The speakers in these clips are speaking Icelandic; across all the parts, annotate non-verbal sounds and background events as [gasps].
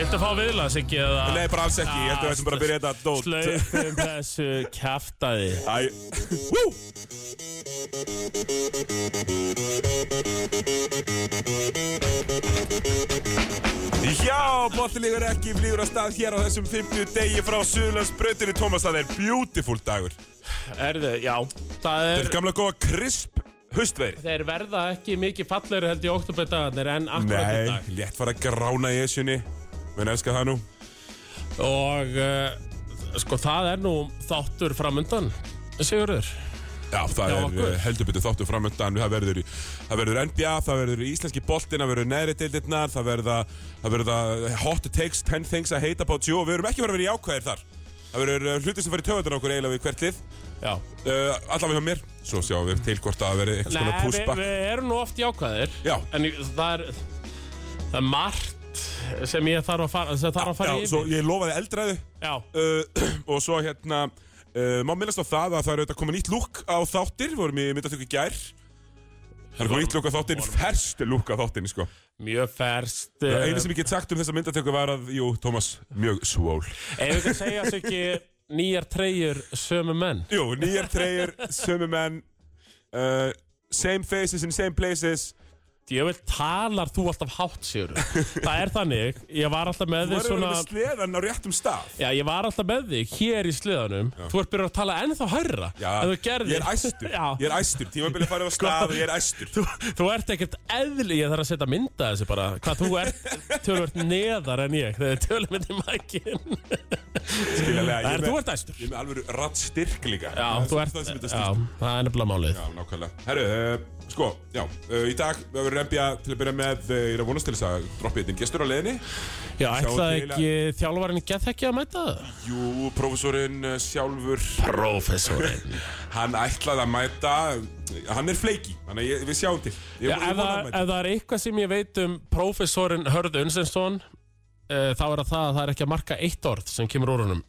Viltu fá viðlas ekki eða? Nei, bara alls ekki, ég held að við ættum bara að byrja þetta dót. Slaupum þessu kjaftaði Æ, wú Já, bóttilíkur ekki flýgur að stað hér á þessum 50 degi frá Suðlandsbrautinu Tómas, það er beautiful dagur. Erðu, já Það Þetta er, er gamla góða krisp haustveðri þeir verða ekki mikið fallegri held í oktoberdagarnir en akkurat í Nei, dag. létt fara að grána í esjunni. Menn elska það nú. Og uh, sko það er nú þáttur framundan Sigurður. Já, það Já, er uh, heldur betur þáttu framöndan það verður, það verður NBA, það verður íslenski boltin, það verður neðri deildirnar það verður það verður hot takes, 10 things I hate about you. Og við verum ekki verið að vera í ákvæðir þar. Það verður uh, hlutir sem fyrir töðunar okkur eiginlega við hvert lið Já. Uh, allavega hjá mér, svo sjáum við til hvort að verður eitthvað svona Nei, við, pushback. við erum nú oft jákvæðir Já. En ég- það er Það er margt sem ég þarf að fara sem þarf að fara Já, svo yfir ég lofaði eldræðu Já, uh, og svo hérna uh, má minnast á það að það er auðvitað komið nýtt lúk á þáttir, við vorum í myndatöku í gær. Það er komið nýtt lúk á þáttir, ferst lúk á þáttin sko. mjög ferst Það eina sem ég get sagt um þessa myndatöku var að, jú, Tómas, mjög svól. Ef við ekki segja þessu ekki nýjar treyjur sömu menn Jú, nýjar treyjur, sömu menn, uh, same faces in same places. Vil talar þú alltaf hátt sigur [laughs] Það er þannig, ég var alltaf með Þú þig verður svona með sleðan á réttum stað. Já, ég var alltaf með þig hér í sliðanum Þú ert byrjað að tala ennþá hærra Já, en þú gerðir. ég er æstur, [laughs] Já, ég er æstur, tímabilið farið á stað og ég er æstur. þú, þú ert ekkert eðli Ég þarf að setja mynda þessi bara Hvað þú ert tölvöld neðar en ég Þegar við til mækin Skiljalega, ég En er þú með, ert æstur. ég er með alveg rattstyrk líka. Já, þú ert Já, það er nefnilega málið. Já, nákvæmlega. Herru, uh, sko, já, uh, í dag við verðum NBA til að byrja með, uh, ég er að vonast til þess að droppi inn gestur á leiðinni. Já, til ekki þjálfarinn gett ekki að mæta það? Jú, prófessorinn uh, sjálfur, Professorinn [laughs] hann ætlaði að mæta, hann er fleiki, þannig að ég- við sjáum til. Ég, Já, ef, það, að það er eitthvað sem ég veit um professorinn Hörð Unsensson uh, þá er það að það er ekki að marka eitt orð sem kemur úr honum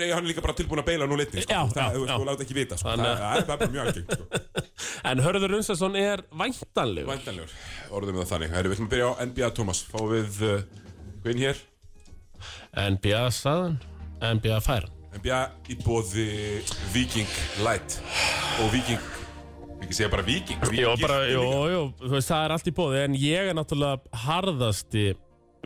Nei, hann er líka bara tilbúin að beila nú litni, sko. Já, það, já, þú já. láta ekki vita, sko. Þannig Það, að- það, er- er bara mjög algengt, sko. [laughs] En Hörður Unsensson er væntanlegur Væntanlegur, orðum við það þannig. Herru, við ætlum að byrja á NBA, Thomas. Fáum við uh, hvinn hér? NBA staðan, NBA færan NBA í bóði Viking Light og Viking, ekki segja bara Viking. Jó, Víking bara, líka. jó, jó, þú veist, það er allt í bóði En ég er náttúrulega harðasti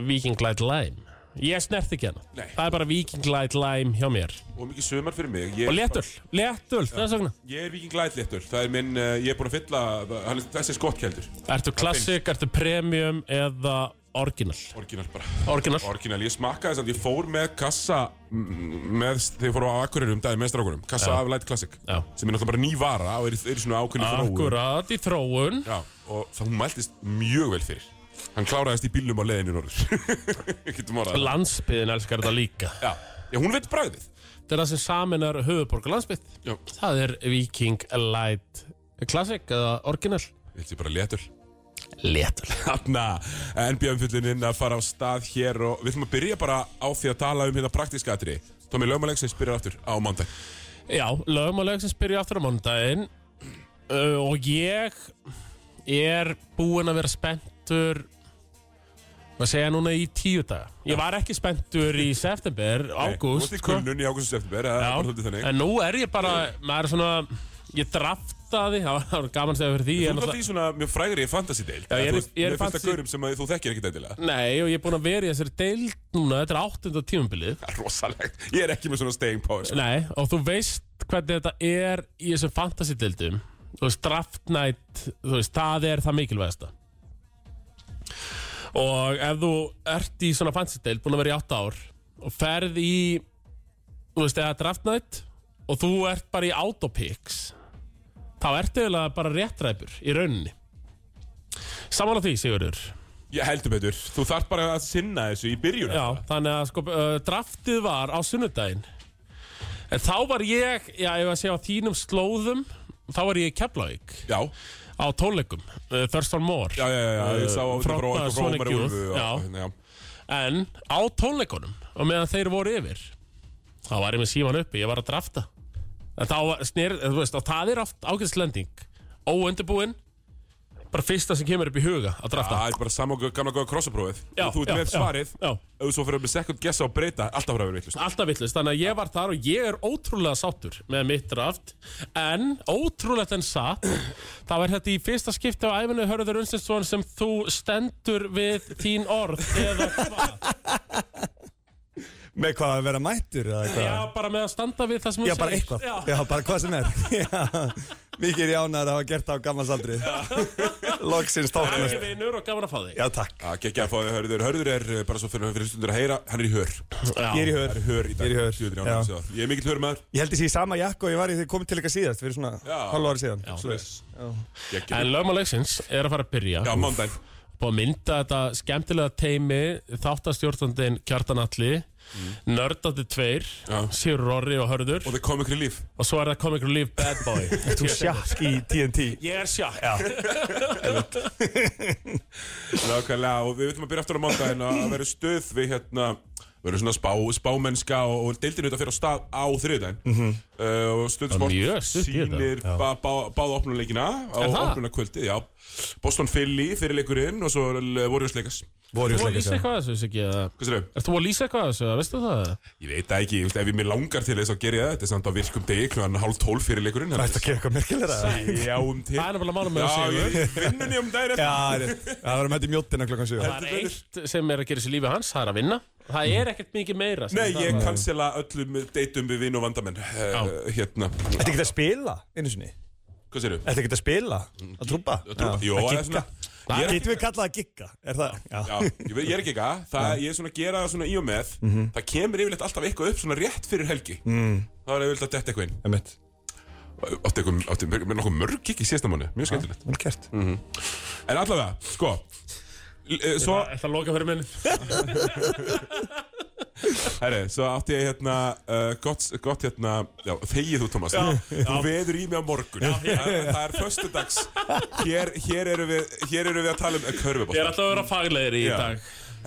Viking Light Lime Ég snert ekki hana Nei. Það er bara Viking Light Lime hjá mér. Og mikið sumar fyrir mig. Ég Og er léttul, léttul, þess vegna. Ég er Viking Light léttur, það er minn, uh, ég er búinn að fylla, hann er þessi skottkjældur, Ertu klassik, ertu premium eða original orginal bara. Original Orginal, ég smakkaði að ég fór með kassa, mm, með, þegar ég fór á Akureyri um daginn með strákunum, kassa af Light Classic, Já. sem er náttúrulega bara ný vara og er, í- er í svona ákveðni þróun. Akkurat í þróun. Já, og það hún mæltist mjög vel fyrir. Hann kláraðist í bílnum á leiðinu norður. [laughs] Landsbyðin elskar þetta líka Já, já, hún veit bragðið. Þetta er það sem saminar höfuborg og landsbyð Já, Það er Viking Light Classic eða original held ég bara léttur. Léttul [laughs] Þarna, NBA-umfylluninn að fara á stað hér og við ætlum að byrja bara á því að tala um hérna praktíska atriði. Tómi Lögmalegsins byrjar aftur á mándag. Já, lögmáleg sem spyrja aftur á mánudaginn uh, og ég er búinn að vera spenntur maður segja núna í tíu daga Ég var ekki spenntur í september, ágúst það er þannig. en nú er ég bara, maður er svona ég draftaði, það var- það gaman segja fyrir því Þú náttúrulega- alltaf í svona mjög frægri fantasy-deild. Já, ég er- er af fantasy- gaurum sem að þú þekkir ekki deildilega. Nei, og ég er búinn að vera í þessari deild núna, þetta er áttunda tímumbilið Það er rosalegt. Ég er ekki með svona staying power. sko. Nei, og þú veist hvernig þetta er í þessum fantasy-dildum Þú veist, draft night, þú veist, það er það mikilvægasta Og ef þú ert í svona fantasy-dild, búin að vera í 8 ár Og ferð í, þú veist, eða draft night Og þú ert bara í autopicks Þá ertu eiginlega bara réttræpur í rauninni. Saman á því, Sigurður? Ég heldur betur. Þú þarf bara að sinna þessu í byrjun. Já, þannig að sko, uh, draftið var á sunnudaginn. En þá var ég, já, ef að segja á þínum slóðum Þá var ég í Keflavík. Já, á tónleikum, uh, Thurston Moore já, já, já, já. Ég sá þetta frá Fronta frá Sonic Youth. En á tónleikunum og meðan þeir voru yfir þá var ég með síman uppi, ég var að drafta En þá snýr, þú veist, og það er oft ágæðslending Óundibúinn bara fyrsta sem kemur upp í huga að drafta. Það er bara saman gamla góða krossaprófið Þú ert með svarið. Ef þú fyrir með second guess á að breyta Alltaf vera vittlust Alltaf villust, þannig að ég var þar og ég er ótrúlega sáttur með mitt draft. En ótrúlegt en satt þá er þetta í fyrsta skipti á æfinu Hörður Unstinsson sem þú stendur við þín orð eða hvað [laughs] Með hvað að vera mættur eða eitthvað? Já, bara með að standa við það sem þú Já, bara segir. eitthvað. Já. Já, bara hvað sem er. [laughs] Já, Mikið jánar að hafa gert það á gammalsaldri. [laughs] Loksins Það er tóknast. ekki vinur og gaman að fá þig Já, takk. Það gekkja að fá því hörður Hörður er uh, bara svo fyrir, fyrir stundur að heyra Hann er í hör Já. Ég er í Það hör. er í hör í dag Ég er í hör. Er ég Já. það. Ég er mikill hörmaður Ég held þessi í sama jakka og ég var í þegar komið til eitthvað síðast, fyrir svona En er Alli Nördandi tveir Já. Sigur Rorri og Hörður. Og það kom ykkur í líf. Og svo er það Comic Relief Bad Boy. [laughs] Þú sjakk í TNT. Ég er sjakk. [laughs] Nákvæmlega Og við viljum að byrja aftur á mándaginn Að vera stuð við hérna verður svona spá, spámennska og, og deildinu þetta fyrir á stað á þriðdæn mm -hmm. uh, og Já, stutt í þetta. sýnir bá, bá, báða opnuleikina á Er það? opnunarkvöldið, já Boston Philly fyrir leikurinn og svo Warriors Lakers Voru Þú að lýsa eitthvað að þessu, Siggi? eða? Hvað sér Ert þú að lýsa eitthvað að þessu, veistu það? Ég veit það ekki, ég veist, ef ég mér langar til þess að gera það Þetta er samt á virkum degi, klugan hálf tólf fyrir leikurinn Það gera eitthvað merkilega. Já, um til Það er nefnilega málum með Já, er í vinnunni um Já, eftir það að mæta í mjóttina klokkan 7. Það er eitt sem er að gera sér lífi hans, það er að vinna Það er ekkert mikið meira sem Nei, það- ég cancela öllum deytum við vinn og vandamenn uh, Hérna, Þetta ekki að spila, einu sinni. hvað sér Þetta ekki að spila, að trúpa. Jó, að það er gigga. svona- er- Getum við kallað að gigga, er það? Já. Já, ég, veit- ég er eitthvað Það ég er svona að gera það svona í og með Það kemur yfirleitt alltaf eitthvað upp svona rétt fyrir helgi mm. Það er yfirleitt að detta eitthvað inn Emitt. Átti eitthvað, átti með nokkuð mörg gig í síðasta mánu Mjög skemmtilegt Vel kert. En allavega, sko eh, Svo, Það er að loka fyrir minn [laughs] herri, svo átti ég hérna uh, gott, gott hérna Já, þegið þú, Thomas. Þú veður í mig á morgun. Það, það er föstudags. Hér, hér, eru við, hér eru við að tala um Ég er körfubótt alltaf að vera faglegir í Já. dag.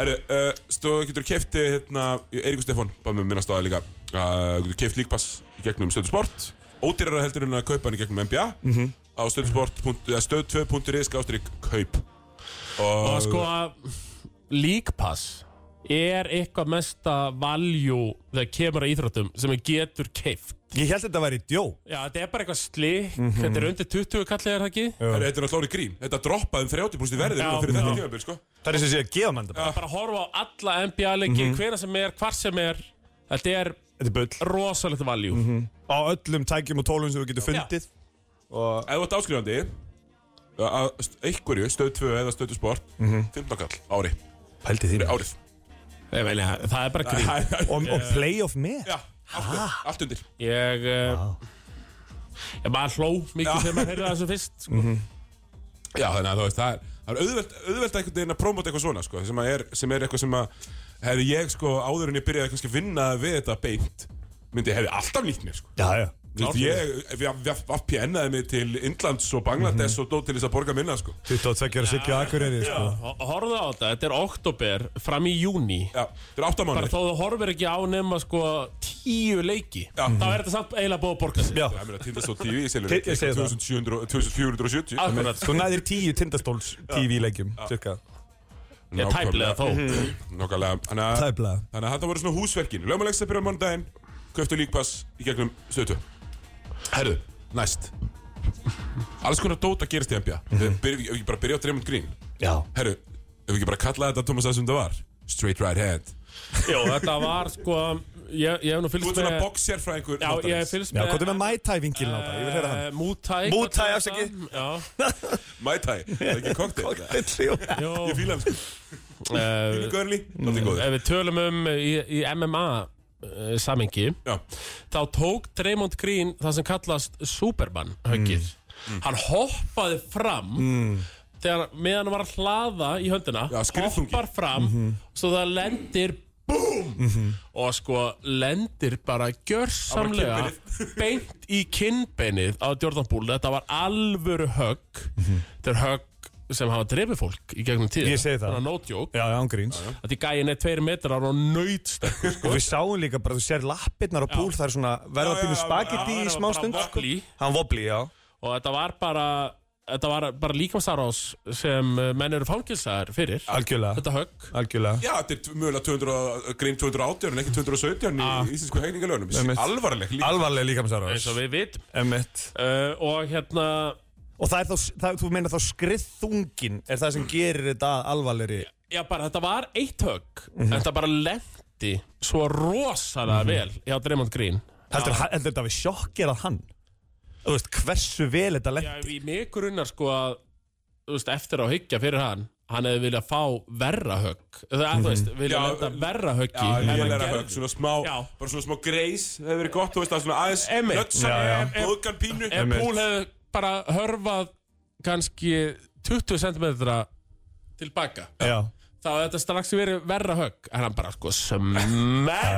Herru, uh, stóðu getur kefti hérna, Eiríkur Stefán, bara með minna stáða líka. Uh, getur keft líkpass í gegnum stöðu sport. Ódýrara heldur en að kaupa hann í gegnum NBA á stöðsport stöð2.is skástrík kaup Og og sko, líkpass er eitthvað mesta value þegar kemur að íþróttum sem við getur keift Ég held þetta að væri djó. Já, þetta er bara eitthvað slik Þetta er undir 20 kallið er það ekki þetta er náttúrulega orðið grín þetta droppaði um 30% í verðinu Já. fyrir þetta Já. tímabil sko. Það er og sé að gefa mann þetta bara. Bara horfa á alla NBA-leiki, mm hvena sem er, hvar sem er Þetta er Þetta er bull. rosalegt value Á öllum tækjum og tólum sem þú getur fundið. Og ef þú ert áskrifandi einhverju, stöð 2 eða stöð sport 15 kall ári pældi því. árið Ég meina, Það er bara grín Og, og playoff með. Já, allt, allt undir Ég uh, Ég bara hló mikið Já. þegar maður heyrði það þessu fyrst sko. Já, þannig að þú veist, það er, það er auðvelt, auðvelt einhvern veginn að prómóta eitthvað svona, sko, sem, að er, sem er eitthvað sem að hefði ég, sko, áður en ég byrjaði kannski að vinna við þetta beint, myndi ég hefði alltaf nýtt mér, sko. Já, já. Við PN-aði mig til Indlands og Bangladesh og dó til þess að borga minna, sko. 22 ára Siggi og Akureyri, sko. Ho- Horfðu á þetta, þetta er oktober fram í júni Já, þetta er átta Bara mánuðir. þó þú horfir ekki á nema sko tíu leiki Já. Þá er þetta samt eiginlega búið að borga sig Já. Það er mér að Tindastól TV, ég selur Ti- ég segi það. 2700 2470. Akkurat, Þú næðir tíu tindastóls TV-leikjum, cirka. ég tæplega þó Nákvæmlega, þannig að, Tæplega. þannig að þetta voru svona húsverkin. Lögmalegst að byrja á mánudaginn, köftu líkpass í gegnum stötu. Herðu, næst. Alls konar dóta gerist í NBA. Ef við ekki bara byrja á Draymond Green. Já. Herru, ef við ekki bara kalla þetta Thomas það sem það var Straight right hand Jó, þetta var sko Ég, ég hef nú Þú fylgst ert svona með boxsérfræðingur Já, ég hef fylgst Já, með hvað er með Mai Tai vinkilin á það? Ég vil heyra hann. Eh, Mútai Muay Thai, afsakið. Já, [laughs] Mai Tai, það er ekki cocktail Jú. jó Ég fíla hann sko eh, Görli, það er góður Ef við tölum um í, í MMA uh, samengi Já, þá tók Draymond Green það sem kallast Superman höggið. Hann hoppaði fram þegar meðan hann var að hlaða í höndina Já, skriðþungi. hoppar fram svo það lendir BOOM og sko lendir bara gjörsamlega beint í kinnbeinið á Jordan Poole. Þetta var alvöru högg. Þetta er högg sem hafa drefið fólk í gegnum tíð Ég segi það. no joke Já, já, ángríns. að því gæin er tveir metrar og nöytsterkur Og við sáum líka bara, þú sér lappirnar á púl, það er svona verða Já, pínu já, spagetti já, í já, smá bara stund. sko. wobbly. Hann vobli, já. og þetta var bara þetta var bara líkamsárás sem uh, menn eru fangilsaðar fyrir Algjörlega, Þetta högg algjörlega Já, þetta er mögulega 200, og- grín 218 en ekki 217 Ah. í íslensku hegningalögnum Einmitt. Alvarleg líka Alvarlega líkamsára eins og við vitum Emmett uh, Og hérna Og það er þá, það, þú meina þá skriðþungin er það sem gerir þetta alvarlegri? Já, bara þetta var eitt högg. Þetta bara lendi svo rosalega vel hjá Draymond Green. Heldur Já. heldur þetta við sjokkirað hann? Þú veist, hversu vel þetta Já, lendi í mig grunnar sko að þú veist, eftir að hyggja fyrir hann hann hefði viljað fá verra högg. Það er, þú veist, vilja Já, lenda verra höggi Já, en gerði. högg, svona smá, Já. bara svona smá greis hefur verið gott, þú veist, það er svona aðeins nötsa, Já, já. blóðgan pínu Einmitt. Púl hefði bara hörfað kannski 20 cm tilbaka. Já, þá hefði þetta strax verið verra högg. En hann bara sko já,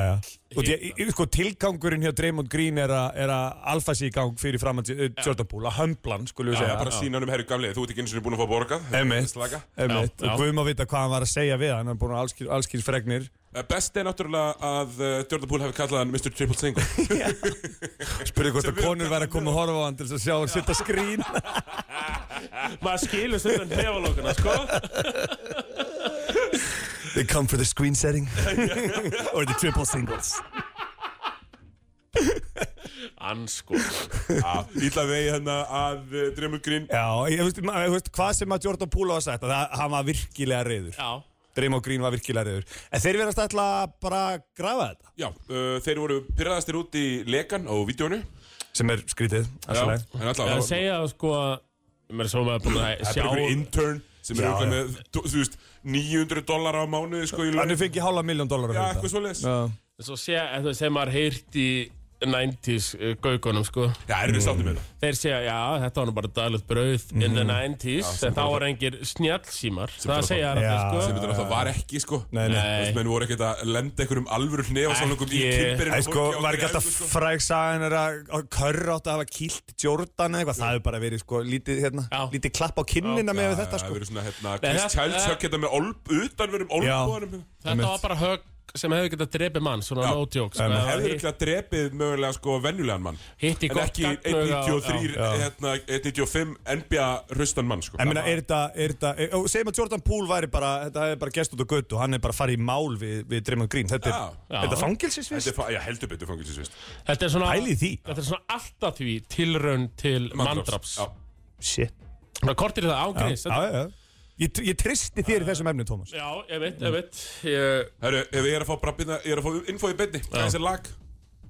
já. Og því, sko, tilgangurinn hjá Draymond Green er að, er að alfa sig í gang fyrir framann uh, Jordan Poole, að hömbla hann, skulum við Já, segja. bara sína hann um herru gamlega, þú ert ekki eins og búin að fá borgað. Já, já. og Guðum að vita hvað hann var að segja við hann, hann er búin að allskýr, fregnir. Eh, Best er náttúrulega að uh, Jordan Poole hefði kallað hann Mr. Triple Single. [laughs] Spurði hvort að konur væri að koma að horfa á hann til þess að sjá hann sitta skrín. [laughs] Maður skilur stundan nefalókuna sko. They come for the screen setting. [laughs] Or the triple singles. Ansko Já, Ítla vegi hérna að uh, Dremur Green. Já, ég veist, hvað sem að Jordan Poole var sagt að það, hann var virkilega reyður já Draymond Green var virkilega reyður En þeir verðast ætla að bara grafa þetta. Já, uh, þeir voru pyrraðastir út í lekan á vídjónu Sem er skrítið Já, allavega. en alltaf Ég er að segja sko mér er svo maður búin að Það er sjá bara einhver intern sem er Já, auðvitað já. með, þú veist, 900 dólar á mánuði sko í Hann laun. er fengið hálfa miljón dólar Já, eitthvað Já, svo sé, sem maður heyrt í 90s uh, gaugunum sko erum við sáttum með það þeir segja, já, þetta var nú bara daglegt brauð in the 90s, sem en þá var engir snjallsímar það segja Já. það sem sko þetta náttúrulega var ekki sko Nei, nei. Þú veist, menn voru ekkert að lenda einhverjum alvöru hnefasalungum í Ekki. kynberinn Æ, sko, var ekki alltaf sko. fræg sagan er að að Curry átti að hafa kýlt Jordan eða eitthvað, það hefur bara verið sko lítið, hérna, Já. lítið klapp á kinnina með þetta Það sko. hefur verið svona, hérna, Nei, Chris það- Childs það- högg hérna með olb, utanverðum olbúanum þetta var bara högg sem hefði getað drepið mann, svona Já. no joke sko, En ef Hefur það ekki að drepið mögulega sko venjulegan mann hitt í En gott ekki gagnauga á- 1.93, já. hérna, 1.95 NBA hrustan mann sko En minna, er þetta, er þetta, er, og segjum að Jordan Poole væri bara, þetta hefði bara gest út á götu, hann er bara farið í mál við, við Draymond Green, þetta er, Já. Já. þetta er Þetta fangilsisvist? er, fa- já, heldur betur fangilsisvist Þetta er svona Pælið í því. Þetta er svona alltaf því tilraun til mandraps Já. Shit. Svona kortir það ángriðs Já, já, já. Ég, ég tristi þér í þessum efni, Tómas. Já, ég veit, ég veit ég, Herru, ef ég er að fá bara byrna, ég er að fá info í byrni Hvað er þessi lag?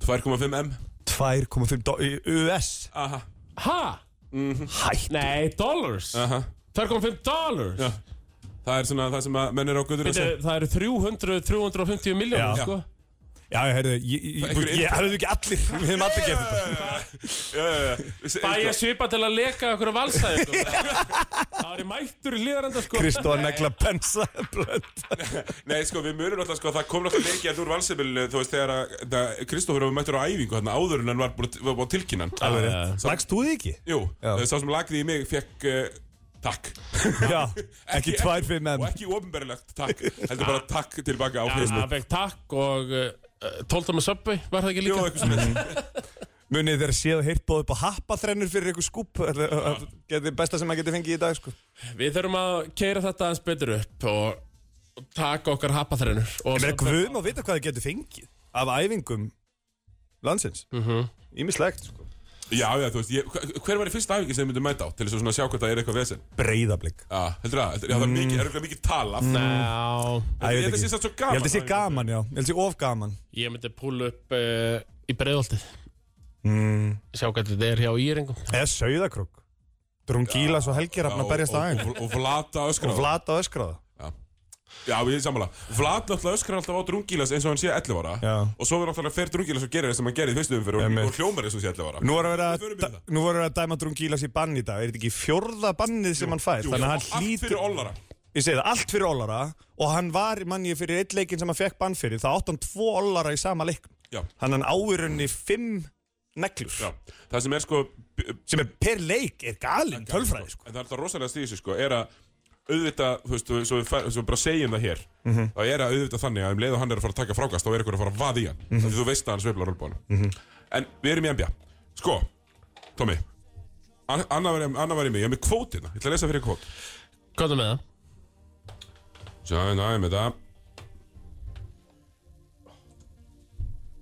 2,5 M 2,5 do- í US. Aha, Ha? Hætt. Nei, dollars aha 2,5 dollars Já. Það er svona það sem að menn er á götur að segja Það eru 300, 350 miljónir sko. Já, ég heyrðu, ég, hefðu ekki allir, [laughs] við hefum allir gert þetta. Já, já, já Fæ ég svipa til að leka okkur valsæði sko. Það er mættur í hlýðarenda sko. Kristó að negla pensa blönd. [laughs] Nei, sko, við munum alltaf, sko, það kom alltaf leikið hérna úr valsefil, þú veist, þegar Kristófur var mættur á æfingu hérna áður en hann var búin Já, rétt. Lagst þú þig ekki? Jú, Já. sá sem lagði í mig fekk uh, takk. [laughs] Já, ekki 2,5 Og M. ekki ofinberlegt takk, heldur bara takk tilbaka á Já, Facebook. Það fekk takk og 12 með söpvi Var það ekki líka? eitthvað sem þetta. Munið þeir séð heyrt bóð upp á happaþrennur fyrir eitthvað skúp. Það er besta sem maður getur fengið í dag, sko. Við þurfum að keira þetta aðeins betur upp og, taka okkar happaþrennur Ég meina, Guðum að vita hvað þið getur fengið af æfingum landsins. Ímislegt, sko. Já, já, þú veist, ég, hver var í fyrsta æfingi sem þið myndum mæta á til þess að svona sjá hvað það er eitthvað vesen? Breiðablík. Já, heldur það? Heldur, já, það er mikið, er eitthvað mikið talað. Ná, Æ, ég ég held veit að það sé svo Ég gaman. held að sé gaman, já. Ég held að sé of gaman. ég myndi púla upp uh, í breiðoltið Mm. Sjá hvað þetta er hjá íringum Eða sauðakrók. Drungílas og helgirafn að berjast aðeins. og, og, og flata öskra Og flata öskraða. Já, ég er sammála Vlad náttúrulega öskrar alltaf á Drungilas eins og hann sé 11 ára Já. Og svo er náttúrulega fer Drungilas og gerir það sem hann gerir í fyrstu umfyrir og, og hljómar eins og sé 11 ára Nú að förum í að, að, að dæma Drungílas í bann í dag. Er þetta ekki fjórða bannið sem hann fær? Jú, Þannig að hann hlýtur... Ég segi það, allt fyrir Ollara og hann var, manni, fyrir eitt leikin sem hann fekk bann fyrir, þá átt hann tvo Ollara í sama leiknum. Já, Hann hann áurunni fimm neglur. já Það sem er sko Sem er per leik, er galinn, tölfræði, sko. En það er alltaf rosalega stíðis sko Er að auðvitað, þú veist, svo, við, fær- svo við bara segjum það hér Mhm. þá er að auðvitað þannig að um leið og hann er að fara að taka frákast þá er eitthvað að fara að vaða í hann. Mhm. því þú veist að hann sveiflar rölbónu En við erum í NBA Sko, An- Anna var, Anna var í mig, ég er með kvót hérna Ég ætla að lesa fyrir kvót. Hvað er með það? Sjá, er með það.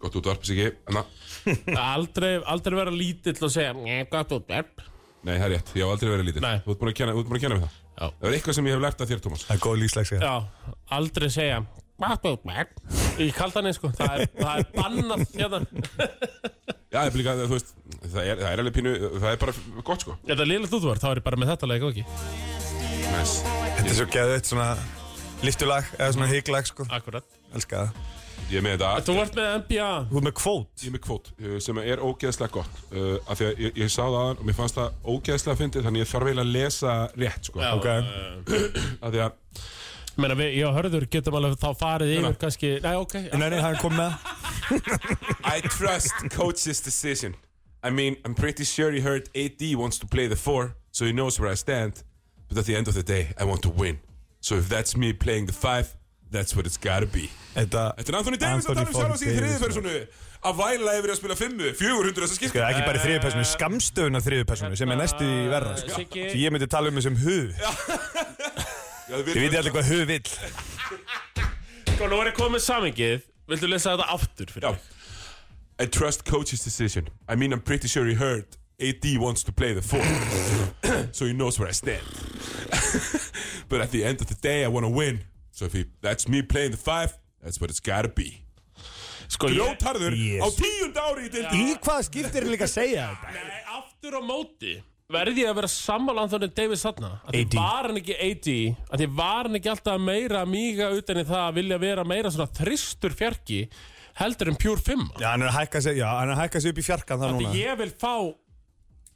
Gott útvarp, Siggi. Anna? [laughs] Aldrei, aldrei vera lítill og segja gott útverp Nei, það er rétt, ég hef aldrei verið lítill. Nei. Þú ert búin að kenna, þú ert búin að kenna mér það. Já. Það er eitthvað sem ég hef lært af þér, Tómas. Það er góð lífslegs Já, aldrei segja Gott útverp Í kaldaninn sko. Það er, það er bannað hérna. Já, það er líka, þú veist Það er, það er alveg pínu, það er bara gott, sko. Þetta er liðlegt útverp Þá er ég bara með þetta leik og ekki? Nice. Þetta er svo geðið svona liftulag eða svona hygglag sko. Akkurat. Elska það Ég er með þetta. Þú ert með NBA Þú er með kvót. Ég er með kvót uh, sem er ógeðslega gott uh, af því að ég, ég sá það aðan og mér fannst það ógeðslega fyndið þannig ég þarf eiginlega að lesa rétt sko. Já, Ok. [clears throat] af því að Meina, við, ég og Hörður getum alveg þá farið yfir kannski Nei, ok Nei, nei, hann kom með. [laughs] I trust coach's decision. I mean, I'm pretty sure he heard AD wants to play the four so he knows where I stand. But at the end of the day I want to win. So if that's me playing the five that's what it's gotta be. Þetta Þetta er Anthony Davis að tala um sjálf sig í Davis, þriði personu. Að væla yfir að spila fimmu 400 þessar Sko, skipti. Ekki bara í þriðu personu, skamstöðun af þriðu personu sem er næstu í verra sko. Því ég myndi tala um þessum hug Þið viti allir hvað hug vill. Sko, nú er ég komið með samingið Viltu lesa þetta aftur fyrir mig? I trust coach's decision. I mean, I'm pretty sure he heard AD wants to play the four, [coughs] so he knows where I stand. [laughs] but at the end of the day, I want to win. So if he, that's me playing the five, that's what it's gotta be. Sko, Grjótarður á Yes. tíund ári í dildi. Í hvað skiptir líka að segja þetta? Nei, aftur á móti verði ég að vera sammála Anthony Davis þarna að því AD. var hann ekki AD að því var hann ekki alltaf meira míga utan í það að vilja vera meira svona þristur fjarki heldur en pure 5 Já, hann er að hækka sig, já, hann er að hækka sig upp í fjarkan það núna ég vil fá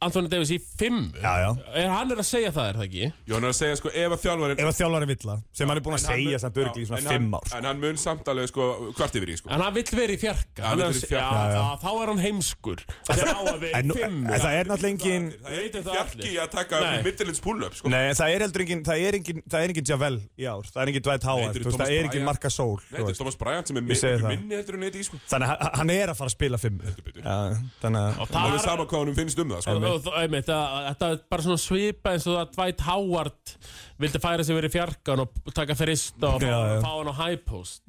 Anthony Davis í 5 Já, já er hann er að segja það er það ekki Jó, hann er að segja sko, ef að þjálfarinn... Ef að þjálfarinn vill það, sem hann er búin að hann segja samt örgli í svona hann- fimm ár sko. En hann mun samt alveg sko, hvart yfir í sko. en hann vill vera í fjarka hann Hann er vill vera í fjarka. já, Já, já. þá er hann heimskur það er á að vera En, í nú- 5 en það er náttúrulega engin Það er ekki það fjarki allir. að taka Nei. middilins pull-up sko. Nei, en það er heldur engin, það er engin, það er engin Javel í ár Það er engin Dwight Howard, þetta þú veist, Thomas það er engin. Marka Sól þetta er Thomas Bryant sem er Ég segi það. minni heldur en AD sko. Þannig að hann- hann er að fara að spila fimm. Já, þannig að og Það er það sama hvað honum finnst um það sko. Og þú- einmitt, Þetta er bara svona svipa eins og að Dwight Howard vildi færa sig verið í fjarkan og taka þrista og Já, já. fá hann á high post.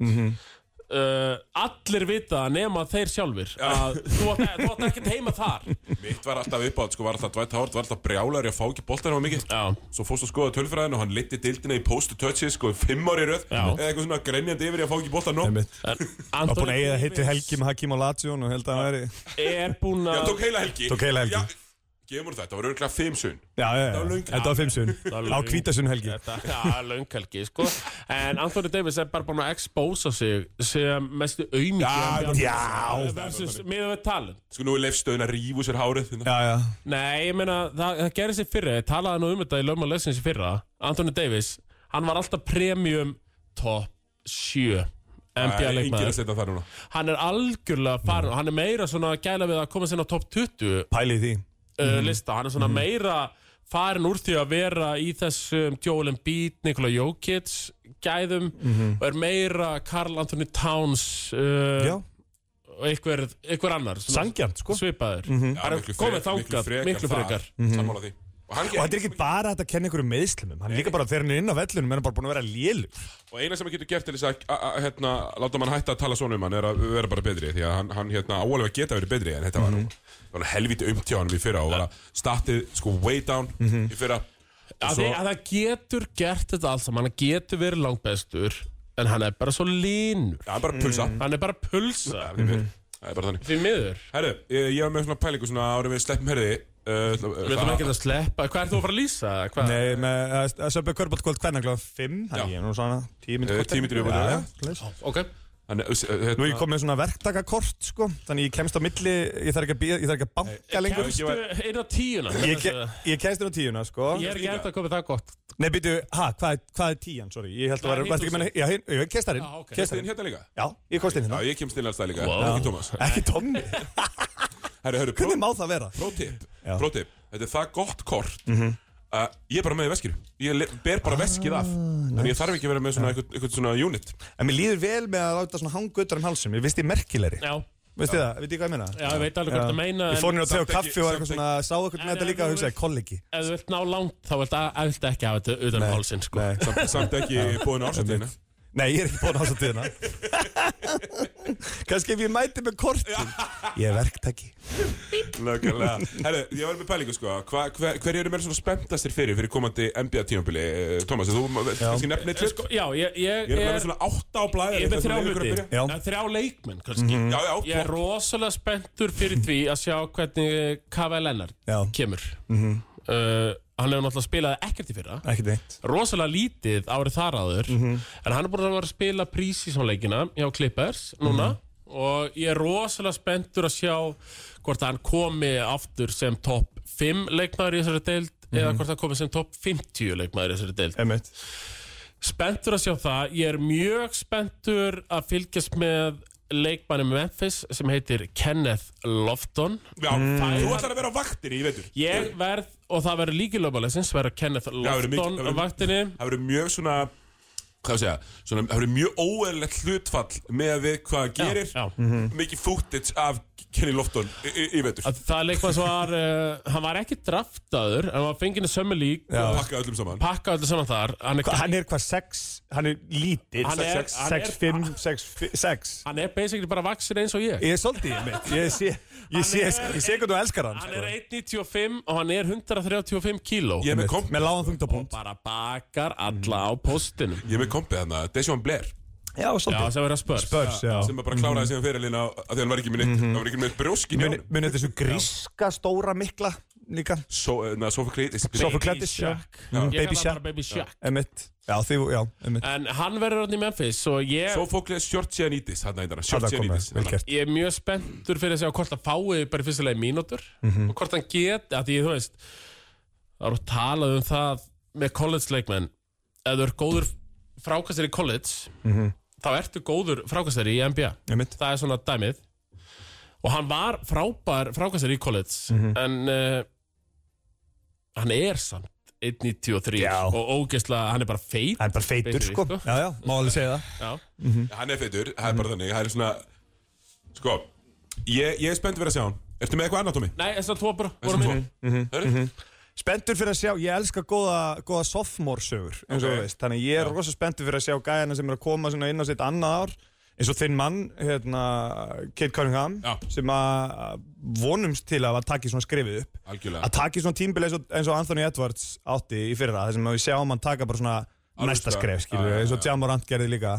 Uh, Allir vita það nema þeir sjálfur að þú átt, þú átt ekkert heima þar. Mitt var alltaf uppátt, sko, var alltaf Dwight Howard var alltaf brjálæri að fá ekki boltar á mikið Já, Svo fórst að skoða tölfræðin og hann liti dildina í post touches sko fimm ári í röð. Já. eða eitthvað svona grenjandi yfir í að fá ekki boltar nóg Einmitt. Og búin að eiga heitti Helgi með Hakim og Latsjón og held að hann veri er búinn Já, að tók heila helgi. Tók heila helgi. Já, gefum úr þetta, það var örgulega fimm sun Já, já, já, var þetta var fimm sun var Á kvítasun helgi. Þetta, [laughs] já, lönghelgi, sko. En Anthony Davis er bara búinn að expósa sig sem mestu auðmiki Já, já. versus miða við talent. Sko nú er leifstöðin að rífu sér hárið hérna. Já, já. Nei, ég meina, það, það gerði sér fyrra Ég talaði nú um þetta í lögma leysins í fyrra. Anthony Davis, hann var alltaf premium top 7 NBA Það er engin að leikmaður. setja það núna. Hann er algjörlega farin og hann er meira svona að gæla við að koma sinna á top 20 Pæli í því uh, lista. Hann er svona meira farin úr því að vera í þessum Joel Embiid, Nikola Jokic gæðum og er meira Karl Anthony Towns uh, Já, og einhver, einhver annar svona sangjant, sko. svipaður. Já, Hann er miklu komið frekar- þangað, frekar miklu þar. frekar. Sammála því Og, hann Og þetta er ekki bara að þetta kenna einhverju meðslumum Hann er líka bara þegar hann er inn á vellunum er hann bara búin að vera lélu Og eina sem hann getur gert til þess að, hérna, láta mann hætta að tala svona um hann er að vera bara betri því að hann, hann hérna, áalveg að geta verið betri en þetta var nú. Var helviti umtjá hann við fyrra og var að statið sko way down í fyrra. Að, svo- að það getur gert þetta alls hann getur verið langbestur en hann er bara svo línur Já, bara pulsa. Hann er bara pulsa. Það er er bara þannig. Því miður. Herru, ég, ég við uh, ætlum ekki að sleppa. Hvað ert þú að fara að lýsa? Hvað? Nei, með að að söpja körbáltkvöld hvernig klokkan 5 Það er ég nú svona 10 Eh, minnir 10 mínútur í viðbót, já. ok. Þannig, uh, uh, Nú er ég komið með svona verktakakort sko Þannig ég kemst á milli Ég þarf ekki að, bíða- ég þarf ekki að banka lengur. ég kemstu var- inn á tíuna Ég, ke ég kemst inn á tíuna sko. Ég er ekki eftir að koma það gott. Nei, býtu, ha, hvað, er- hvað er tían, sorry Ég held að Það er vera, varstu ekki með Já, hinn- ég kemst þar inn. Kemst þar inn. hérna líka? Já, ég komst inn Já, hérna [laughs] Herru, herru, Hvernig má það vera? prótip Já. Prótip, þetta er það gott kort. Að ég er bara með í veskinu. Ég ber bara veskið af. Þannig ég þarf ekki að vera með svona eitthvað, eitthvað svona unit. En mér líður vel með að láta svona hanga utan um halsum Ég vist ég merkilegri. Já. Veistu það, veit ég hvað ég meina? Já, ég veit alveg hvað það meina Ég fór en nýra að samt ekki- kaffi og var eitthvað samt svona, sá eitthvað með En þetta ef líka og hugsaði, kollegi. ef þú vilt ná langt þá vilt að- að vilt ekki hafa þetta utan um hálsinn sko. Nei, Samt, samt ekki búin ásatíðina Nei, ég er ekki búin á þess að tíðina. Kannski ef ég mæti með kortin. Ég er verktaki. Nákvæmlega Herru, ég var með pælingu sko Hva, hver, hver eru mér svona spenntastir fyrir fyrir komandi NBA tímabili Thomas, þú kannski nefnir Eh, eitt sko, Já, ég, ég, Ég er með svona átta á blæði Ég er með þrjá hluti Já. Eh, Þrjá leikmenn kannski Já, já, Ég er rosalega spenntur fyrir því að sjá hvernig K.V. Lennart Já. kemur uh, Hann hefur náttúrulega spilað ekkert í fyrra. Ekki neitt. rosalega lítið árið þar áður. En hann er búin að vera að spila prísísónleikina hjá Clippers núna. Og ég er rosalega spenntur að sjá hvort hann komi aftur sem topp 5 leikmaður í þessari deild eða hvort hann komi sem topp 50 leikmaður í þessari deild. Emmett. spenntur að sjá það. Ég er mjög spenntur að fylgjast með leikmanni með Memphis sem heitir Kenneth Lofton. Já, þú ætlar að vera á vaktinni, ég veitur ég verð, og það verður líkilöfalegsins verður Kenneth Lofton á vaktinni. Það verður mjög svona Hvað ég, svona, það verður mjög óeðlegt hlutfall með að við hvað gerir. já. Mikið footage af Kenny Lofton í, að það er leikmann sem var uh, hann var ekki draftaður en hann var fengið í sömmu lík Já. og Pakka öllum saman pakka öllu saman þar hann er, Hva, hann er hvað, sex, hann er lítill. Hann er- sex, hann er- sex, fimm, sex, fi- sex. hann er basically bara vaksin eins og ég Ég er svolítið, Emmett. Ég sé, ég sé, er- ég sé hvað þú elskar hann. hann er sko. 1.95 og hann er 135 kíló Ég er með komp Með lágan og þungtapunkt. bara bakar alla á postinum Ég er með kompið þarna, Deshaun Blair Já, já svolítið. sem verður að spörs Spurs, já. sem bara kláraði síðan fyrirlina að því hann var ekki með neitt, hann var ekki með brjóskin hjá hann muni þessu gríska stóra mikla líka. So, na, Sophocles Sophocles, já. Mm, Baby bara Baby Shaq Emmett. Já, þið, já, Emmett. en hann verður hann í Memphis og ég, Sophocles Shortsianidis hann Það komið, Shortsianidis vel gert. ég er mjög spenntur fyrir að sjá hvort hann fái bara í fyrstulega mínútur Mhm. og hvort hann get að því það um það frákastir í college Mhm. Þá ertu góður frákastir í NBA Emmett. það er svona dæmið og hann var frábær frákastir í college Mhm. en uh, hann er samt 1.93 Já. og ógeðslega, hann er bara feit Hann er bara feitur, Feitur, sko. sko. Já, já, má alveg segja það. Já. hann er feitur, það er bara þannig það er svona sko, ég, ég er spennt fyrir að sjá hann ertu með eitthvað annað, Tómi? Nei, þess að tvo bara voru mín Hörru? Spenntur fyrir að sjá, ég elska góða, góða sophomore sögur, eins og þú veist. Þannig ég er rosa spenntur fyrir að sjá gæjana sem er að koma inn á sitt annað ár. Eins og þinn mann, hérna, Kate Cunningham, Já. sem að vonumst til að taki svona skrifið upp. algjörlega Að taki svona tímbil eins eins og Anthony Edwards átti í fyrra, sem að við sjáum hann taka bara svona Alveg næsta sko. skref, skilur eins og já. Jamorant gerði líka.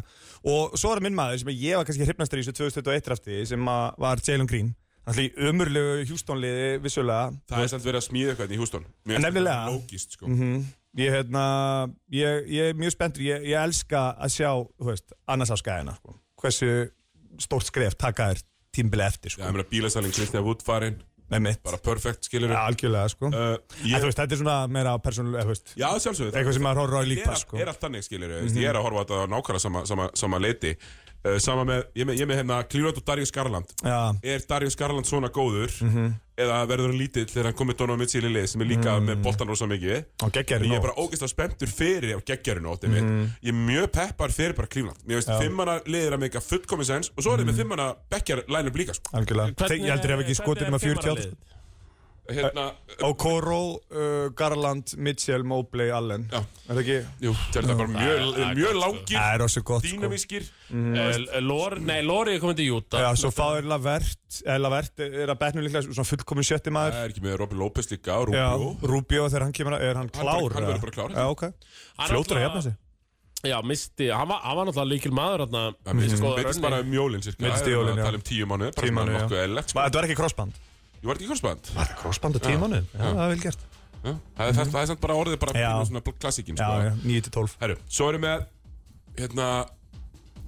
Og svo er minn maður sem ég var kannski hrifnastur í þessu 2021 drafti, sem var Jalen Green. Þannig umurlegu hjústónliði vissulega, það er samt verið að smíða eitthvað í finnst nefnilega. lógist, sko Mhm. Ég, hérna, ég, ég er mjög spenntur, ég, ég elska að sjá, þú veist, annars á skæðina, sko. Hversu stórt skref taka þér tímbili eftir, sko. ég meina bílasæling, Kristján Wood farinn bara perfect, skilur Ja, algjörlega, sko. uh, ég, veist, þetta er svona meira persónulega, eitthvað sem maður horfður á lípa, sko. Mhm. er allt þannig, skilur mm ég er að horfa á þetta nákvæmlega sama, sama, sama leiti sama með, ég er með, ég er með hérna Cleveland og Darius Garland Já, er Darius Garland svona góður Mhm. eða verður hann lítill þegar hann komið Donovan Mitchell í lið sem er líka með boltan rosa mikið og geggjari En ég er bara ógeðst að spenntur fyrir á geggjarinu átti mitt. Ég er mjög peppar fyrir bara Cleveland. Mér veist, fimmana liðir að meika fullkomis sens og svo er þið með fimmana bekkjar line-up líka, sko. Algjörlega. Þeir- Ég heldur ef ekki skotið með 40 átt. Hérna, Okoro, uh, Garland, Mitchell, Mobley, Allen. Já. Er það ekki? jú, þetta er bara mjög, það mjög gott, langir, Það er rosa gott, sko. dýnamískir. Uh, Lor, Nei, Lori er komin til Júta Já, svo fáður Lavert, eða Lavert er að betnum líklega svona fullkomin sjötti Það maður. er ekki með Robin Lopez líka, Já, Rubio. Rubio þegar hann kemur, að- er hann klár? bara- hann verður bara klár, Já, ok. Fljótur að náttúrulega- jafna sig. Já, misti, hann var, hann var náttúrulega líkil maður hann Það meðist rönni. bara um jólinn, cirka. Meiddist í Það er jólin, að já. tala um tíu mánuð, bara Tíu já. nokkuð eðlilegt, sko. Þetta var ekki crossband. Ég var ekki í korsband. Var það crossband á tíu mánuð? Já, það er vel gert. Það er- það- það er samt bara orðið bara Já. svona klassíkin, Já, sko. já, 9-12. Herru, svo erum við hérna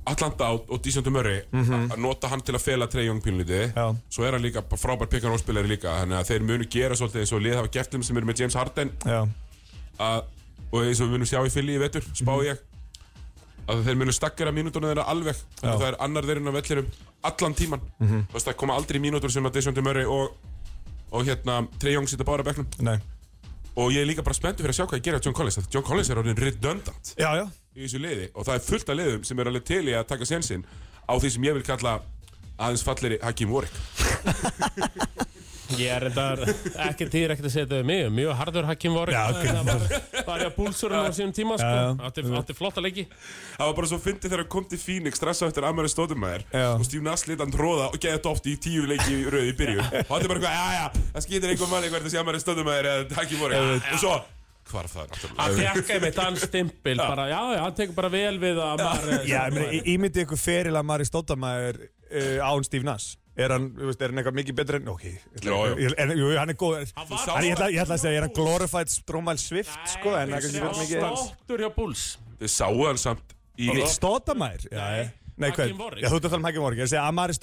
Atlanta og, og Dísjöndu Murray að nota hann til að fela Trey Young pínlítið Mhm. Já. svo er hann líka bara frábær pick and roll spilari líka þannig að þeir munu gera svolítið eins og lið hafa gert um sem eru með James Harden Já, að, og eins og við munum sjá í fylli í vetur spá Mhm. ég að þeir munu stakkara mínúturna þeirra alveg þannig að það er annar þeirinn á vellinum allan tíman Mhm. þú veist það koma aldrei mínútur sem að Dísjöndu Murray og, og hérna Trey Young sita bara nei. og ég er líka bara spenntur fyrir að sjá hvað ég gera John Collins John Collins er orðin redundant Já, já. í þessu liði og það er fullt af liðum sem er alveg til í að taka sensin á því sem ég vil kalla aðeins falleri Hakim Warwick [laughs] Ég er reyndar ekki týr ekkert að segja þetta við mig Mjög harður Hakim Warwick Já, ok. Það var, var ég að búlsurinn á sínum tíma sko. Já, já. átti, átti flotta leiki. Það var bara svo fyndið þegar hann kom til Phoenix stressað eftir Amari Stóðumæður Já. og Steve Nass lit hann tróða og þetta oft í tíu leiki í röð í byrjun. Og hann er bara eitthvað, já já, það skýtir einhver manni hvert að sé Amari Stóðumæður eða Hakim Warwick og svo, hvarf það Hann náttúrulega fekk einmitt hann stimpil bara, Já, já, hann tekur bara vel við að maður Já, ég ímyndi ykkur feril að Mari Stóttamæður uh, án Steve Nass Er hann, er hann eitthvað mikið betur en, ok, ég ég- en, jú, hann er góð Hann ég, ætla, ég ætla að segja, er hann glorified Strómæl Swift, sko, en það er verið mikið Státtur hjá Bulls. Þið sáu hann samt í Stóttamæður? Já, Nei. Nei, Warwick. Já, þú ert að tala um Hakim Warwick, ég er segja Amari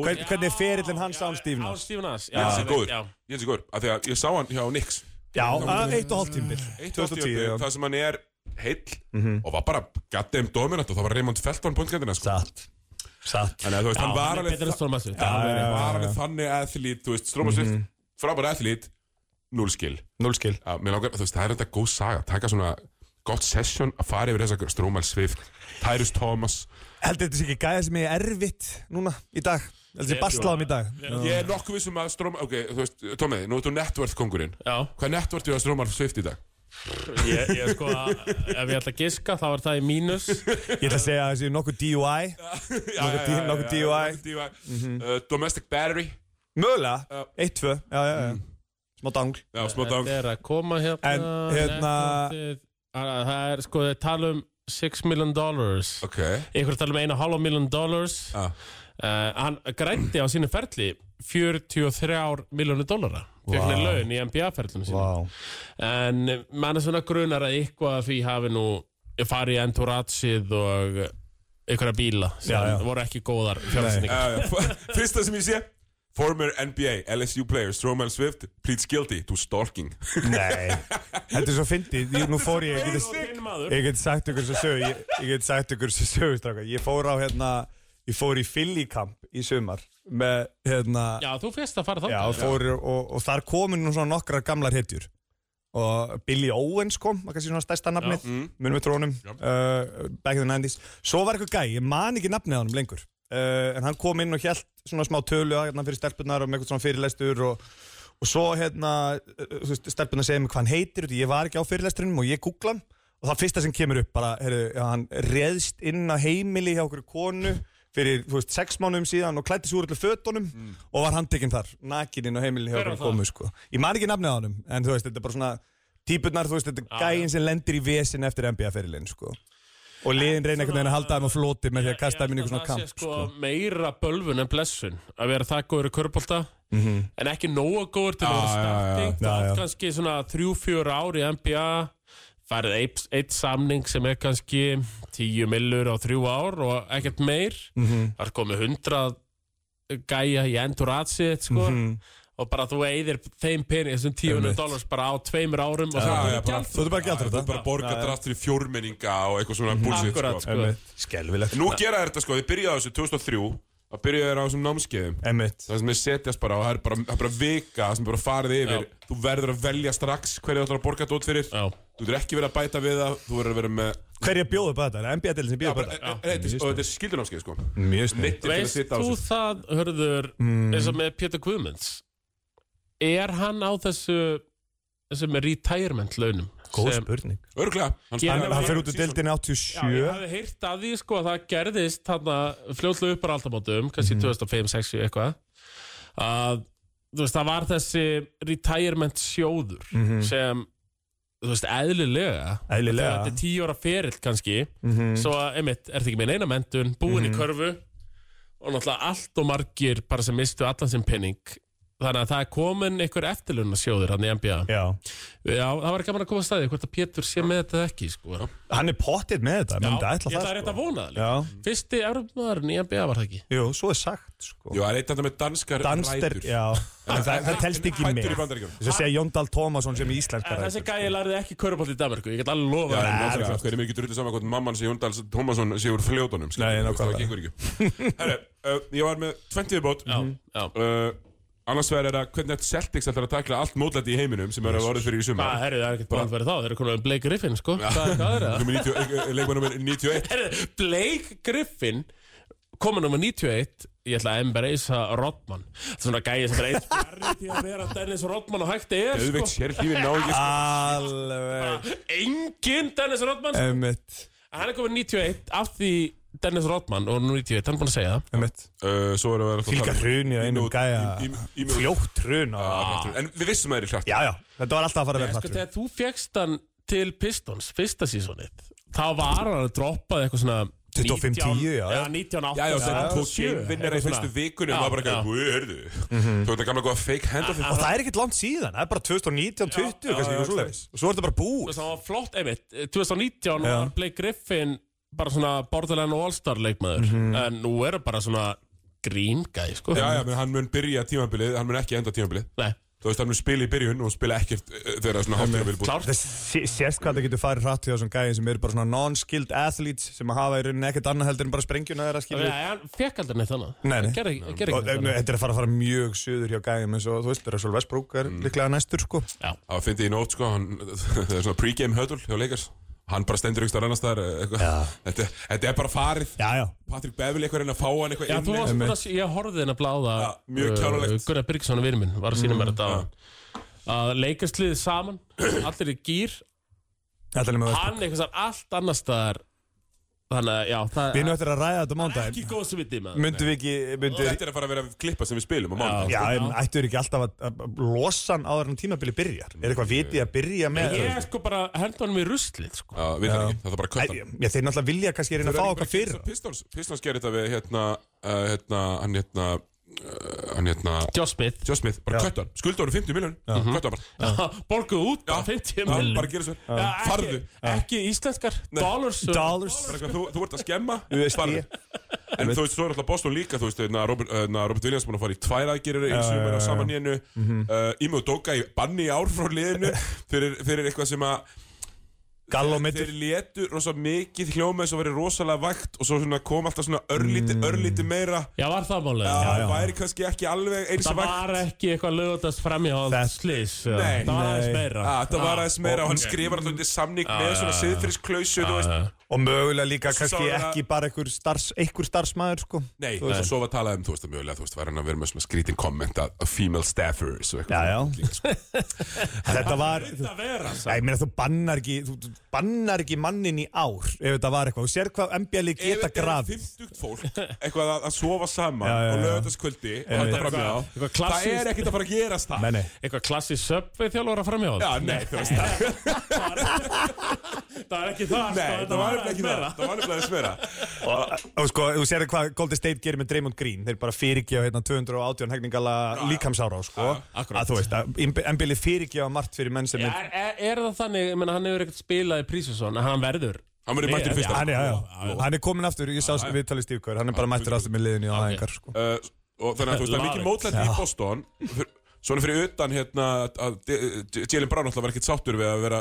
Hvern- hann. Hvernig er ferillin hans án Steve Án? Steve Nass Ég já, þessi góður, já. ég þessi góður. Af því að ég sá hann hjá Nix Já, að eitt og hálft tímbil Eitt 2010, tíu, já. það sem hann er heill og var bara goddamn dominant og það var Raymond Felton pointgændina sko. Satt Satt Þannig að þú veist, hann var alveg Já, hann var alveg þannig athlít, þú veist, Stróma Swift, frábær athlít, null skil. Núl skil Já, mér langar, þú veist, það er þetta góð saga, taka svona gott session að fara yfir þessa Stróma Swift, Tyrus Thomas. Heldur þetta sé ekki gæða sem er erfitt núna í dag? Heldur þetta sé baslaðum í dag? Ég er nokkuð vissum að Stróma, ok, þú veist, Tómið, nú ert þú networth kongurinn. Já, Hvað er networth við að Stróma Swift í dag? Ég, ég sko Ef ég ætla að giska, þá er það í mínus. Ég ætla að segja að það sé nokkuð DUI Nokkuð DUI. DUI. Uh, domestic battery, Mögulega, Já. 1-2 Já, já, já. Smá dangl. Þetta er að koma hérna En, hérna- að- Það er sko, þeir tala um 6 million dollars. Einhver tala um 1,5 million dollars. Uh, Hann grændi á sínu ferli 43 miljónu dollara Vá. wow. laun í NBA-ferlinu sínu Vá En mann er svona grunar að eitthvað af því hafi nú farið í entourageið og einhverja bíla sem Já, já. voru ekki góðar fjárfæsningar. Já, já. [laughs] Fyrsta sem ég sé Former NBA LSU player Stroman Swift pleads guilty to stalking Nei [laughs] Þetta er svo fyndið Nú fór ég Ég get, sagt ykkur svo sögu Ég, ég get sagt ykkur svo strákar. Ég fór á hérna Ég fór í Philly Camp í sumar Með hérna Já, þú fyrst að fara þá. Já, og, fór, og, og þar komin nú svona nokkrar gamlar hetjur. Og Billy Owens kom, var kannski svona stærsta nafnið munum við trónum, uh, back in the 90s svo var eitthvað gæ, ég man ekki nafnið á hann lengur uh, en hann kom inn og hjælt svona smá tölu hérna, fyrir stelpunar og með eitthvað svona fyrirlestur og, og svo hérna uh, stelpunar segja mig hvað hann heitir ég var ekki á fyrirlesturinnum og ég googla hann. Og það fyrsta sem kemur upp bara, heyrðu, já, hann reðst inn á heimili hjá okkur konu fyrir, þú veist, sex mánuðum síðan og klætti svo úr allir fötunum og var handtekinn þar, nakin inn á heimili hjá Hver var okkur komu, sko. Ég man ekki nafnið á honum, en þú veist, þetta er bara svona típurnar, þú veist, þetta er gæinn sem lendir í vesin eftir NBA-ferilinn, sko. Og liðin reyna einhvern veginn að halda þeim á floti með því að kasta þeim inn í eitthvað svona Það kamp, sé sko meira bölvun en blessun að vera það góður í körbólta en ekki nógu góður til að vera Já, já, já, starting. já, það er kannski svona þrjú, fjör ár í NBA farið eitt, eitt samning sem er kannski tíu millur á þrjú ár og ekkert meir það er komið hundrað gæja í enduratsi sko og bara þú eigðir þeim pening þessum 10 Einmitt. dollars bara á tveimur árum og það já, er bara- bara gjaldþrota. Þú ert bara að borga drast fyrir fjórmenninga og eitthvað svona bullshit Akkurat, sko. sko. Skelvilegt. Nú gera þetta sko, þið byrjaði á þessu 2003 Það byrjaði þér á þessum námskeiðum. Það sem þið setjast bara og það er bara, bara vika það sem bara farið yfir Já. Þú verður að velja strax hverju þú ætlar að borga þetta út fyrir Já. Þú verður ekki verið að bæta við það Þú verður að vera með Hverja bjóðu að? Er það NBA-delin sem bjóðu að þetta er- Og þetta er skildunámskeið sko Mjög snið. Að Veist þú þessu það, hörður, eins og með Pétur Guðmunds Er hann á þessu þessum retirement launum? Góð spurning. Örglega Hann, hann fer út úr síðan- deildinni Já, 87. ég hafði heyrt að því sko að það gerðist þarna fljótlega upp á aldamótum, kannski 2005, 6, eitthvað að þú veist, það var þessi retirement sjóður sem þú veist, eðlilega. Eðlilega. þetta er tíu ára ferill kannski svo að, einmitt, er þetta ekki með neina mentun búin í körfu og náttúrulega allt og margir bara sem mistu allan sem penning þannig að það er komin einhver eftirlunna sjóður hann í NBA Já. Já, það var gaman að koma að staði hvort að Pétur sé með þetta eða ekki sko. Hann er pottið með þetta. Já, menn þetta ég ætla ætla það, að rétt að sko. vona það líka. Já. Fyrsti Evropmaðurinn í NBA var það ekki Jú, svo er sagt, sko. Jú, það er eitt af þetta með danskar Danster, rætur já. En það, það telst ekki með. í. Þess að segja Jón Dahl Tómasson sem er íslenskar En þessi gæi lærði ekki körubótt í Danmarku Ég get alveg lofa Já, það er hvernig mér ekki drullið saman hvort mamman sé Jóndals Tómasson sé úr fljótonum skilur, Nei, þú veist, nákvæmlega. Það gengur ekki Herre, ég var með 20 viðbót Já, já Annars vegar að hvernig þetta Celtics ætlar að takla allt mótlæti í heiminum sem er að orðið fyrir í Hvað, sumar herri, það er ekkert bánt verið þá Þeir eru konar um Blake Griffin, sko Hvað er hvað er það? Númer 90 Leikmann nummer 91 Herri, Blake Griffin Komið nummer 91 ég ætla að embracea Rodman Það er svona gæði sem er eins verri til að vera Dennis Rodman og hægt er Auðveikt sko. sér lífið ná ekki sko. Alveg Engin Dennis Rodman sko. Einmitt Hann er komin 91 af því Dennis Rodman og nú 91, hann er búin að segja það. Uh, Svo erum við að Fylgja hruni á einum gæja í- í- í- í- Fljótt hrun og En við vissum að það er hlætt Já, já, þetta var alltaf að fara að vera Sko hrun þegar þú fegst hann til Pistons fyrsta sísonið þá var hann að droppaði eitthvað svona 25, 10, já. Já, 19, 8 Já, já, þetta tók 7, gamevinnar í fyrstu vikunni og maður bara ekki, hvað er þau? Þú veit að gamla góða fake handoff Og það er ekkert langt síðan, það er bara 2019, 20 kannski eitthvað svoleiðis. Og svo er þetta bara búið. Það var flott, einmitt. 2019 Já. var Blake Griffin bara svona borderline og all-star leikmaður. Mhm. en nú er það bara svona green guy, sko. Já, já, menn hann mun byrja tímabilið, hann mun ekki enda tímabilið. Nei, Þú veist, hann mun spila í byrjun og spila ekkert uh, þegar það er svona hálftímabilið búið. klárt. Það sé- sést hvað það getur farið hratt hjá þessum gæðin sem eru bara svona non-skilled athletes sem að hafa í rauninni ekkert annað heldur en bara sprengjuna þeirra Já, skilur hann fekk aldrei neitt annað. Nei, nei. Gerði gerði Og ekki neitt annað. þetta er að fara að fara mjög suður hjá gæðin eins og þú veist, Russell Westbrook er líklega næstur sko. Já, Það fyndi í nótt, sko, hann, [laughs] það er svona pre-game hödul hjá Lakers Hann bara stendur ykkur annars staðar eh, eitthvað. þetta, þetta er bara farið. Já, já, Patrick Beverly eitthvað reyna að fá hann eitthvað Já, þú varst inn að, sé- ég horfði henni að bláða Ja, kjánalegt. Gunnar Byrgsson, vinur minn, var að sína mér þetta á að leikast liðið saman [clears throat] allir í gýr, þetta er með hann eitthvað allt annar staðar þannig að, já, það Við erum eftir að ræða þetta mándaginn ekki góð sem við tíma Myndum við ekki, myndum Þetta er að fara að vera klippa sem við spilum á mánudag Já, en ættu þér ekki alltaf að, að losa hann áður en tímabili byrjar? Er eitthvað vitið að byrja með Ég er sko bara henda honum í ruslið sko. Já, við það ekki, það er bara að Æ, kötta Já, þeir náttúrulega vilja kannski reyna að fá okkar fyrir Pistons, Pistons gerir þetta við hérna, uh, hérna, hann hérna hann hérna, Josh Smith. Joe Smith, bara Já. kötta hann, skulda hann 50 miljón, kötta hann bara. [laughs] Borguð út á 50 Já, milli bara gera svo farðu. Ekki íslenskar Dollars Dollars. Bara þú, þú ert að skemma. Farðu. En þú veist, svo er alltaf Boston líka Þú veist, na, Robert, uh, na, Robert Williams búin að fara í tvær aðgerir eins og mér á saman í hennu uh, Ími og Dóka í banni ár frá liðinu. [laughs] Fyrir, fyrir eitthvað sem að Gall og Þeir mittur létu rosa mikið hljóma eins og verið rosalega vægt og svo kom alltaf svona örlítið, örlítið meira. Já, var það málið? Það Mm. já. væri kannski ekki alveg eins Það og vægt. var ekki eitthvað lögutast framjá Það- slís Nei, Það var aðeins nei. meira. Ah, Það var aðeins meira og hann skrifar alltaf undir samning með svona siðfyrsklausu, þú veist Og mögulega líka svo kannski sá ég að- ekki bara einhver, starfs, einhver starfsmæður sko. Nei, og svo var talað um, þú veist, að mögulega, þú veist, væri hann að vera með svona skrítin komment að að female staffers og Já, já. eitthvað líka, sko. [laughs] Þetta var Það vera Nei, ég meina þú bannar ekki Þú bannar ekki mannin í ár Ef þetta var eitthvað. Þú sér hvað MBL Ef geta þetta er grafið. 50 fólk eitthvað að, að sofa saman Já, já, og já. lögataskvöldi og halda Eitthvað- framjá eitthvað það er ekkert að fara að gerast það Eitthvað klassi [laughs] söpvei þjálfur að Já, Það. Er ekki það sko, nei, þetta það var ekki það það var nefnilega þess meira. [laughs] Og, og sko, þú sér hvað Golden State gerir með Draymond Green. Þeir bara fyrirgefa hérna 218 hegningala líkamsára sko. Að þú veist að MBL fyrirgefa margt fyrir menn sem Já, er er, það þannig, ég meina hann hefur ekkert spilað í Prísesson en hann verður. Hann verður mættur í fyrsta. Hann er, er komin aftur, ég sá viðtalið Steve Hann er bara mættur aftur með liðinu á Ok. hæðingar sko. uh, og þannig að þú veist, það er mikið mótlætt í Boston Svona fyrir utan hérna að að Jalen Brown alltaf var ekkert sáttur við að vera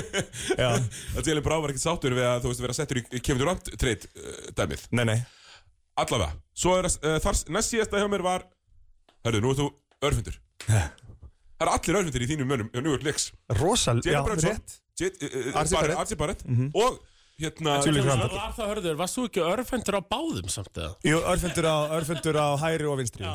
[laughs] að Jalen Brown var ekkert sáttur við að þú veist vera settur í Kevin Durant treyt uh, dæmið. Nei, nei. Allavega, svo er uh, þar, næst síðasta hjá mér var Hörðu, nú er þú örfundur. Það eru allir örfundur í þínum mönnum hjá New York Knicks. Rosal, já, rétt. Uh, Archie Barrett. Archie Barrett og hérna Var Randle. var það hörður, varst þú ekki örfendur á báðum samt eða? Jú, örfundur á, örfundur á hæri og vinstri. [laughs]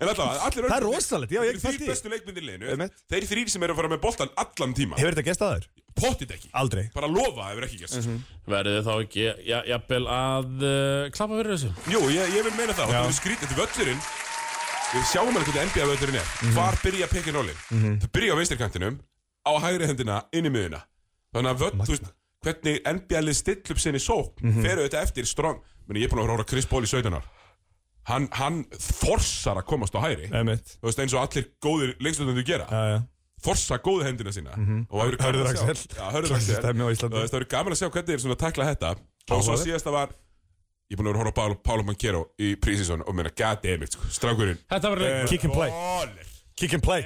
En allavega, allir Það er rosalegt, já, ég Þeir fætti þrýr bestu leikmyndir liðinu. Einmitt. Þeir þrýr sem eru að fara með boltan allan tíma Hefur þetta gestað þér? Pottit ekki. Aldrei. Bara lofa hefur ekki gæst Verðið þið þá ekki, ja, jafnvel að uh, klappa fyrir þessu? Jú, ég, ég vil meina það. Já. Það er skrítið. Til völlurinn. Við sjáum alveg hvernig NBA völlurinn er. Hvar byrja and rollin? Það byrja á vinstrikantinum Á hægri hendina inn í miðuna Þannig að völl, þú veist Hvernig NBA lið still upp sinni sók mm -hmm. Feru þetta eftir strong. Meni, Ég er búin að hóra Chris Paul í 17 ár. Hann, hann forsar að komast á hægri Einmitt. Þú veist eins og allir góðir leikstundundu gera. Já, já. Forsa góðu hendina sína. Og það verður gaman Hörður að Axel. Og Það verður gaman að sjá hvernig þeir svona takla þetta. Og svo Áhugavert. síðasta var ég er búin að vera að horfa á Paulo, Paulo Manquero í prísinsson og meina goddammit sko, strákurinn. Þetta var leikur Kick and play. Kick and play.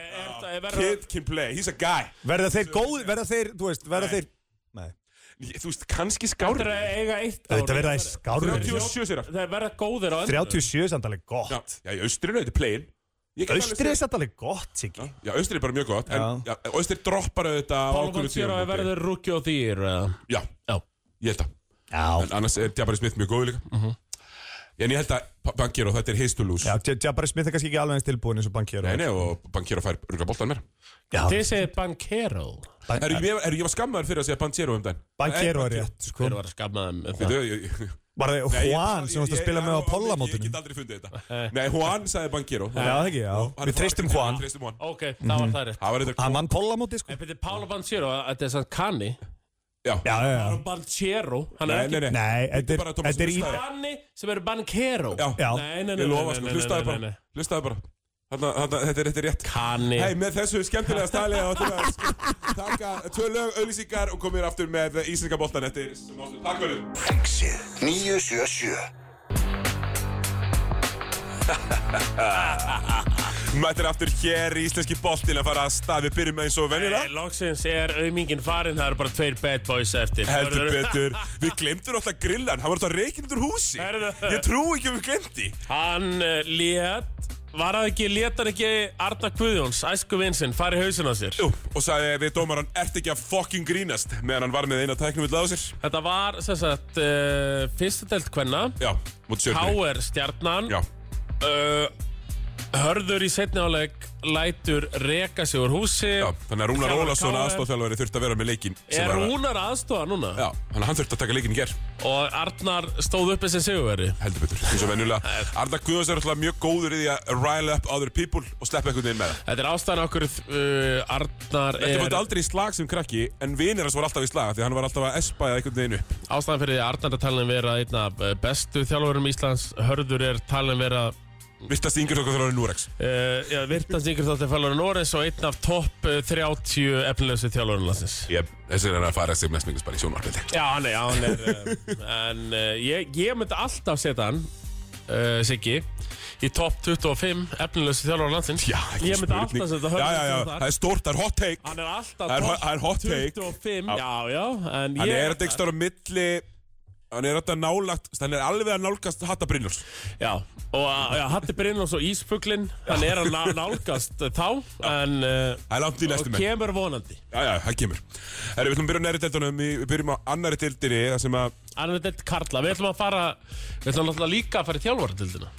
Kid can play, he's a guy. Verða þeir góð, verða þeir, þú veist, verða Nei. þeir Nei þú veist, kannski Þetta skári er að eiga eitt ár. Þetta verða þeir skárri. 37 sér Það er verða góðir á endur 37 samt alveg já, gott. Já, í austrinu þetta er playin. Ég get alveg Austri er samt alveg gott, Siggi. Já, austri er bara mjög gott En já, austri droppar auðvitað hann sér að verður rookie og þýr Já, Já. Ég held að Já. En annars er Jabari Smith mjög góð líka En ég held að Bankero, þetta er lose Já, Jabari Smith er kannski ekki alveg eins tilbúin eins og Bankero Nei, nei, og Bankero fær örgulega boltan mér Já, Þið segir Bankero Er ég, er ég var skammaður fyrir að segja Bankero um daginn? Bankero er rétt sko. Hver var að skamma þeim um það? Veitu, ég- ég- Var það Juan sem varst að spila ég- með á ég- Ég get aldrei fundið þetta. Nei, Juan sagði Bankero Já, það ekki, já. Við treystum Juan. Ok, það var það rétt. Það var þetta Hann vann Pollamóti, sko Þetta er er Nei, ekki nei, nei. Nei, þetta er, er í. Kani sem eru Bankero Já, Já. Nei, nei, nei, ég lofa sko, hlustaði bara. Hlustaði bara. Þarna, þarna, þetta er, er rétt. Kani. Hei, með þessu skemmtilega stæli að taka tvö lög, auðlýsingar og komið aftur með íslenska boltan eftir Takk fyrir. Exið 977 [laughs] Mættir aftur hér í íslenski boltin að fara að stað. Við byrjum eins og venjulega. Loksins er auðmingin farin, það eru bara tveir bad boys eftir. Heldur betur. [laughs] Við glemdur alltaf grillan, hann var alltaf reikinn úr húsi. Ég trú ekki að við glemdi Hann uh, lét, var það ekki, hann ekki Arna Guðjóns, æsku vinsinn, fara í hausin á sér? Jú, og sagði við dómaran, ert ekki að fucking grínast? Meðan hann var með eina tæknum við á sér. Þetta var, sem sagt, uh, fyrsta delt kvenna. Já, mútið sjöfni K.R. stjarnan. Já, uh, Hörður í setni áleik lætur reka sig úr húsi. Já, þannig að Rúnar Þjálfari Ólafsson KR. aðstofþjálfari þurfti að vera með leikinn sem Er var að- Rúnar aðstofa núna? Já, þannig að hann þurfti að taka leikinn í ger Og Arnar stóð uppi sem sigurveri? Heldur betur, eins og venjulega. [laughs] Arda Guðans er alltaf mjög góður í því að rile up other people og sleppa einhvern veginn með það. Þetta er ástæðan okkur uh, Arnar Þetta er var aldrei í slag sem krakki en vinir hans var alltaf í slag því hann var alltaf að espaða einhvern veginn upp. Ástæðan fyrir því að Arnar er talin vera einn af bestu þjálfurum Íslands Hörður er talin vera Þjóðar í Núrex uh, já, virtans yngur þáttir þjálfurum Norris og einn af topp uh, 30 efnilösu þjálfurum landsins. Ég, þessi er að fara sem mest mikið bara í sjónvarpildi Já, hann er, já, hann er uh, En uh, ég, ég myndi alltaf setja hann uh, Siggi Í topp 25 efnilösu þjálfurum landsins. Já, Ég myndi alltaf setja Já, já, já, Hörður það er stórt, það er hot take. Hann er alltaf topp það er hot take. 25, já, já En Hann ég er þetta ekki stóra milli Hann er þetta nálagt Hann er alveg að nálgast Hatta Brynjóls Já, og já, Hatti Brynjós og Ísfuglin Hann er að ná- nálgast þá En uh, Það er langt í næstu menn. kemur vonandi. Já, já, það kemur. Herri, við ætlum að byrja á næri deildunum Við byrjum á annari deildinni Það sem að Annar deilt Karla, við ætlum að fara Við ætlum náttúrulega líka að fara í þjálfaradeildina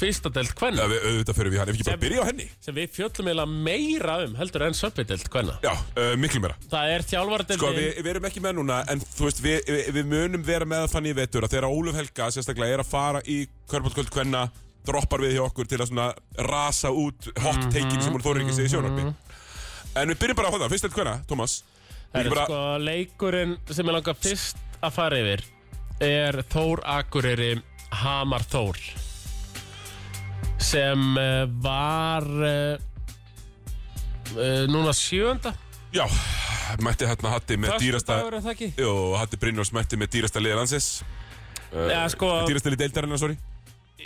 Fyrsta deilt Já, Kvenna við auðvitað fyrir við hann Ef ekki bara byrja á henni. Sem við fjöllum eiginlega meira um Heldur en söpvideilt Kvenna. Já, uh, miklu meira. Það er þjálfaradeildin Sko, við, við erum ekki með núna, en þú veist, við, við, munum vera með þannig í vetur að þegar Óluf Helga sérstaklega er að fara í Körbátkvöld Kvenna, droppar við hjá okkur til að svona rasa út hot take-in sem hún þóri ekki í sjónarbi. En við byrjum bara á það, fyrst til Kvenna, Tómas. Það er bara- sko leikurinn sem ég langar fyrst að fara yfir Er Þór Akureyri Hamar Þór Sem uh, var uh, uh, núna sjönda Já, mætti hérna Hatti með dýrasta, Föstudagur, er það ekki? jú, Hatti Brynjóls mætti með dýrasta liði landsins. Já, sko- Dýrasta liði deildarinnar, sorry.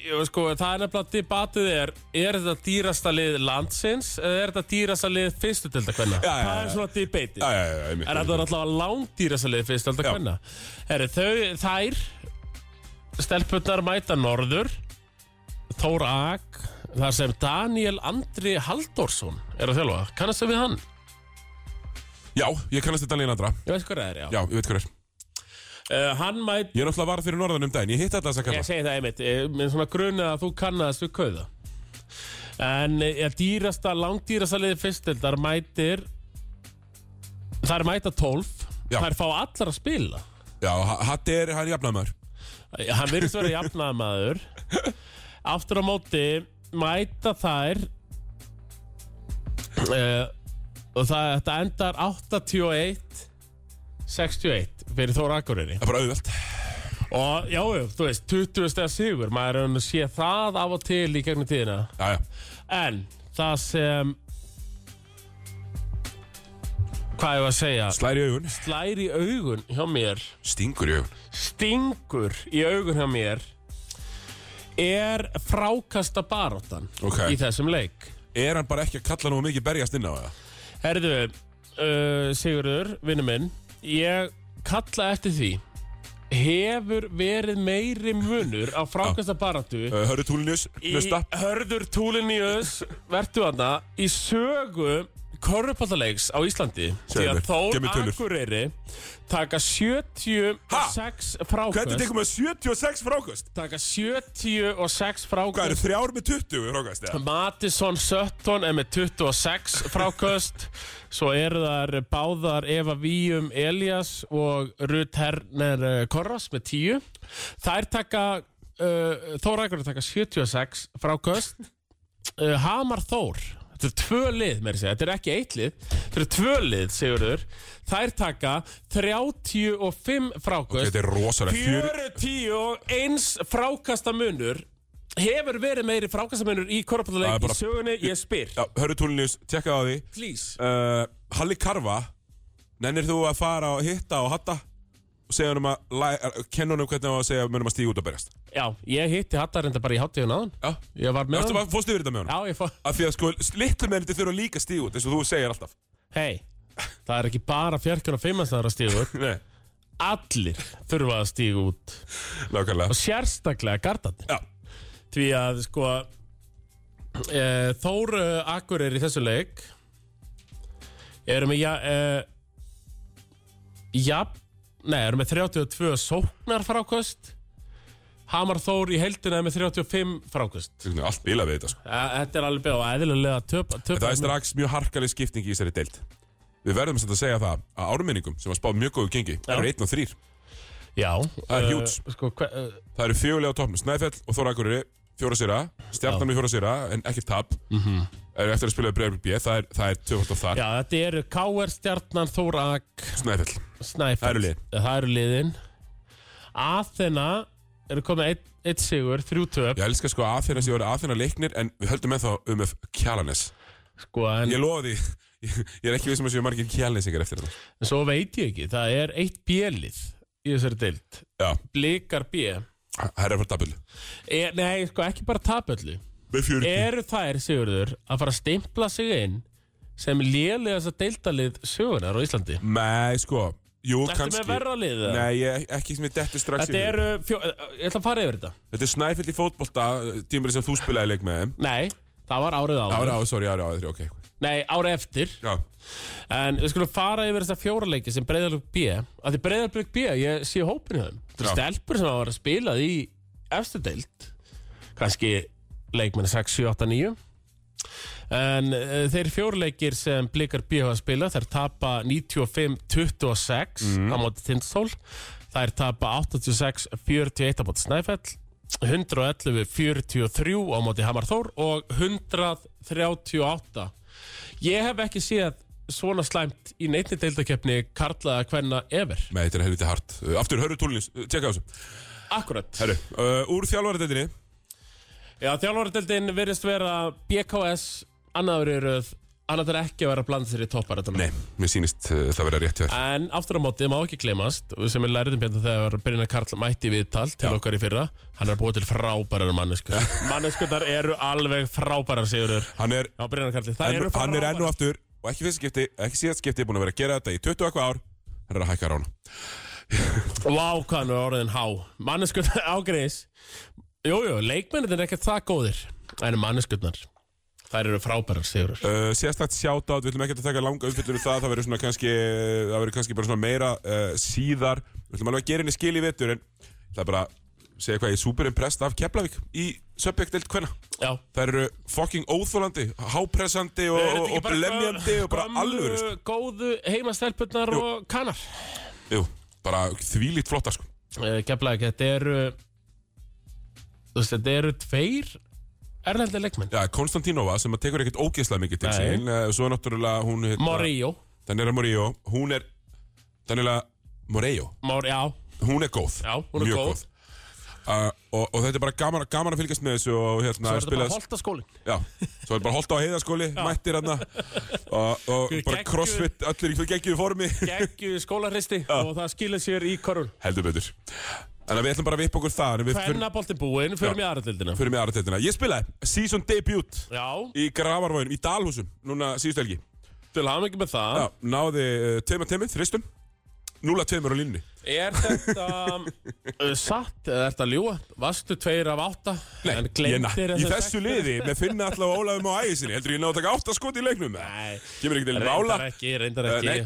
Jú, sko, það er nefnilega debatið er Er þetta dýrasta lið landsins eða er þetta dýrasta lið fyrstu delta hvenna? Já, já, Það já. er svona debatið Já, já, já, einmitt. En þetta er alltaf langdýrasta lið fyrstu delta Já. hvenna Herri, þau, þær Stelpurnar mæta norður Þór Ag þar sem Daniel Andri Halldórsson er að þjálfa, kannastu við hann? Já, ég kannast þetta alveg andra. Ég veit hvað það er, já, Já, ég veit hvað er. Uh, Hann mæt, Ég er náttúrulega var fyrir norðan um daginn, ég hitt þetta þess að kalla. ég segi það einmitt eh, með svona grunni að þú kannast við kauða En eh, dýrasta, langdýrasta liði fyrstildar mætir er mæta 12 Já. Er fá allar að spila Já, Hatti er, hann er jafnamaður. Hann virðist vera jafnaðamaður [laughs] Aftur á móti mæta þær uh, Og það þetta endar 81 61 fyrir Þóra Akureyri Það er bara auðvelt. Og já, já, þú veist, 20 stegar sigur Maður er að sé það af og til í gegnum tíðina Já, já. En það sem Hvað ég var að segja Slæri augun. Slær í augun hjá mér Stingur í augun. Stingur í augun hjá mér Er frákasta baróttan Ok. Í þessum leik Er hann bara ekki að kalla nú mikið berjast inn á það? Herðu, uh, Sigurður, vinnu minn Ég kalla eftir því Hefur verið meiri munur á frákasta baróttu Uh, Hörru Túlinius, í hlusta. Hörður Túlinius vertu hana í sögu korrupallalegs á Íslandi því Segðu að mér, Þór gef mér tölur. Akureyri taka 76 frákvöst Hvernig tekum við 76 frákast? taka 76 Hvað eru frákvöst þrjár með 20 frákast? Ja? Matisson Sutton er með 26 frákvöst svo eru þar báðar Eva Víum Elias og Ruth Herner eh, Korras með 10 þær taka uh, Þór Akureyri taka 76 frákvöst uh, Hamar Þór Þetta er tvö lið, með þess að þetta er ekki eitt lið. Þetta er tvö lið, Sigurður. Þær taka 35 frákvöst Þetta er rosalega fjör 41 frákasta munur. Hefur verið meiri frákasta munur í bara- í sögunni, ég spyr. Já, hörru túnljus, tjekka á því. Please. Uh, Halli Karfa Nennir þú að fara og hitta og hatta og segja honum að læ- kenna honum hvernig á að segja munum að stíga út og berjast. Já, ég hitti Hattar enda bara í háttíðun aðan Já, Ég var með hann. fórstu yfir þetta með honum? Já, ég fór. Af því að sko, litlu mennir þurfa líka að stíga út eins og þú segir alltaf. Hei, það er ekki bara fjarkjörn og fimmastæðar að stíga út. [laughs] Nei, Allir þurfa að stíga út. Nákvæmlega. Og sérstaklega gardandi Já, Því að sko e, Þór e, Akkur er í þessu leik. Erum við ja, e, Nei, erum við 32 sóknar frákvöst Hamar Þór í heldina er með 35 frákvöst allt bila við þetta sko. Þetta er alveg beð og eðlilega töp, töp Það er strax mjög harkaleg skipting í þessari deild. Við verðum að segja það að ármenningum sem var spáð mjög góðu gengi eru 1 og 3 Já. Það er eh, huge. Sko, hve, uh, Það eru fjögulega á toppnum. Snæfell og Þóra Akureyri fjóra sýra Stjarnan með fjóra sýra en ekki tap. Mm -hmm. Eru eftir að spila Breiðarblik B það er, það er tvöfald á þar Já, þetta eru K.R. Stjarnan, Þór Ak Snæfell. Snæfell. Það eru liðin. Það eru liðin. Aþena eru komið eitt, eitt sigur, þrjú töp. Ég elska sko aðþeina sem voru aðþeina leiknir en við höldum með þá um Kjalanes sko, en, Ég lofa því. [laughs] Ég er ekki við sem að séu margir Kjalanesingar eftir þetta. En svo veit ég ekki Það er eitt bjelið í þessari deild. Já, Blikar B. Það er fara dabul er, Nei, sko, ekki bara fjöruti Eru þær, Sigurður, að fara að stimpla sig inn sem lélega þess að deildalið sögunar á Íslandi? Nei, sko, jú, Þetta kannski. með verra lið eða? Nei, ég, ekki sem ég detti strax Þetta í hug. eru, fjó, ég ætla að fara yfir þetta. Þetta er Snæfell í fótbolta Tímur sem þú spilaði leik með þeim. Nei, það var árið áður. Ára á, sorry, ára á, ára, ok. Nei, árið eftir. Já, En við skulum fara yfir þessa fjóraleiki sem Breiðarblik B að því Breiðarblik B, ég sé hópinu þeim. Það Já. er stelpur sem hafa verið að spilað í efstu deild kannski leikmenn 6, 7, 8, 9 En uh, þeir fjórleikir sem Blikar B hafa spilað þær tapa 95-26 á móti Tindstól þær tapa 86-41 á móti Snæfell 111-43 á móti Hamar Þór og 138 Ég hef ekki séð svona slæmt í neittni deildakeppni karlaða hvenna ever. Með þetta er helviti hart. Aftur, hörru túlnins, uh, tjekka þessu. Akkurat Herru, uh, úr þjálfaradeildinni Já, þjálfaradeildin virðist vera BKS annaður í röð annar er ekki að vera blanda sér í topparatunum Nei, mér sýnist uh, það vera rétt hjá þér. En aftur á móti, má ekki glemast sem er læriðum bjönda þegar Brynjar Karl mætti viðtal til Já. okkar í fyrra hann er búið til frábærar manneskur [laughs] Manneskurnar eru alveg frábærar sigurður. Hann er, Já, Brynjar Karl, það enn, eru hann er enn og aftur Og ekki fyrst skipti, ekki síðast skipti Búin að vera að gera þetta í 20 og eitthvað ár. Hann er að hækka rána Vá, hvað hann er orðin há. Manneskurnar [laughs] ágreis Jújú, leikmennir er ekkert það góðir En manneskurnar, þær eru frábærar sigurður. Uh, Sérstakt sjátátt, við ætlum ekki að taka langa umfyllur um það Það verður svona kannski Það verður kannski bara svona meira uh, síðar. Við ætlum alveg að gera henni skil í vetur En það er bara segja hvað ég er super impressed af Keflavík Í Söpbygdelt hvenna Já, Það eru fucking óþólandi Hápressandi og, og, og bara blemjandi Og bara alvöru sko. Góðu heimastelpunnar og kannar Jú, bara þvílít flottar sko. Keflavík, þetta eru veist, þetta eru tveir Erlendi leikmenn. Já, Konstantínova sem að tekur ekkert ógeðslega mikið til Nei. sín uh, Svo er náttúrulega hún hérna, Morillo. Daniela Morillo Hún er Daniela Morillo. Mor, Já, Hún er góð. Já, hún er Mjög góð. Uh, og, og þetta er bara gaman, gaman að fylgjast með þessu og hérna svo er þetta bara holta skólin Já, svo er bara holdt á heiðaskóli, mættir hérna og, og bara Geggjuð. crossfit, allir í geggjuðu formi. Geggju skólaristi og það skilir sér í korun Heldur betur Þannig að við ætlum bara að vippa okkur það fyrir, Fennabolti búinn, fyrir mig aðratildina fyrir mig aðra teitina Ég spilaði season debut Já, í Gravarvóinum, í Dalhúsum núna síðustu helgi. Til hafa mikið með það. Já, náði uh, teima teimið, þristum. 0-2 á línni Er þetta uh, [laughs] satt eða er þetta ljúa? Vastu tveir af átta? En ég, glemtir Í þessu liði, með finna alltaf Ólafum á ægisinni Heldur ég ná að taka 8 skot í leiknum? Nei, Kemur ekki til mála. Reyndar ekki, reyndar Uh, ekki. Nei,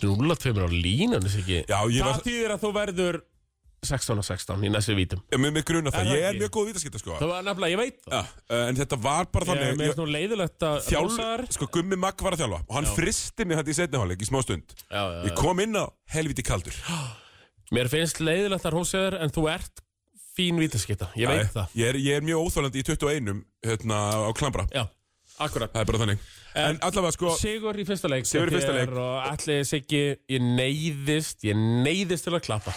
2-2 í þristum, 0-2 af línni Já, ok Núla tveimur á línan, þess ekki? Já, ég Það var þýðir að þú verður 16 og 16 í næstu vítum. Með, með gruna það, Er það ég er ekki? mjög góð vítaskipta sko. Það var nefnilega, ég veit það. Já, uh, En þetta var bara Ég þannig með svona leiðilegt að Þjálf, rósaðar. sko Gummi Magg var að þjálfa og hann fristi mig þetta í setni hálfleik í smá stund. Já, já, Ég kom inn á helviti kaldur. [gasps] Mér finnst leiðilegt að rósaðar en þú ert fín vítaskita Ég veit það. ég er, ég er mjög óþólandi í 21 hérna á klambra. Já, akkurat. Það er bara þannig En allavega sko Sigur í fyrsta leik Sigur í fyrsta leik. Og allir Siggi, ég neyðist Ég neyðist til að klappa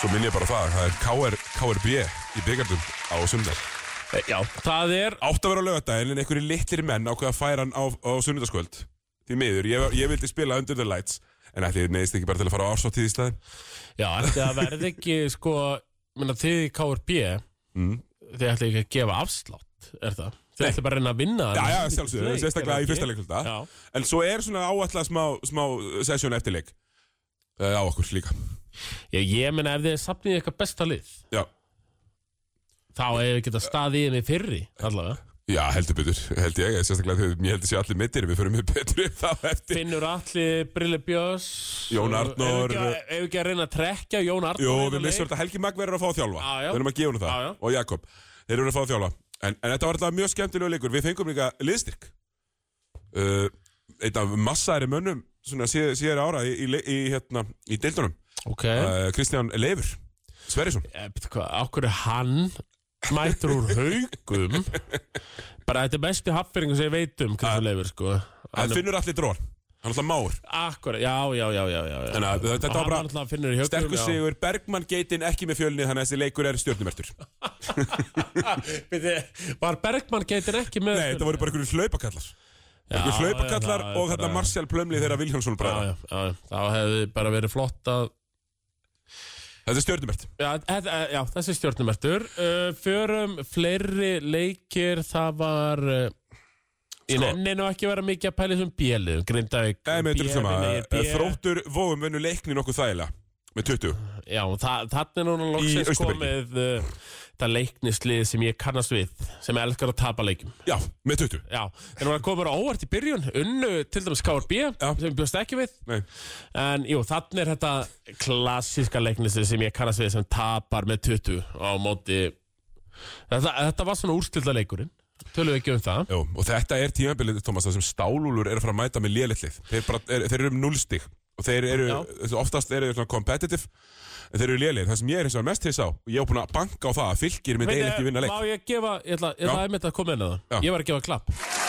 Svo minn ég bara það Það er KR, KRB í byggardum á sundag Eh, Já, það er Átt að vera á lögadaginn en einhverju litlir menn ákveða að færa hann á, á sunnudagskvöld Því miður, ég, ég vildi spila Under the Lights En ætli ég neðist ekki bara til að fara á ársáttíð í staðinn Já, ætti að verði ekki sko menna, Þið KRB mm. Þið ætti ekki að gefa afslátt Er það? Nei. ætti bara að reyna að vinna Já, já, leik, sérstaklega er í fyrsta ekki? Já, En svo er svona áallega smá, smá sesjón eftirleik uh, á okkur líka ég, ég menna ef þið sapnið eitthvað besta lið Já, Þá hefur við getað staðið í mig fyrri Allavega já heldur betur, held ég Sérstaklega þegar mér heldur sé allir mittir Við förum með betri þá eftir Finnur Alli, Brille Björns Jón Arnór. Ef ekki að reyna að trekja Jón Arnór Jú, í við þennan missum leik? þetta Helgi Magg verður að fá að þjálfa Já, já. Við erum að gefa hún það Já, já. Og Jakob, þeir eru að fá að þjálfa En, en þetta var alltaf mjög skemmtilegu leikur. Við fengum líka liðstyrk uh, Eitt af massaðri mönnum Svona síð, ára í, í, í, hérna, í deildunum. Ok. Uh, Kristján Leifur Sverrisson. Eh, Ákveður hann mætur úr haugum [laughs] Bara þetta er bestu haffyringu sem ég veit um Kristján Leifur sko. Hann finnur allir dról Hann er alltaf máur Akkurat, já, já, já, já, já. Þannig að þetta var bara Sterkur já. sigur, Bergmann geitin ekki með fjölni Þannig að þessi leikur er stjórnumertur [laughs] Bíddu, Var Bergmann geitin ekki með Nei, þetta voru bara einhverju hlaupakallar Einhverju Já, hlaupakallar já, er og hérna bara- Marcial Plumli þeirra Viljánsson Já, bræða já, já, já, það hefði bara verið flott að Þetta er stjórnumert Já, þetta- já þessi stjórnumertur uh, Förum fleiri leikir Það var uh, Ég nenni nú ekki að vera mikið að pæla þessum bjeliðum Grindavík Nei, með þetta sama B-vinir, B. Þróttur vóum vunnu leikni nokkuð þægilega Með 20 Já, það, þannig er núna loksins komið uh, Það leiknislið sem ég kannast við Sem elskar að tapa leikum Já, með 20 Já, þeir voru að koma mér á óvart í byrjun. Unnu til dæmis KRB. Sem ég bjóst ekki við. Nei. En jú, þannig er þetta klassíska leiknislið sem ég kannast við sem tapar með 20 á móti Þetta, þetta var svona úrstilda leikurinn Tölum við ekki um það Jó, og þetta er tímabilið, Thomas, það sem stálúlur eru að fara að mæta með lélitlið. Þeir, bara, er, þeir eru um núlstig og þeir eru, Já. oftast eru þeir svona competitive, en þeir eru lélir. Það sem ég er eins og mest hiss á, og ég hef búin að banka á það að fylgir minn eiginlega ekki vinna leik. Má ég gefa, ég ætla, ég ætla Já. að einmitt að koma inn að Já. það Ég var að gefa klapp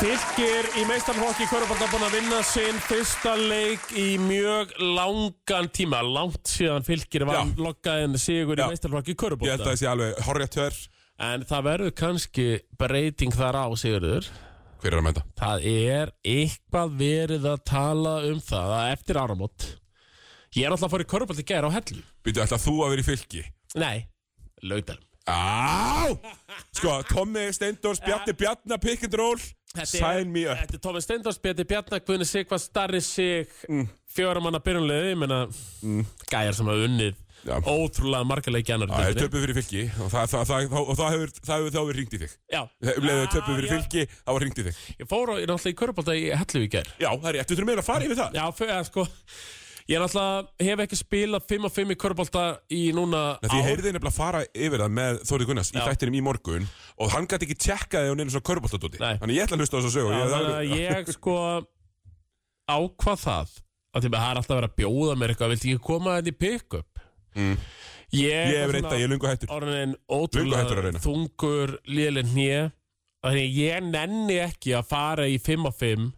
Fylgir í meistarflokki Körbólta búin að vinna sinn fyrsta leik í mjög langan tíma Langt síðan fylgir var lokkaðin sigur í meistarflokki Ég held að það sé alveg horrið tör. En það verður kannski breyting þar á sigurður Hver er að mæta? Það er eitthvað verið að tala um það að eftir áramót Ég er alltaf að fara í Körbólta gæra á hellu Býtu, ætla þú að vera í fylgi? Nei, laugdalum Á! Sko, Tommi Steindors, Bjarni Bjarnar, pick and roll, sign me up. Þetta er Tómi Steindors, Bjarni Bjarnar, Guðni Sigvað, Starri Sig, mm. fjóramanna byrjunlega, ég meina, gæjar sem hafa unnið. Ótrúlega marga leiki annar Það er töpuð fyrir fylgi og það, það, það, og það hefur, hefur þá verið ringt í þig. Já, Um leiðu töpuð fyrir já. fylgi, það var ringt í þig. Ég fór á, ég er náttúrulega í Körbólta í hellu í gær Já, það er rétt, þú þurfum meira að fara yfir það. Já, fyrir, sko, ég er náttúrulega, hef ekki spilað 5 og 5 í Körbólta í núna Nei, Því ég heyrði nefnilega að fara yfir það með Þóri Gunnars í Já. þættinum í morgun og hann gæti ekki tjekkaði á neina svona köruboltadóti Nei. Þannig ég ætla að hlusta á þessu sögu Já, ég, þannig að ég sko ákvað það að því að það er alltaf verið að bjóða mér eitthvað viltu ekki koma þetta í pick-up Mm. Ég, hef reynda, ég er lungu hættur. orðin ótrúlega þungur liðlinn hnið þannig ég nenni ekki að fara í 5 og 5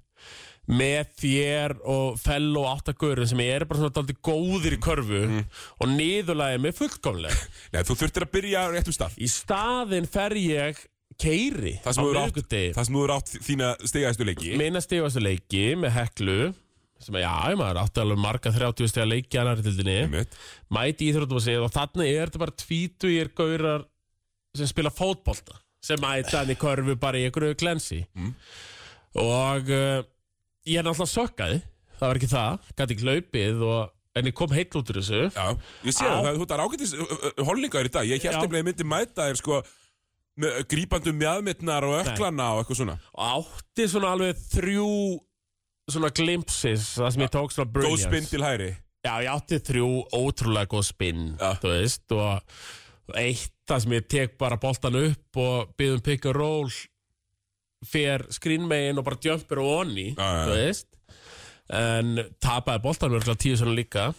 með þér og fell og áttagurinn sem ég er bara svona dálítið góðir í körfu Mm. og niðurlæði mig fullkomlega. [laughs] Nei, þú þurftir að byrja á réttum stað. Í staðinn fer ég keiri Það sem þú eru átt, þína stigæðistu leiki. Minna stigastu leiki með heklu sem að já, maður átti alveg marga 30 stiga leiki annar í tildinni Einmitt. mæti íþróttum að segja og þannig er þetta bara tvítugir gaurar sem spila fótbolta sem mæta hann í körfu bara í einhverju glensi. Mm. og uh, ég er náttúrulega sökkaði Það var ekki það, gæti ekki hlaupið og, En ég kom heill út úr þessu. Já, ég sé það, þú uh, uh, holningaður í dag. Ég held að ég myndi mæta þér sko grípandum mjadmittnar og öklana og eitthvað svona. Og átti svona alveg þrjú Svona glimpsis Það sem ég tók svona Góð brilliance spinn til hæri Já, ég átti þrjú ótrúlega góð spinn Já. Þú veist Og eitt það sem ég tek bara boltan upp Og byggðum pick and roll Fer skrínmegin og bara jumpir og onni Já, já, já. Þú veist. En tapaði boltan mörgulega tíu svona líka.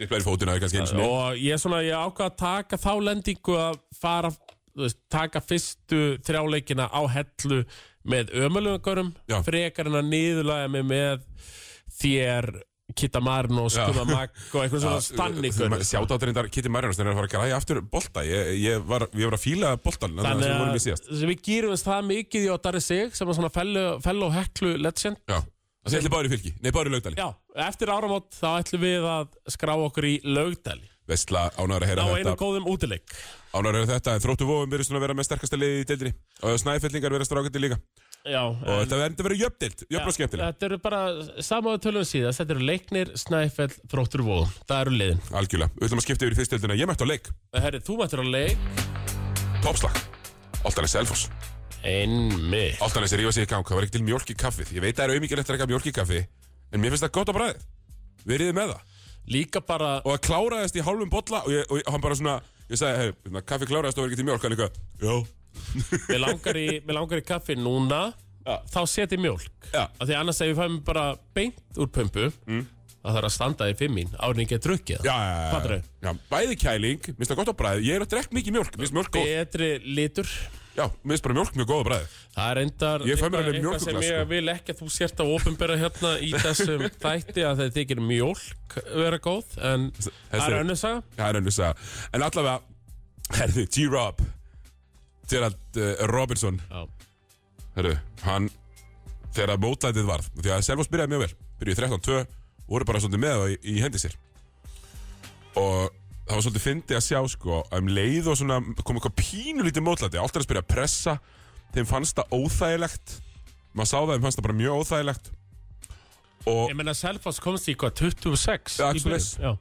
Diplaði fótinn aðeins kannski eins og Og ég, svona, ég ákvað að taka þá lendingu að fara, þú veist, taka fyrstu þrjáleikina á hellu með ömulungarum Já. frekar en að niðurlega mig með þér, Kitta Marn og Já. Skuma Magg [laughs] og eitthvað svona stannigur Sjátt átrindar Kitty Marinos þegar hann er að fara að græja aftur bolta. Ég, ég, var, ég var að fíla boltan Þannig að það við við gýrum það mikið í Ottari Sig sem er svona fellow, fellow heklu legend. Já, það allir báður í fylki. Nei, báður í laugdali. Já, eftir áramót þá ætlum við að skrá okkur í Laugdali. Vestla ánæður að á heyra einu þetta góðum útileik Að heyra þetta en Þróttu vóum verður svona að vera með sterkasta liði í deildinni? Og snæfellingar verður strákandi líka? Já, Og þetta verður verður jöfndild, jöfn og skemmtileg. Þetta eru bara samáðu tölum síðast Þetta eru leiknir, snæfell, þróttur vóðum Það eru liðin. Algjörlega, við ætlum að skipta yfir í fyrstdeildina Ég mætti á leik, Herri, þú mættir á leik. Toppslag. Altanes Selfoss. Einmitt. Altanes er rífa sig í gang, það var ekki til mjólk í kaffið. Ég veit að það er auðmikið eftir að drekka mjólk í kaffi En mér finnst það gott á bræðið Veriði með það? Líka bara Og það kláraðist í hálfum bolla Og, ég, og hann bara svona, ég sagði, hey, kaffi kláraðist og var ekki til mjólk. Hann eitthvað, já. Mér langar í, í kaffi núna. Já. Þá seti mjólk. Já. Af Því annars ef við fæum bara beint úr pumpu mm. Það þarf að standa í fimm mín. Árin ég get drukkið Já, já, Fattarðu? já, já, bæði kæling, minnst það gott á bræðið Ég er að drekka mikið mjólk, minnst mjólk góð Betri litur Já, minnst bara mjólk mjög góð á bræðið Það er endar mér alveg eitthvað sem ég sko. vil ekki að þú sért að ofinbera hérna í þessum [laughs] þætti að það þykir mjólk vera góð en það er önnur saga. Það er önnur saga. En allavega, herðu, G-Rob Gerald uh, Robinson. Já. Herðu, hann Þegar mótlætið varð Því að Selfoss byrjaði mjög vel Byrjuði 13-2 voru bara svolítið með það í, í hendi sér. Og það var svolítið fyndið að sjá sko að Um leið og svona kom eitthvað pínulítið mótlæti. Alltaf að spyrja að pressa. Þeim fannst það óþægilegt. Maður sá það, þeim fannst það bara mjög óþægilegt. Og Ég menna Selfoss komst í hvað 26 Já, í byrjun. Já.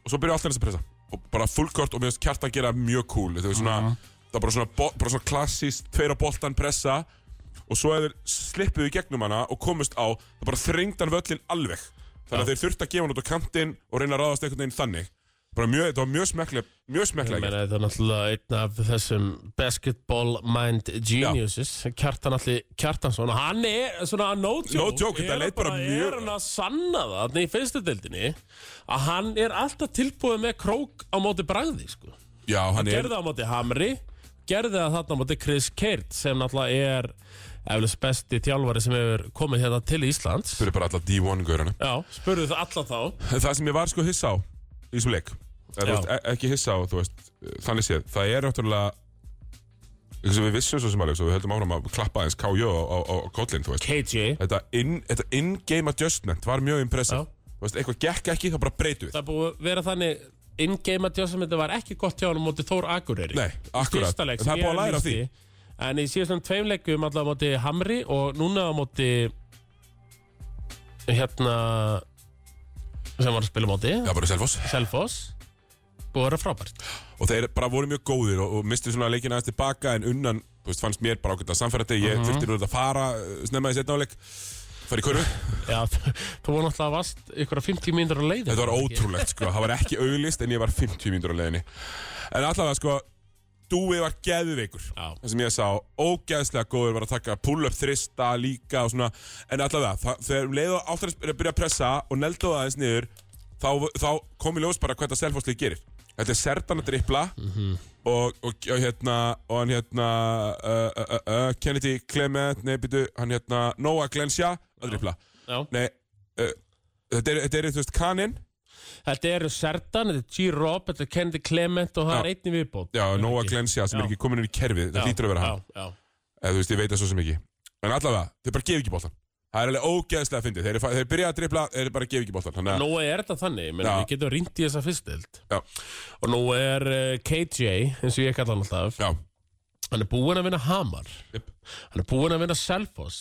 og svo byrja alltaf að pressa. Og bara fullkort og mér finnst kjartan gera mjög cool. Það er svona, það er bara svona, bara svona klassíst tveir á boltan pressa. Og svo eða slippuðu í gegnum hana og komust á, það bara þrengdan völlin alveg. Þannig að þeir þurftu að gefa hann út á kantinn og reyna að ráðast einhvern veginn þannig bara mjög, þetta var mjög smekklega mjög smekklega meina þetta er náttúrulega einn af þessum basketball mind geniuses. Kjartan allir Kjartansson hann er svona no joke, No joke, er leit bara mjög- er hann að sanna það þarna í fyrstu deildinni að hann er alltaf tilbúið með krók á móti bragði sko. já, hann er, gerði það á móti Hamri gerði það þarna á móti Chris Kert sem náttúrulega er eflust besti þjálfari sem hefur komið hérna til Íslands. Fyrir bara alla D1 gaurana. Já, spurðu það alla þá. Það sem ég var sko hissa á í þessum leik. Já. veist, e- ekki hissa á, veist, þannig séð. Það er náttúrulega eitthvað sem við vissum svo sem alveg, við höldum áfram að klappa eins KJ á, á, á kollin, KJ þetta in- in-game adjustment var mjög veist, eitthvað gekk ekki, þá bara breytu við. Það er búið vera þannig in-game adjustment var ekki gott hjá hann móti Þór Akureyri. Nei, akkurat, það er búið að læra því. En í síðastum tveim leikum allavega móti Hamri og núna móti hérna sem var að spila móti. Já, bara Selfoss. Selfoss. Búið að vera frábært. Og þeir bara voru mjög góðir og, og mistu svona leikina aðeins tilbaka en unnan, þú veist, fannst mér bara ákveðt að samfæra ég Mhm. þurfti nú að fara uh, snemma í setna áleik fara í kurvu Já, [laughs] þú var náttúrulega vast ykkur 50 mínútur á leiði Þetta var ótrúlegt, sko, það var ekki auglist en ég var 50 mínútur á leiðinni. En allavega, sko, dúið var geðveikur. Já. Það sem ég sá, ógeðslega góður var að taka pull-up þrista líka og svona. En allavega, þegar leið og alltaf er að byrja að pressa og neldu það aðeins niður Þá, þá kom í ljós bara hvað þetta selfhóðslið gerir. Þetta er Serdan að drippla og, og, og hérna, og hann hérna uh, uh, uh, Kennedy Clement, nei, byrju, hann hérna Noah Glensia að drippla. Nei, uh, þetta er, þetta er, þú veist, kaninn Þetta eru Serdan, þetta er G-Rob, þetta er Kennedy Clement og það er einnig viðbót. Já, Noah Glensia sem Já. er ekki komin inn í kerfið. Það hlýtur að vera hann. Já, já. Þú veist, ég veit það svo sem ekki. En allavega, þeir bara gefa ekki boltan Það er alveg ógeðslega að fyndi Þeir, þeir byrja að dribbla, þeir bara gefa ekki að, Nú er þetta þannig, menn, við getum rýnt í þessa fyrstild já, Og nú er uh, KJ, eins og ég kalla hann alltaf. Já, Hann er búinn að vinna Hamar. Jep. Hann er búinn að vinna Selfoss.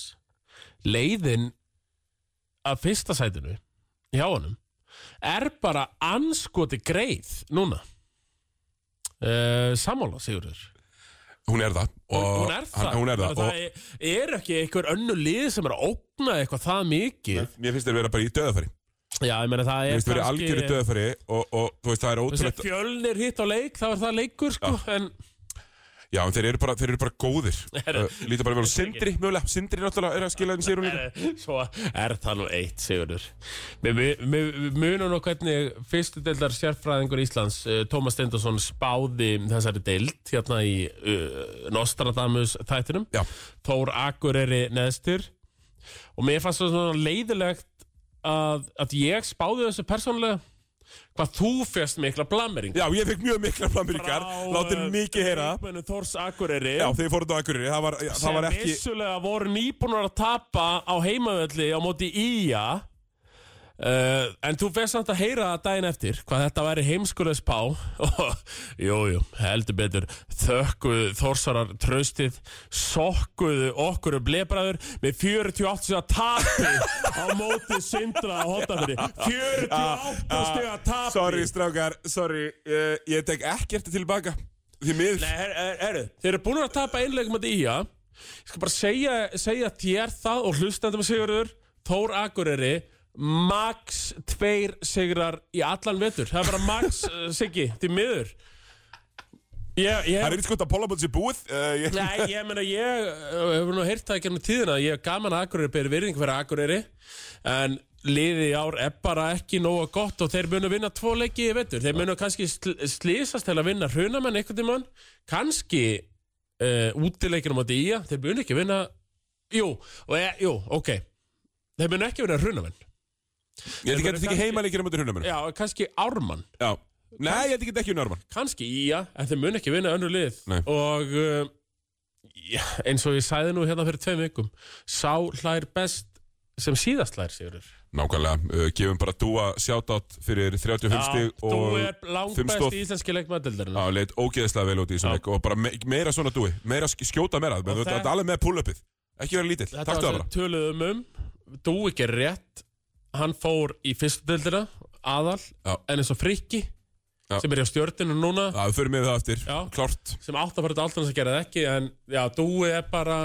Leiðin að fyrsta sætinu hjá honum er bara anskoti greið núna? Uh, Sammála, Sigurður. Hún er það og Hún er það, hann, Hún er það það er, er ekki einhver önnu lið sem er að ógna eitthvað það mikið? Mér finnst þér vera bara í döðafæri Já, ég meina það Mér er finnst þér vera algjöru döðafæri og, og þú veist það er Þessi ótrúlegt fjölnir hitt á leik, þá er það leikur sko En Já, en þeir eru bara, þeir eru bara góðir. [laughs] Uh, Líta bara vel á Sindri, mögulega. Sindri náttúrulega er að skila þeim sérum líka. Eh, Svo er það nú eitt, Sigurður. Við munum nú hvernig fyrstu deildar sérfræðingur Íslands uh, Tómas Stendarsson spáði þessari deild hérna í uh, Nostradamus þættinum. Já. Þór Akureyri neðstur og mér fannst það svona leiðilegt að, að ég spáði þessu persónulega hvað þú fyrst mikla blammering. Já, ég fekk mjög mikla flammeringar Látið mikið heyra. Leikmönnum Þórs Akureyri. Já, þegar ég fór þetta á Akureyri. Það var, það sem var ekki vissulega voru nýbúnar að tapa á heimavelli á móti Ía uh, en þú veist samt að heyra það daginn eftir hvað þetta væri heimskulega spá [laughs] og jú, jú, heldur betur. Þökkuðu þórsarar traustið sokkuðu okkur um blebræður með 48 stiga tapi á móti Sindra á Hotafyrir 48 stiga tapi. Sorry, strákar, sorry. Uh, Ég tek ekkert tilbaka. Því miður. Nei, her, her, herru, þeir eru búin að tapa einleikum að Ía Ég skal bara segja, segja þér það og hlustandum Sigurður. Þór Akureyri Max tveir sigrar í allan vetur. Það er bara Max uh, [laughs] Siggi, því miður. Ég, ég, Það er eitthvað að Pólamóts er búið uh, ég, Nei, ég meina, ég uh, hefur nú heyrt það ekki ennum tíðina Ég hef gaman að Akureyri beri virðing fyrir Akureyri En liðið í ár er bara ekki nóga gott Og þeir munu vinna tvo leiki í vetur. Þeir munu kannski sl slísast til að vinna hrunamenn einhvern tímann. Kannski uh, útileikinu á Día Þeir munu ekki vinna Jú, og, e, jú, ok. Þeir munu ekki vinna hrunamenn Ég held ekki að þetta ekki heimaleikir um þetta hrunumur Já, kannski Ármann. Já. Nei, ég held ekki ekki um Norman kannski Ía, en þeir mun ekki vinna önnur lið. Nei. og uh, já, eins og ég sæði nú hérna fyrir tveim vikum sá hlær best sem síðast hlær Sigurður. Nákvæmlega, uh, gefum bara dúa shoutout fyrir 35 stig þú og er langt best í íslenski leikmaðdeldarinn Já, leit ógeðslega vel út í þessum Já. leik og bara me meira svona dúi, meira sk- skjóta meira. Þetta er alveg með pull-upið. Ekki vera lítill, þetta var það sem töluðum um. Dúi gerir rétt hann fór í fyrstu deildina aðal, Já. en eins og Frikki Já. sem er í stjórninu núna Já, við förum með það eftir, Já. klárt sem átt að fara til alltaf að gera það ekki en já, Dúi er bara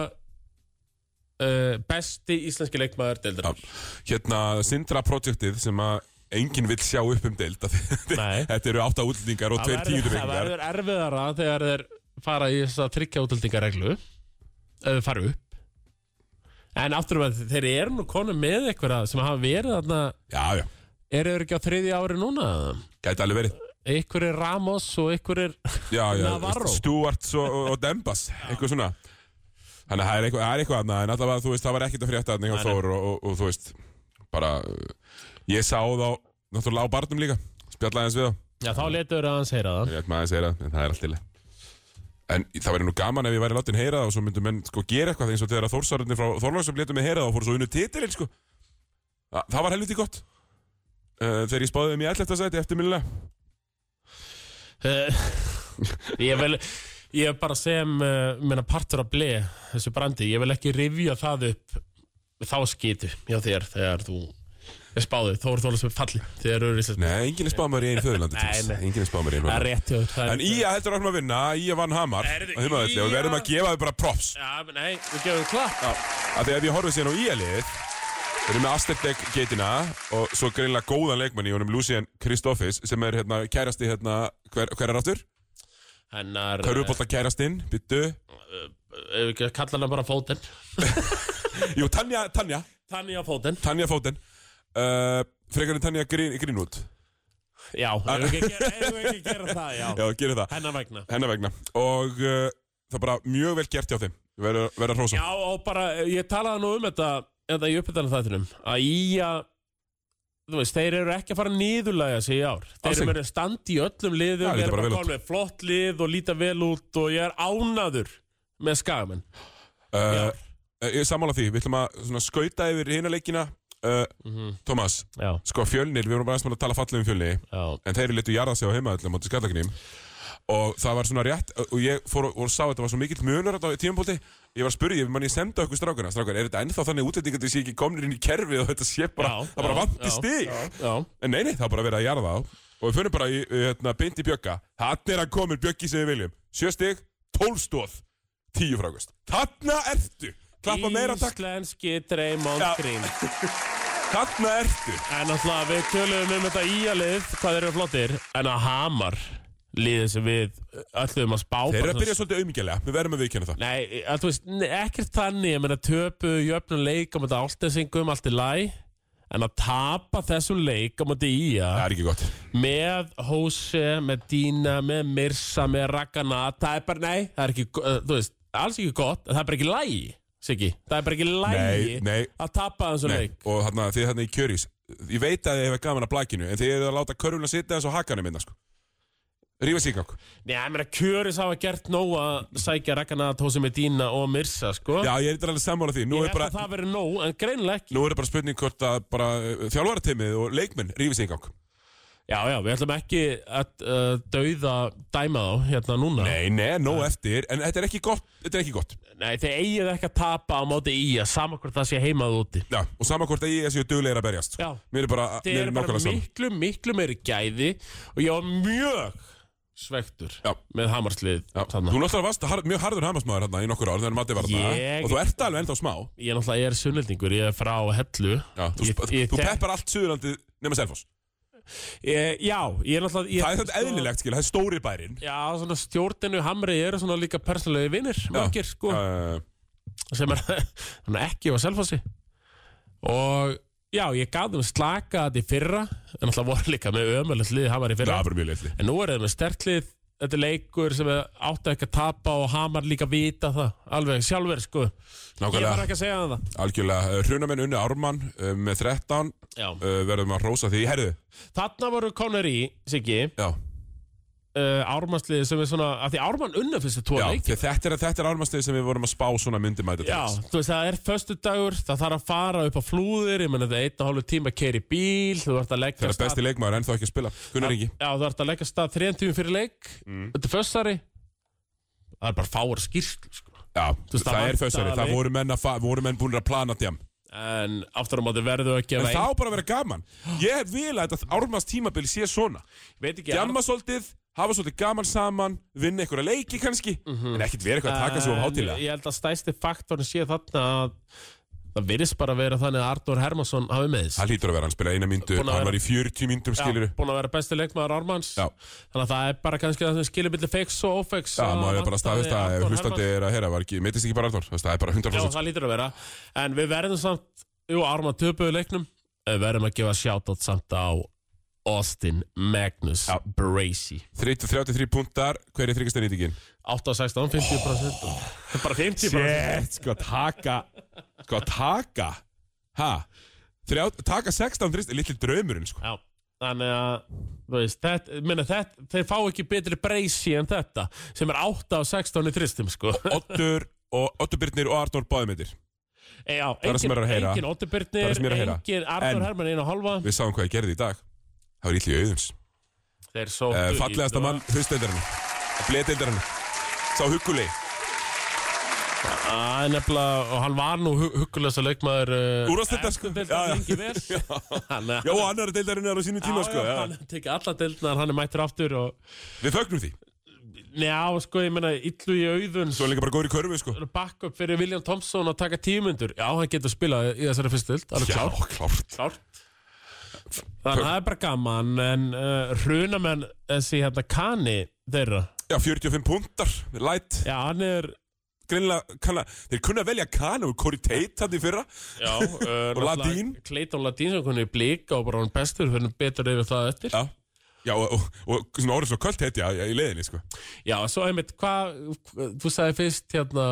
uh, besti íslenski leikmaður deildarinn Hérna, Sindra projektið sem að enginn vill sjá upp um deild [laughs] af því- Nei. Þetta eru átta útlendingar og tveir Það verður erfiðara þegar þeir fara í þess að tryggja útöldingareglu ef þeir fara upp En aftur um að þeir eru nú konum með eitthvað sem hafa verið þarna. Já, já, eru þeir ekki á þriðja ári núna? gæti alveg verið. Ykkur er Ramos og ykkur er Já, já, Navarro. Stuart og, og, Dembas eitthvað svona. Þannig að það er eitthvað, það er eitthvað annað en allavega, þú veist, það var ekkert að frétta þarna hjá. Þór og, og, og þú veist bara, ég sá þá náttúrulega á barnum líka, spjallaði eins við þá. Já, þá letur að hans heyra það. Ég veit maður að segja það, en það er allt til En það væri nú gaman ef ég væri látin heyra það og svo myndum menn sko gera eitthvað eins og þegar Þórsarunni frá Þorlóksum letum mig heyra það og fóru svo unnu titilinn sko Þa, Það var helviti gott uh, Þegar ég spáði þeim í 11. sæti eftirminnilega Eh, [laughs] Ég vil Ég er bara sem uh, minna partur að ble þessu brandi, ég vil ekki rifja það upp þá skitu hjá þér þegar þú er spáðið, þó er þú alveg sem falli þegar eru þessar Nei, enginn er spáð mér í einu föðurlandi Nei, nei. Enginn er spáð mér í einu Það er föðurlandi rétt hjá þér það er- En Ía heldur áfram að vinna, Ía vann Hamar Heyrðu, á heimavelli og við verðum að gefa þau bara props. Já, men nei, við gefum klapp. Af því ef ég horfið síðan á Ía-lið við erum með Asterdek geitina og svo greinlega góðan leikmann í honum Lucian Kristoffis sem er hérna kærasti hérna, hver, hver er aftur? Hennar Körfubólta kærastinn, byttu eh, Ef við ekki að kalla hana bara fóten [laughs] Jú, Tanja, Tanja, Tanja fóten Tanja Fóten uh, Frekar en Tanja Grín, Grínút Já, ekki, gera- ef við ekki gera það, já, Já, gerir það, Hennar vegna. Hennar vegna. Og uh, það er bara mjög vel gert hjá þeim. Verða verða hrósa. Já, og bara, ég talaði nú um þetta Þetta í uppbytana þættinum Að í að Þú veist, þeir eru ekki að fara nýðulega sig í ár. Þeir eru með standi í öllum liðum Þeir eru bara komin með flott lið og líta vel út Og ég er ánaður með skagamenn. Uh. Ég er sammála því, við ætlum að skauta yfir hina leikina uh, Tómas, Já, sko fjölnir, við vorum bara aðeins að tala fallið um fjölni já, En þeir letu jarða sig á heimaðallum átti skallakným Og það var svona rétt Og ég fór og, og sá að þetta var svo mikill þarna á tímabóti ég var að spyrja, ég mann ég senda okkur strákuna Strákar, er þetta ennþá þannig útlendingar að þið sé ekki komnir inn í kerfi og þetta sé bara, Já, það bara já, stig? já, já. En nei, nei, það er bara verið að jarða á Og við finnum bara í, í, hérna, beint í bjögga. Þannig er að komin bjöggi sem við viljum. Sjö stig, tólf stóð, tíu frákvæst Þarna ertu. Klappa meira takk, Íslenski Draymond Já. Green [laughs] þarna ertu. En alltaf við töluðum um þetta íalið Hvað eru flottir En að Hamar Liðið sem við ætluðum að spá Þeir eru að byrja svolítið auðmíkjælega, við verðum að viðkynna það. Nei, að þú veist, ne- ekkert þannig Ég meina töpu jöfnum leik á móti áltesingum Allt í læ En að tapa þessum leik á móti ía Það er ekki gott. Með Hose, með Dina, með Mirsa, með Ragana Það er bara, nei, það er ekki, uh, þú veist Alls ekki gott, það er bara ekki lægi Siggi, það er bara ekki lægi Nei, nei, Að tapa þessum nei. leik. Og þarna, þið þarna í kjörís Ég veit að þið hefur gaman að blækinu En þið eru að láta körfuna sitja eins og hakanum minna sko. Rífa sig gang. Nei, ég meina, Kjöris hafa gert nóg að sækja Ragana, Tósi með Dina og Mirsa, sko. Já, ég er eitthvað alveg sammála því. Nú Ég er held bara, að það verið nóg, en greinilega ekki. Nú er bara spurning hvort að bara þjálfarateimið og leikmenn rífi sig gang Já, já, við ætlum ekki að uh, dauða dæma þá hérna núna. Nei, nei, nóg eftir En þetta er ekki gott Þetta er ekki gott. Nei, þeir eigið ekki að tapa á móti í að sama hvort það sé heimað úti. Já, og sama hvort að ég séu duglegir að berjast Já. Mér er bara, Þeir mér er eru bara nákvæmlega saman miklu, miklu meiri gæði og ég var mjög svektur Já. með hamarslið. Þú náttúrulega varst hard, mjög harður hamasmaður hérna í nokkur ár þegar Matti var hérna Ég- og þú ert alveg ennþá smá. Ég er náttúrulega, ég er sunnildingur, ég er frá Hellu. Já, þú, Ég- ég þú peppar allt Suðurlandi nema Selfoss ég, Já, ég er náttúrulega ég, Það er þetta eðlilegt, skil, það er stóri bærin Já, svona stjórninu Hamri eru svona líka persónulegi vinnir margir, sko, uh, sem [laughs] er ekki á selfossi. Og já, ég gaf þeim slaka þetta í fyrra en alltaf voru líka með ömulegt lið Hamar í fyrra. Það var mjög litli En nú er það með sterklið Þetta er leikur sem áttu ekki að tapa og Hamar líka vita það Alveg sjálfur sko. Ég Nákvæmlega. var ekki að segja það. Algjörlega, hrunamenn unni Ármann uh, með 13 Já. uh, verðum að rósa því. Herðu, Þarna voru konur í, Siggi. Já, uh, Ármannsliði sem er svona að Því Ármann unna fyrstu tvo já leik því að þetta er, þetta er Ármannstegi sem við vorum að spá svona myndi mæta til. Já, þú veist það er föstu dagur Það þarf að fara upp á flúðir Ég menn þetta er einn og hálfu tíma að keira í bíl Þú ert að leggja Það er af besti leikmaður ennþá ekki að spila Gunnar Ingi. Já, þú ert að leggja af stað þrejum tímum fyrir leik Mm. Þetta er fössari Það er bara fáur skýrslu sko. Já, veist, það það er fössari, það voru menn, að voru menn búin að plana djam En aftur á móti verðu að En þá bara að vera gaman. Ég vil að þetta Ármanns tímabil sé svona. Veit ekki Djamma svolítið, hafa svolítið gaman saman Vinna einhverja leiki kannski En ekkert vera eitthvað að taka um En hátilega Ég held að stæsti faktorin sé þarna að það virðist bara vera þannig að Arnur Hermansson hafi meðis. Það hlýtur að vera, hann spilaði eina myndu að Hann vera- var í 40 myndum skilur búin að vera besti leikmaður Ármanns. Já. Þannig að það er bara kannski það sem skilur millir feiks og ófeiks. Já, að maður er bara staðist að hlustandi er að ekki, meitist ekki bara Arnór, það er bara Já, 100% það lítur að vera. En við verðum samt, jú, Ármann töpuðu leiknum, verðum að gefa shoutout samt á Austin Magnus Já. Bracey. 30 33 puntar, hver er þryggasta nýtingin? 8 og 16, 50%. Það er bara 50%. Shit, sko taka Sko taka Ha? Þrjá, taka 16 þrist, litli draumurinn sko Já, þannig að þú veist, þetta, minna, þetta, þeir fá ekki betri breysi en þetta sem er 8 af 16 í þristum sko. Oddur og Oddur Birnir og Arnór báðmyndir e, já, er engin, er að engin er Byrnir, er að engin Arnur En- Hermann einu og halva Við sáum hvað ég gerði í dag Það var ítli auðuns þeir sóttu uh, í- Fallegasta mann hlustdeildarinn Bledeildarinn Sá hugguli. Að nefnilega, og hann var nú huggulegast að leikmaður uh, Úrvalsdeildar, sko. [laughs] Já, og annar deildarinn er á sínu tíma Já, sko já, já. hann tekið alla deildnar, hann er mættur aftur og Við fögnum því. Já, sko, ég meina, illu í auðun Svo er líka bara góður í körfu sko. Back up fyrir William Thompson að taka tímundur Já, hann getur spilað í þessari fyrstu dild Alveg Já, klárt. Klárt Þannig að það er bara gaman En uh, hrunamenn þessi hérna Kani þeirra. Já, 45 puntar, light. Já, hann er Greinilega, kanna, þeir kunna velja Kana og Corey Tate hann í fyrra. Já, [laughs] uh, Ladín. Clayton Ladín sem kunni blíka og bara hann bestur fyrir betur yfir það eftir. Já. Já, og, og, og svona orðið svo kvöld heiti já, í leiðinni, sko. Já, svo einmitt, hvað Þú sagði fyrst hérna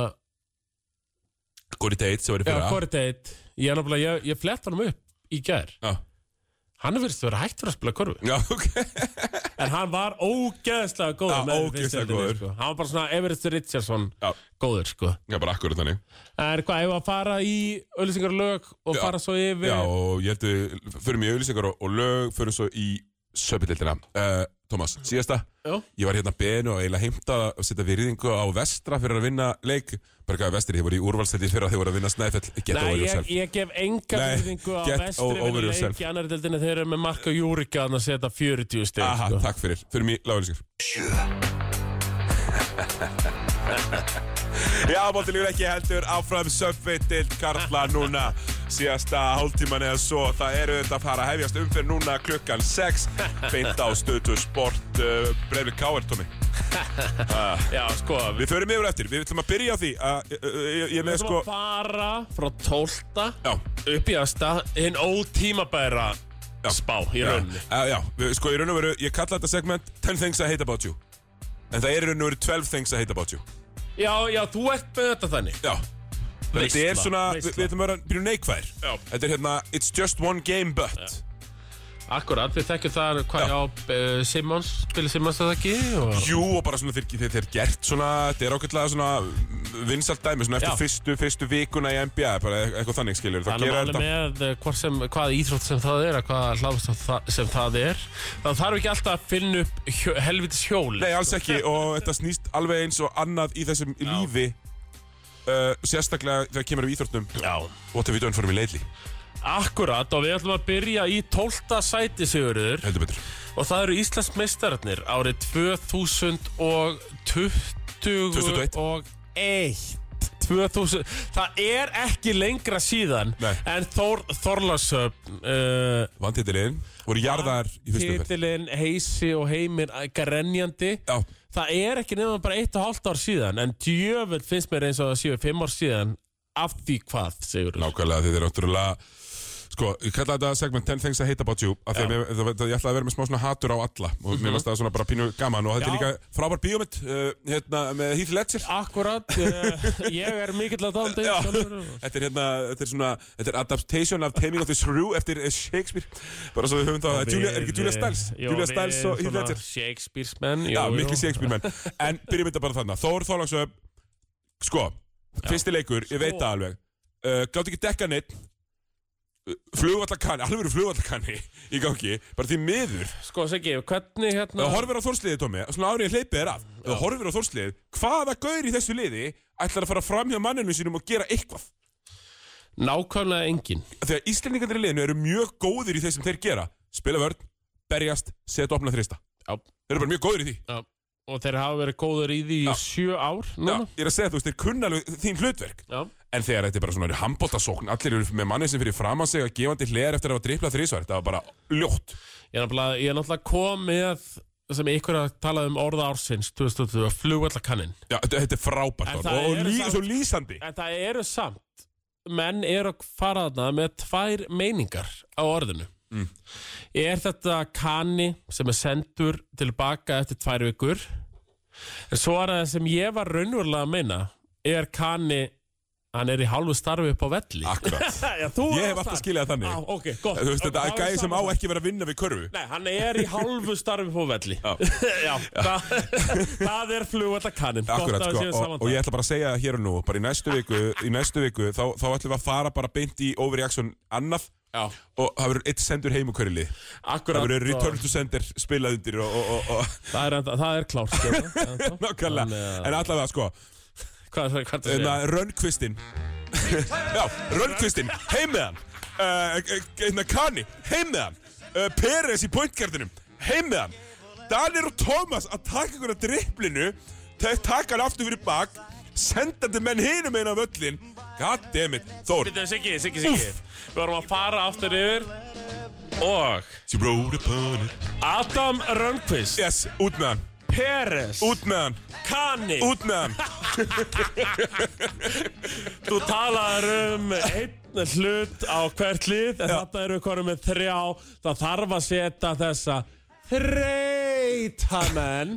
Corey Tate, sem var í Já, fyrra Corey Tate. Ég, ég, ég flett hann upp í gær. Já, Hann er fyrst að vera hægt fyrir að spila korfu já, ok. [laughs] En hann var ógeðslega góður Já, með ógeðslega fyrstu deildinni, góður. sko. Hann var bara svona Everest Richardson Já, góður sko. Já bara akkurat þannig. En hvað, ef að fara í öllisingar lög og Já. fara svo yfir? Já, og ég held við förum í auðlýsingar og, og lög, förum svo í söpildildina uh, Tómas, síðasta. Já. Ég var hérna beðinu og eiginlega heimta að setja virðingu á vestra fyrir að vinna leik Bara gæði vestri, þið voru í úrvalstældi fyrir að þið voru að vinna snæfell. Get Nei, over ég, yourself. ég gef enga Nei, á get vestri o- over vinna yourself. leik í annar deildinni. Þeir eru með Marka Júrika að setja 40 steg Aha, sko. takk fyrir, fyrir mig, lágurlískar 7 Já, bóttilíkur ekki heldur áfram söpveitild Karla núna. Síðasta hálftíman eða svo það eru þetta að fara að hefjast umfyrir núna klukkan 6 beint á stöðu sport uh, Breiflik Káer, Tómi [laughs] Já, sko, við Við förum yfir eftir, við ætlum að byrja á því að uh, uh, ég, ég með ætlum sko að fara frá 12 Já, upp í aðsta hinn ótímabæra spá í já, rauninni. Uh, já, við, sko í raun og veru, ég kalla þetta segment 10 things I hate about you. En það er í raun og veru 12 things I hate about you Já, já, þú ert með þetta þannig. Já. Þetta er Veisla, svona, við, veisla. við ætlum að vera byrju neikvæðir. Já. Þetta er hérna, it's just one game but Akkurat, við þekkjum það hvað Já. á uh, Simmons, Billy Simmons að það ekki og... Jú, og bara svona þeir, þeir, þeir gert svona, þetta er ákveðlega svona vinsalt dæmi, svona eftir Já. fyrstu, fyrstu vikuna í NBA, bara e- eitthvað þannig skiljur, það að alveg þetta. með eh, hvort sem, hvað íþrótt sem það er, að hvað hláðast sem það er. Það þarf ekki alltaf að finna upp hjó, helvitis hjól. Nei, alls ekki, og þetta snýst alveg eins og annað í þessum lífi, uh, sérstaklega þegar kemur um íþróttum, Já. what have we done for me lately, Akkurat, og við ætlum að byrja í 12. sæti sigurður heldur betur. og það eru Íslands meistararnir árið 2020 2021. og 1 2000, það er ekki lengra síðan Nei. en Þór Þorlarsöfn uh, Vantitilinn voru jarðar í fyrstu umferð. titilinn Heisi og Heimir grenjandi Já, það er ekki nefnum bara eitt og hálft ár síðan en djöfull finnst mér eins og það séu fimm ár síðan af því hvað, segur nákvæmlega, þið er náttúrulega, sko, ég kalla þetta segment 10 things I hate about you, af því að ég ætla að vera með smá svona hatur á alla, og mér varst það svona bara pínu gaman, og þetta er Mhm. Líka frábær bíómynd, uh, hérna, með Heath Ledger. Akkurat, uh, [laughs] ég er mikill að dándi Já, þetta er hérna, þetta er svona, þetta er adaptation af Taming of the Shrew eftir eh, Shakespeare. Bara svo við höfum það, Julia, er ekki Julia Stiles? Julia Stiles og Heath Ledger. Shakespeare's menn Já, miklu Shakespeare menn. En byrjum þetta bara þannig, Þór Þorlagsöf Sko, fyrsti leikur, ég veit Sko. það alveg. Uh, Gátt ekki dekka neitt Flugvallakanni, alveg flugvallakanni í gangi, bara því miður. Sko, Siggi, hvernig hérna horfir á Þórsliði, Tómi, svona árið hleypið er af. Þú horfir á Þórsliði, hvaða gaur í þessu liði ætlar að fara fram hjá manninu sínum og gera eitthvað? Nákvæmlega engin þegar Íslendingarnir í liðinu eru mjög góðir í þeir sem þeir gera. Spila vörn, berjast, setja opna þrista. Já, þeir eru bara mjög góðir í því. Já Og þeir hafa verið góður í því í Já. sjö ár Já, núna? ég er að segja þú veist, þeir kunna alveg þín hlutverk. Já, en þegar þetta er bara svona handbóltasókn allir eru með manni sem fyrir fram að sig að gefandi hler eftir að hafa driplað þrísvar, þetta var bara ljótt. Ég er náttúrulega, náttúrulega komið sem ykkur að tala um orða ársins 2020, flugvallakannin Já, þetta, er frábært orð það og, og lí, samt- svo lýsandi. En það eru samt menn eru að fara þarna með tvær meiningar á orðinu Mm. Er þetta kanni sem er sendur tilbaka eftir tvær vikur? En svo er það sem ég var raunverulega að meina er kanni hann er í hálfu starfi upp á velli. Akkurat. [laughs] Já, Ég hef alltaf skiljað þannig. Já, ok, gott. Þú veist, þetta er gæði sem á ekki verið að vinna við körfu. Nei, hann er í hálfu starfi på velli. [laughs] Já. Já, það, [laughs] það er flugvallakannin Akkurat, sko, og, og ég ætla bara að segja það hér og nú bara í næstu viku, í næstu viku þá, þá ætlum við að fara bara beint í overreaction annað Já, og það verður eitt sendur heim úr hverju lið. Akkurat. Það verður og- return to sender spilað undir og, og, og, og. Það er, enda, það er klárt sko, [laughs] en allavega sko. Hvað er það er segja? Rönnkvistin [laughs] Rönnkvistin, heim með hann. Uh, uh, Kani, heim með hann. Uh, Peres í pointgardinum, heim með hann. Danir og Thomas að taka ykkur að dripplinu taka hann aftur fyrir bak sendandi menn hinum einn af völlin goddammit, Þór. Bíddu, Siggi, Siggi, Siggi. Við vorum að fara aftur yfir Og Adam Rönnqvist. Yes, út með hann, Peres. Út með hann Kani. Út með hann [laughs] Þú talaður um einn hlut á hvert lið En þetta eru konum með þrjá. Það þarf að setja þessa Þreitamenn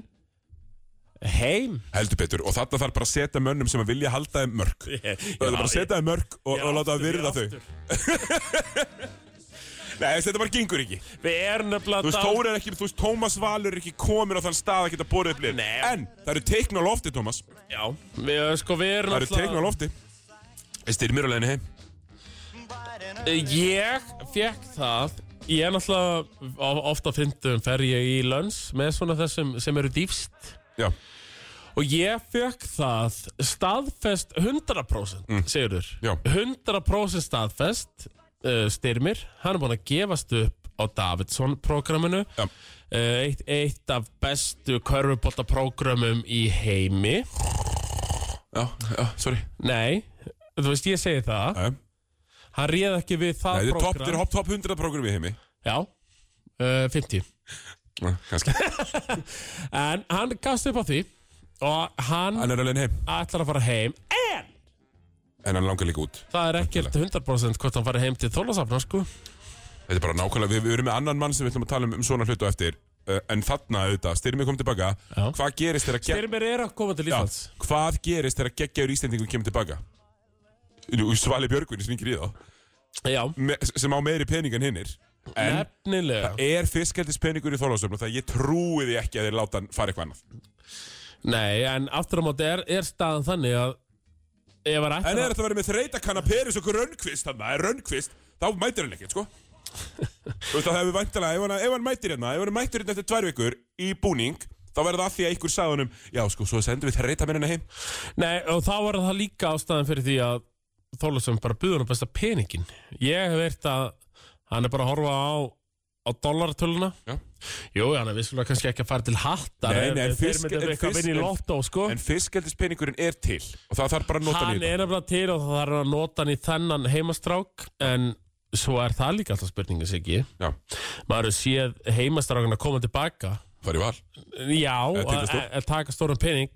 Heim? Heldur betur, og þarna þarf bara að setja mönnum sem að vilja halda þeim mörg Það er bara að setja þeim mörg og, og láta það virða þau. [laughs] Nei, þetta bara gengur ekki. Við erum Þú nefnilega veist, Þór er ekki, þú veist, Tómas Valur er ekki komin á þann stað að geta borðið upp lið. Nei. En það eru teikn á lofti, Tómas. Já, við, sko, við erum Það eru teikn á lofti. Ég styrmir á leiðinu heim. Ég fekk það ég er náttúrulega of- ofta fyndum fer ég í lönns með svona þessum sem eru dýfst Já, og ég fekk það staðfest 100% mm. segurður, Já. 100% staðfest uh, styrmir, hann er búin að gefast upp á Davidsson-programminu uh, eitt, eitt af bestu körfubolta-programmum í heimi. Já, já, sorry. Nei, þú veist ég segi það. Nei, hann réð ekki við það topp, program þetta er top 100 program í heimi. Já, uh, 50 Já, Kannski, [laughs] En hann gafst upp á því og hann hann er alveg heim. ætlar að fara heim en En hann langar líka út. Það er ekkert 100% hvort hann fari heim til Þólasafna sko. Þetta er bara nákvæmlega, við, við erum með annan mann sem við ætlum að tala um, um svona hlutu eftir. Uh, En þarna auðvitað, styrmið kom tilbaka. Já. Hvað gerist þegar gegg- Styrmir er að koma til Íslands. Hvað gerist þegar geggjaður Íslendingum kemur tilbaka? Nú, Svali Björgvin sem yngir í þá. Já, me, Sem á meiri pening en hinnir En nefnilega. það er fiskaldis peningur í þólasöfn Og það ég trúi því ekki að þeir láta hann fara eitthvað annað. Nei, en aftur á móti er, er staðan þannig að ef hann En ætlar er að vera með þreytakanna Peris og Rönnqvist Þannig að Rönnqvist, þá mætir hann ekkert sko. [laughs] Þú veist að það hefur vantilega ef, hann- ef hann mætir hérna, ef hann mætir hérna eftir tvær vikur Í búning, þá verður það að því að ykkur sagði honum Já sko, svo sendum við þreytamennina heim. Nei, og þá var það líka ástæðan fyrir því að Þólasafn bara buður hann besta peningin Ég hef veirt að hann er bara að horfa á á dollartöluna. Já. Jú, hann er vissulega kannski ekki að fara til hattar Nei, nei, en fisk- en fisk- í en- lottó, sko. En fiskaldis peningurinn er til Og það þarf bara að nota hann í þetta. er nefnilega til og það er að nota hann í þennan heimastrák en svo er það líka alltaf spurninga sig ekki Já, maður hefur séð heimastrákan að koma tilbaka. Farið val. Já, Eða taka að stór. að taka stóran pening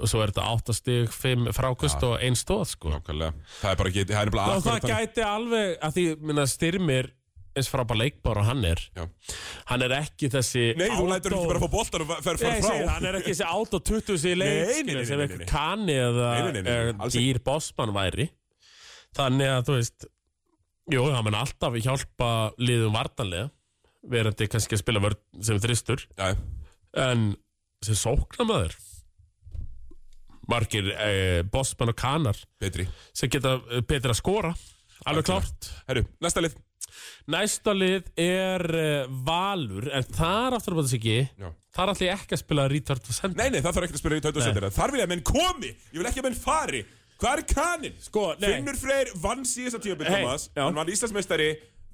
og svo er þetta 8 stig 5 frákust og 1 stóð sko. Nákvæmlega. Það er bara ekki, það er bara og það gæti alveg að því minna, styrmir eins frábær leikbár og hann er. Já. hann er ekki þessi Nei, þú lætur ekki bara að fá boltar og fer Nei, fara ég frá. segi, hann er ekki þessi át og 20 sig leik Nei, nei, skilur, nei, sem nei, eitthvað nei. kanni eða Nei, nei, nei, nei, eh, alls dýr bossmann væri. Þannig að þú veist jú, hann mun alltaf hjálpa liðum vartanlega verandi kannski að spila vörn sem þristur. Já, en sem sóknamaður margir eh, bossmann og kanar betri sem geta eh, betur að skora alveg klárt. Herru, næsta lið Næsta lið er uh, Valur en þar aftur sig ekki Já. þar ætla ég ekki að spila retard og senda Nei, nei, það þarf ekki að spila í tautu sendina Þar vil ég að menn komi, ég vil ekki að menn fari Hvað er kaninn? Sko, nei. Finnur Freyr vann síðasta tímabil Hey, Thomas já. Hann vann Íslandsmeistari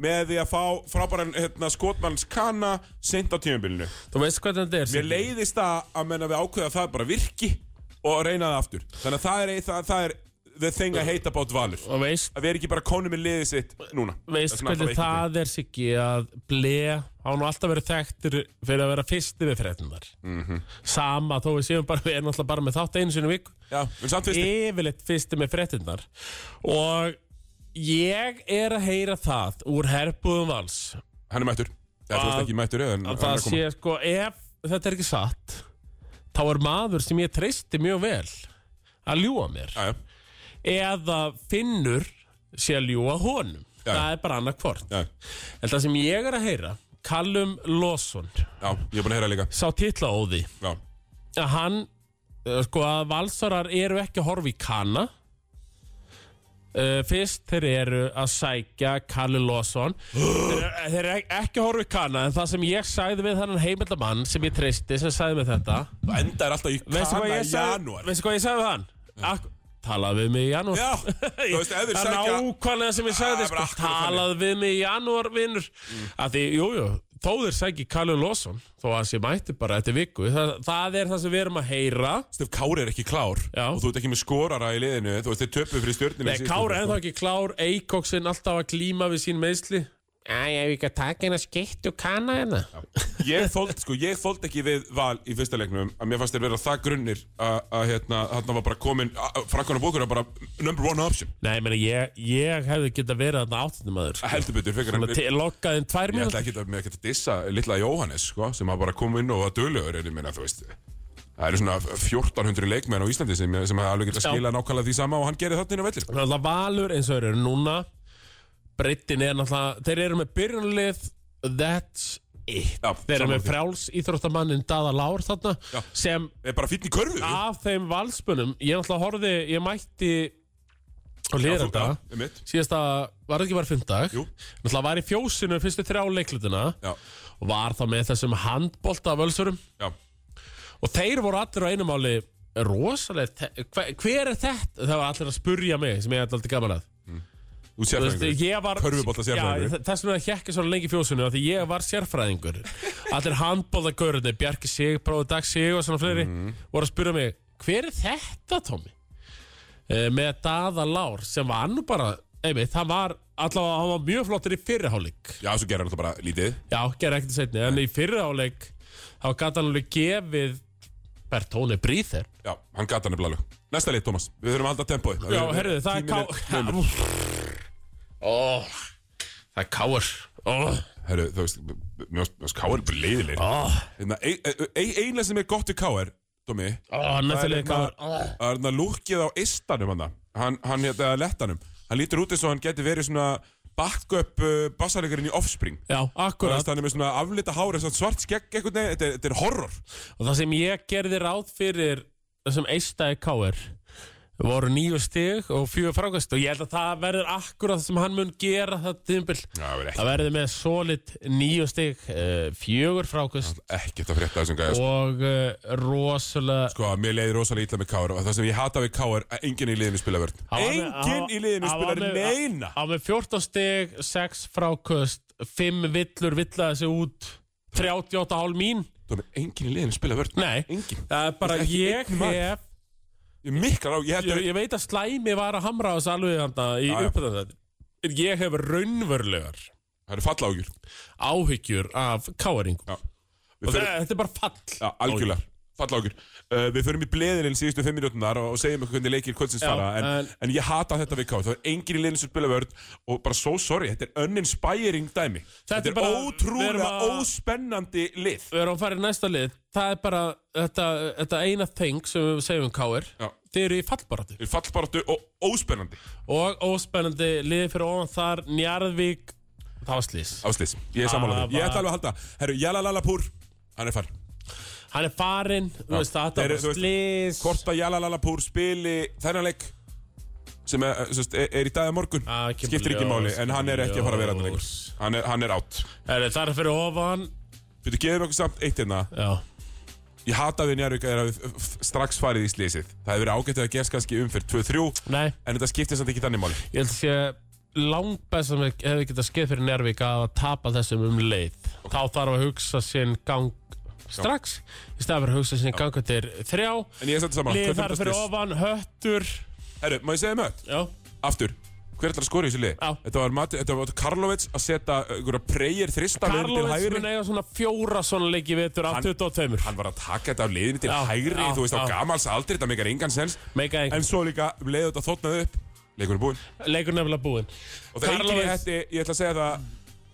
með því að fá frábæran hérna, skotmanns kana seint á tímabilinu Þú veist hvað þetta er Mér Siggi? leiðist það að menna við ákveða að það bara virki og reyna það aftur Þannig að það er, það, það er the thing I hate about Valur. Að við erum ekki bara konum með liðið sitt núna. Veist er hvernig það er Siggi að ble hafa nú alltaf verið þekktur fyrir að vera fyrsti við fréttunar Mhm. Sama þó við séum bara við erum alltaf bara með þátt einu samt fyrst Yfirleitt fyrsti með fréttunar Og ég er að heyra það úr herbúðum vals. Hann er mættur. Að- ekki mættur en að hann það er sé sko ef þetta er ekki satt þá er maður sem ég treysti mjög vel að ljúa mér. Já, eða finnur sé að ljúa honum. Já. það er bara annað hvort. En það sem ég er að heyra Callum Lawson. Já, ég er búin að heyra líka. Sá titlaóði Já, að hann eh, sko að valsarar eru ekki að horfa í kana. Uh, fyrst þeir eru að sækja Kalli Lawson. Þeir, eru- þeir eru ekki að horfa í kana en það sem ég sagði við þannig heimildamann sem ég treysti sem sagði mig þetta. Enda er alltaf í veistu hvað kana ég í sagði, janúar. veistu hvað ég sagði við hann? Ak talaði við mig í janúar. Já, [laughs] þú veist, ef þeir Það er sækja nákvæmlega sem ég sagði Það er sko, bara akkurat talaði við mig í janúar vinnur að því, jújú, jú, þó þeir sæki Kalli Lawson þó að sé mætti bara eftir viku það, það er það sem við erum að heyra. Stef Kári er ekki klár Já. og þú ert ekki með skorara í liðinu þú veist, þeir töpu fyrir stjórninu Nei, Kára ennþá ekki klár, Eikóksinn alltaf að glíma við sín meðsli Æ, ég hef ekki að taka eina skeitt og kanna hérna Ég þóld, sko, ég þóld ekki við val í fyrsta leiknum að mér fannst þeir vera það grunnir að, að hérna, þarna var bara komin Frankon og Bókur er bara number one option. Nei, meni, ég, ég hefði geta verið þarna áttundum aður sko. að heldur betur, fyrir hann Lokkaði inn tvær Ég ætla ekki að, mér að dissa litla Jóhannes, sko, sem að bara kom inn og var dölugur, en ég meina, þú veist. Það eru svona 1400 leikmenn á Íslandi sem, sem að alveg geta Já. skila nákvæmlega því sama og hann gerir þarna inn á vellir Þannig að Valur eins og eru núna Breytin er náttúrulega Þeir eru með byrjunlið That's it. Já, Þeir eru með því. frjáls íþróttamannin Dada Lár þarna Já. Sem Er bara fýtn í körfu. af þeim valspunum Ég náttúrulega horfði Ég mætti og liður þetta. mitt síðasta, var það ekki bara fymdag Jú. náttúrulega var í fjósinu fyrstu þrjá leiklutina. Og var þá með þessum handbolta völsurum og þeir voru allir á einu máli rosalega, hver er þetta? Það var allir að spurja mig sem ég ætla alltaf gaman að þú sérfræðingur. Körfubolta sérfræðingur. Þess vegna hjekki svona lengi af Því ég var sérfræðingur. [laughs] Allir handbóltagörði, Bjarki Sig, Bróði Dag Sig og svona fleiri Mhm. voru að spyrja mig Hver er þetta, Tómi? E, með Daða Lár sem var nú bara einmitt, hann var allavega, hann var mjög flottur í fyrirháleik Já, svo gerir hann alltaf bara lítið. Já, gerði ekkert setni En í fyrirháleik þá gæti hann alveg gefið Bertóni Bríþer Já, hann gata nefnilega alveg. Næsta lið, Tómas, við þurfum að halda tempóið. Já, herruðu, það er ká... Ó, það er káur Ó, Herru, þú veist, mér finnst K.R. bara leiðilegir Hérna, ein- ein- Eina sem er gott við K.R. Dómi næsta leik káur Það er hérna lúkið á istanum hann. Hann, hann hérna, lettanum. Hann lítur út eins og hann geti verið svona Backup uh, bassarleikarinn í Offspring. Já, akkurat. Hann er með svona aflita hári Svart skegg veginn. Þetta er- er horror. Og það sem ég gerði ráð fyrir þessum eistæði káir voru nýju stig og fjögur frákast og ég held að það verður akkurat sem hann mun gera það tímbil það verður með solid nýju stig uh, fjögur frákast. Ekkert að frétta þessum gæðast og uh, rosalega Sko, mér leiði rosalega illa með K.R. og Það sem ég hata við K.R. að enginn í liðinu spila vörn. Með- Enginn í liðinu spila með- neina. á með 14 stig 6 frákast 5 villur villaði sig út 38,5 mín. Dómi, enginn í liðinu spila vörn. Nei, það er bara ég hef Á, ég ég, ég veit að slæmi var að hamra á þessu alveg handa í Já, já. uppöðan ég hef raunverulegar Það eru fallágjur áhyggjur af káaringum og förum, þetta er bara fall já, algjörlega Fallágjur uh, Við förum í bleðinin síðustu fimm minútunar og, segjum eitthvað hvernig leikir kvöldsins fara en, en- en ég hata þetta við K.R. Það er enginn í liðinu sem spila vörn og bara so sorry, þetta er uninspiring dæmi. Þetta, er er bara- ótrúlega að- óspennandi lið. Við erum að fara í næsta lið. Það er bara þetta, þetta eina þeng sem við segjum um káir þeir eru í fallbaratu Þeir fallbaráttu og óspennandi. Og óspennandi liði fyrir ofan þar Njarðvík það var slís Áslýs, ég er því. Ég ætla alveg að halda. Herru, Jalalalapur, hann er farin hann er farinn þú veist það eru- var slís Hvort að Jalalalapur spili þennan leik sem er, sagt, er, er í dag að morgun. Ah, skiptir ekki máli en hann er ekki að fara að vera ljós. hann er, hann er átt það er fyrir ofan. Þú geðum okkur samt eitt hérna. Ég hata við Njarvík að f- f- strax farið í slísið Það hefur verið ágætt að gerst kannski umfyrir 2-3 nei. En þetta skiptir samt ekki þannig máli. Ég held að sé langbæst sem hefði getað skeið fyrir Njárvík að tapa þessum um leið. Þá þarf að hugsa sinn gang strax í stað fyrir að hugsa sinn gang til þrjá. En ég er samt saman Lið Hver þar fyrir ofan, höttur. Herru, má ég segja með þetta? Já, Aftur Hver ætlar að skora í þessu lið? Já. Þetta var, Mati, þetta var Karlovits að setja einhverja preyir þrista liðinu til Karlovits hægri mun eiga svona fjóra svona leiki vetur af Hann- 22. Hann var að taka þetta af liðinu til Já, hægri já, Þú veist á gamals aldrei, þetta meikar engan sens Meika En einhvern. svo líka um leiðu þetta þóttnaði upp Leikur er búinn Leikur nefnilega búinn. Og það er enginn í Karlovits- hætti, ég ætla að segja það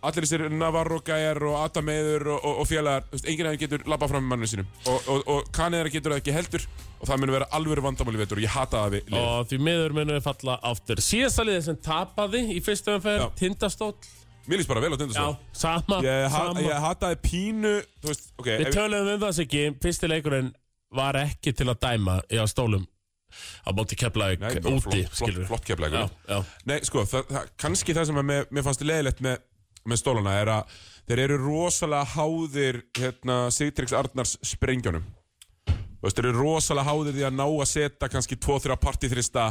Allir þessir Navarro gæjar og Adam Eður og, og, og félagar þú veist, Enginn af þeim getur labbað fram með manninu sínum Og, og, og Kaneðara getur það ekki heldur Og það mun vera alvöru vandamáli vetur Og ég hata það við Og því miður munum við falla aftur. Síðasta liðið sem tapaði í fyrstu umferð, Já. Tindastóll. Mér líst bara vel á Já, tindastól sama, ég, ha sama. ég hataði pínu veist, ok Við töluðum um það ekki, fyrsti leikurinn var ekki til að dæma í stólum á Nei, bara úti, flott, Já, já, Nei, sko, það, það, kannski það sem að mér fannst leiðilegt með, með stólana er að þeir eru rosalega háðir hérna, Sigtryggs Arnars veist, þeir eru rosalega háðir því að ná að setja kannski 2-3 partiþrista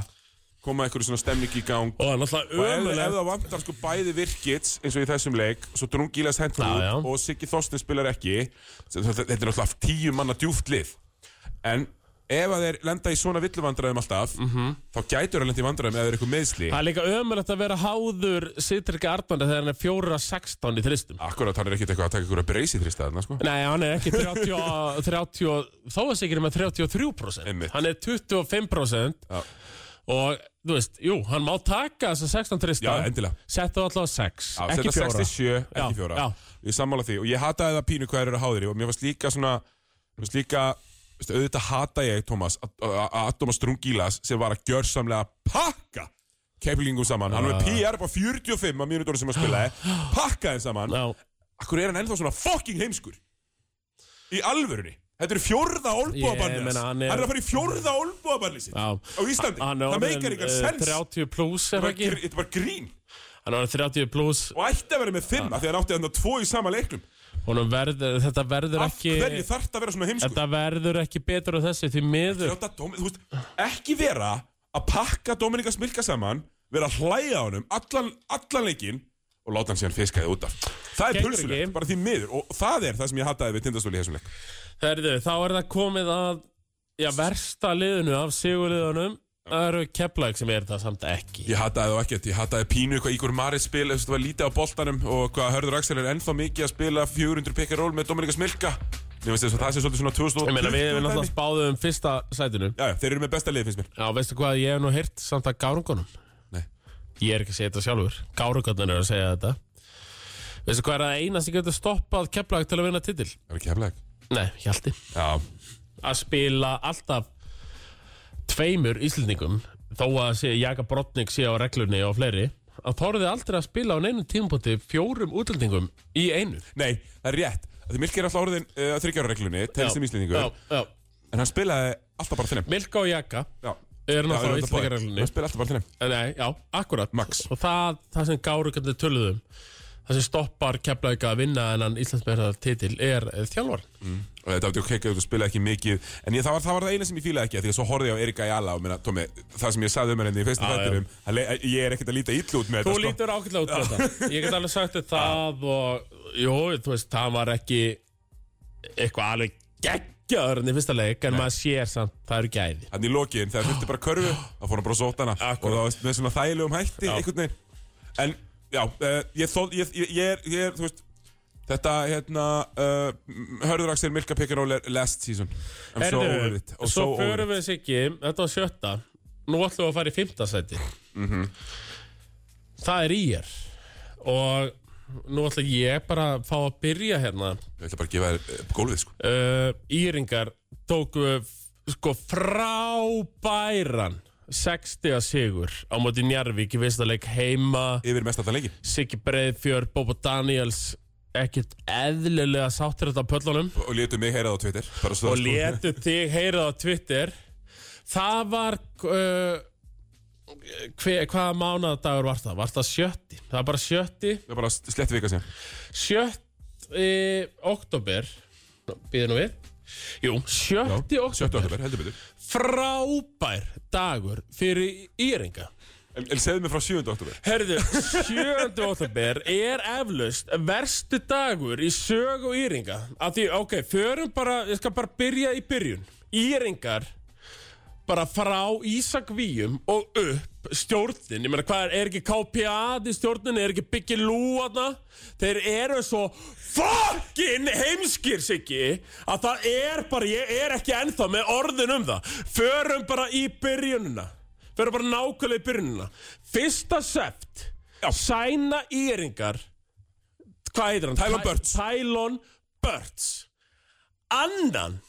koma eitthvað svona stemning í gang. Og og ef, ef það vantar sko bæði virkits eins og í þessum leik, svo drungilas hendur út og Siggi Þorsten spilar ekki þetta er náttúrulega tíu manna djúft lið. En ef að þeir lenda í svona villuvandræðum alltaf Mhm. þá gætur að lenda í vandræðum ef þeir eru eitthvað meðsli Það er líka ömulegt að vera háður Sittriki Arnandi þegar hann er 4-16 í þristum Akkurat, hann er ekkert eitthvað að taka ykkur að breysi þrista þarna, sko. Nei, hann er ekki 30, 30 [laughs] þó að segir með 33% Einmitt. Hann er 25% Já. og þú veist, jú, hann má taka þessa 16 þrista. Settu allavega 6, Já, ekki setja 4 67, ekki Já, fjóra. já. Ég sammála því. Og ég hataði það pínu hvað þeir eru háðir veistu, auðvitað hata ég, Tómas, að- að að Atomas Drungilas sem var að gjörsamlega pakka keiflingum saman. Hann var PR på 45 á mínútur sem að spilaði. [gasps] Pakka þeim saman. Akkur er hann ennþá svona fucking heimskur? Í alvörunni. Þetta er olbúabarnið meina, hann hann, er- að fara í sitt Já. á Íslandi Hann Það meikar ykkar eh, sens 30 plus er ekki þetta bara grín Hann er orðinn 30 plus Og ætti að vera með fimm af Því að hann átti þarna tvo í sama leiknum Honum verður, Þetta verður Af ekki hverju þarf þetta að vera svona heimsku Þetta verður ekki betur á þessu því miður. Láta Dómi- þú veist, Ekki vera að pakka Dominika Smilka saman Vera að hlæja á honum allan, allan leikinn Og láta hann síðan fiskaði út af. Það er Gengur pulsulegt, ekki. bara því miður. Og það er það sem ég hataði við tindastóli í þessum leik. Herðu, þá er það komið að Já, versta liðinu af sigurliðunum Það eru Keflæk sem er það samt ekki. Ég hataði þá ekkert, ég hataði pínu hvað Ígor Marit spil, þess að það var lítið á boltanum og hvað Hörður Axel er ennþá mikið að spila 400 pick and roll með Dominika Smilka. Mér finnst þess að það sé svolítið svona 2020 Ég meina, við erum náttúrulega spáðum um fyrsta sætinu. Já, já, þeir eru með besta lið finnst mér. Já, veistu hvað, ég hef nú heyrt samt að gárungunum. Nei. Ég er ekki að segja þetta sjálfur. Gárungarnir er að segja þetta. Veistu hvað er það eina sem getur stoppað Keflæk til að vinna titil? Það er ekki hefleg Nei, Hjalti. Já, Að spila alltaf tveimur Íslendingum þó að Jaka Brotnik sé á reglunni og fleiri að þóruði aldrei að spila á neinum tímpoti fjórum útlendingum í einu. Nei, það er rétt. Því Milki er alltaf orðin uh, þryggjára reglunni, telst sem íslendingu En hann spilaði alltaf bara þinnum Milka og Jaka er náttúrulega. Íslandingarreglunni Hann spilaði alltaf bara þinnum Nei, já, akkurat. Max. Og það, það sem Gárugandi töluðum Það sem stoppar Keflavík að vinna en Íslandsmeirðar titil er eh, þjálfar og þetta átti ok, þú spilaði ekki mikið. En ég, það, var, það það eina sem ég fílaði ekki því að svo horfði ég á Erika Jala og minna, Tómi, það sem ég sagði um henni í Já, já. þættinum að le- ég er ekkert að líta illa út með Þú þetta sko. lítur ákveðlega út með þetta. [laughs] Ég get alveg sagt þetta og Jú, þú veist, það var ekki eitthvað alveg geggjaður en í fyrsta leik en maður sér samt, það eru gæði. Þannig í lokin, þegar þurfti bara körfu [gasps] þá fór hann bara að sóta hana. Akkurat. og var með svona þægilegum hætti einhvern veginn. En já, uh, ég, þó, ég, ég, ég, er, ég er, þú veist þetta, hérna uh, Hörður Axel Milka Pekkaról er last season. I'm so over it. Og svo so over förum it. við Siggi Þetta var sjötta. Nú ætlum við að fara í fimmta sæti. Mhm. Það er ír Og nú ætla ég bara að fá að byrja hérna. Ég ætla bara að gefa þér uh, gólfið sko. Uh, Íringar tóku sko frábæran 60 sigur á móti Njarvík í fyrsta leik heima. Yfir mest alltaf leikin Siggi Breiðfjörð, Bobo Daniels ekkert eðlilega sáttir þetta á pöllunum. Og létu mig heyrað á Twitter. Og sko. letu [laughs] þig heyrað á Twitter. Það var uh, hver, hvaða mánadagur var það? Var það sjötti? Það var bara sjötti. Það er bara slett vika síðan. Sjötti oktober býðið nú við. Jú, sjötti oktober oktober, heldur betur frábær dagur fyrir Íringa En, en segðu mig frá 7. oktober Herðu, 7. oktober er eflaust verstu dagur í sögu Íringa af því, ok, förum bara ég skal bara byrja í byrjun Íringar bara frá Ísak Víum og upp stjórnin, ég meina hvað er, er ekki KPA stjórnin, er ekki Biggi Lúana þeir eru svo fucking heimskir Siggi að það er bara, ég er ekki ennþá með orðin um það. Förum bara í byrjunina. Förum bara nákvæmlega í byrjunina. Fyrsta seft sæna Íringar. Hvað heitir hann? Tylon Ty- Burts. Tylon Burts annan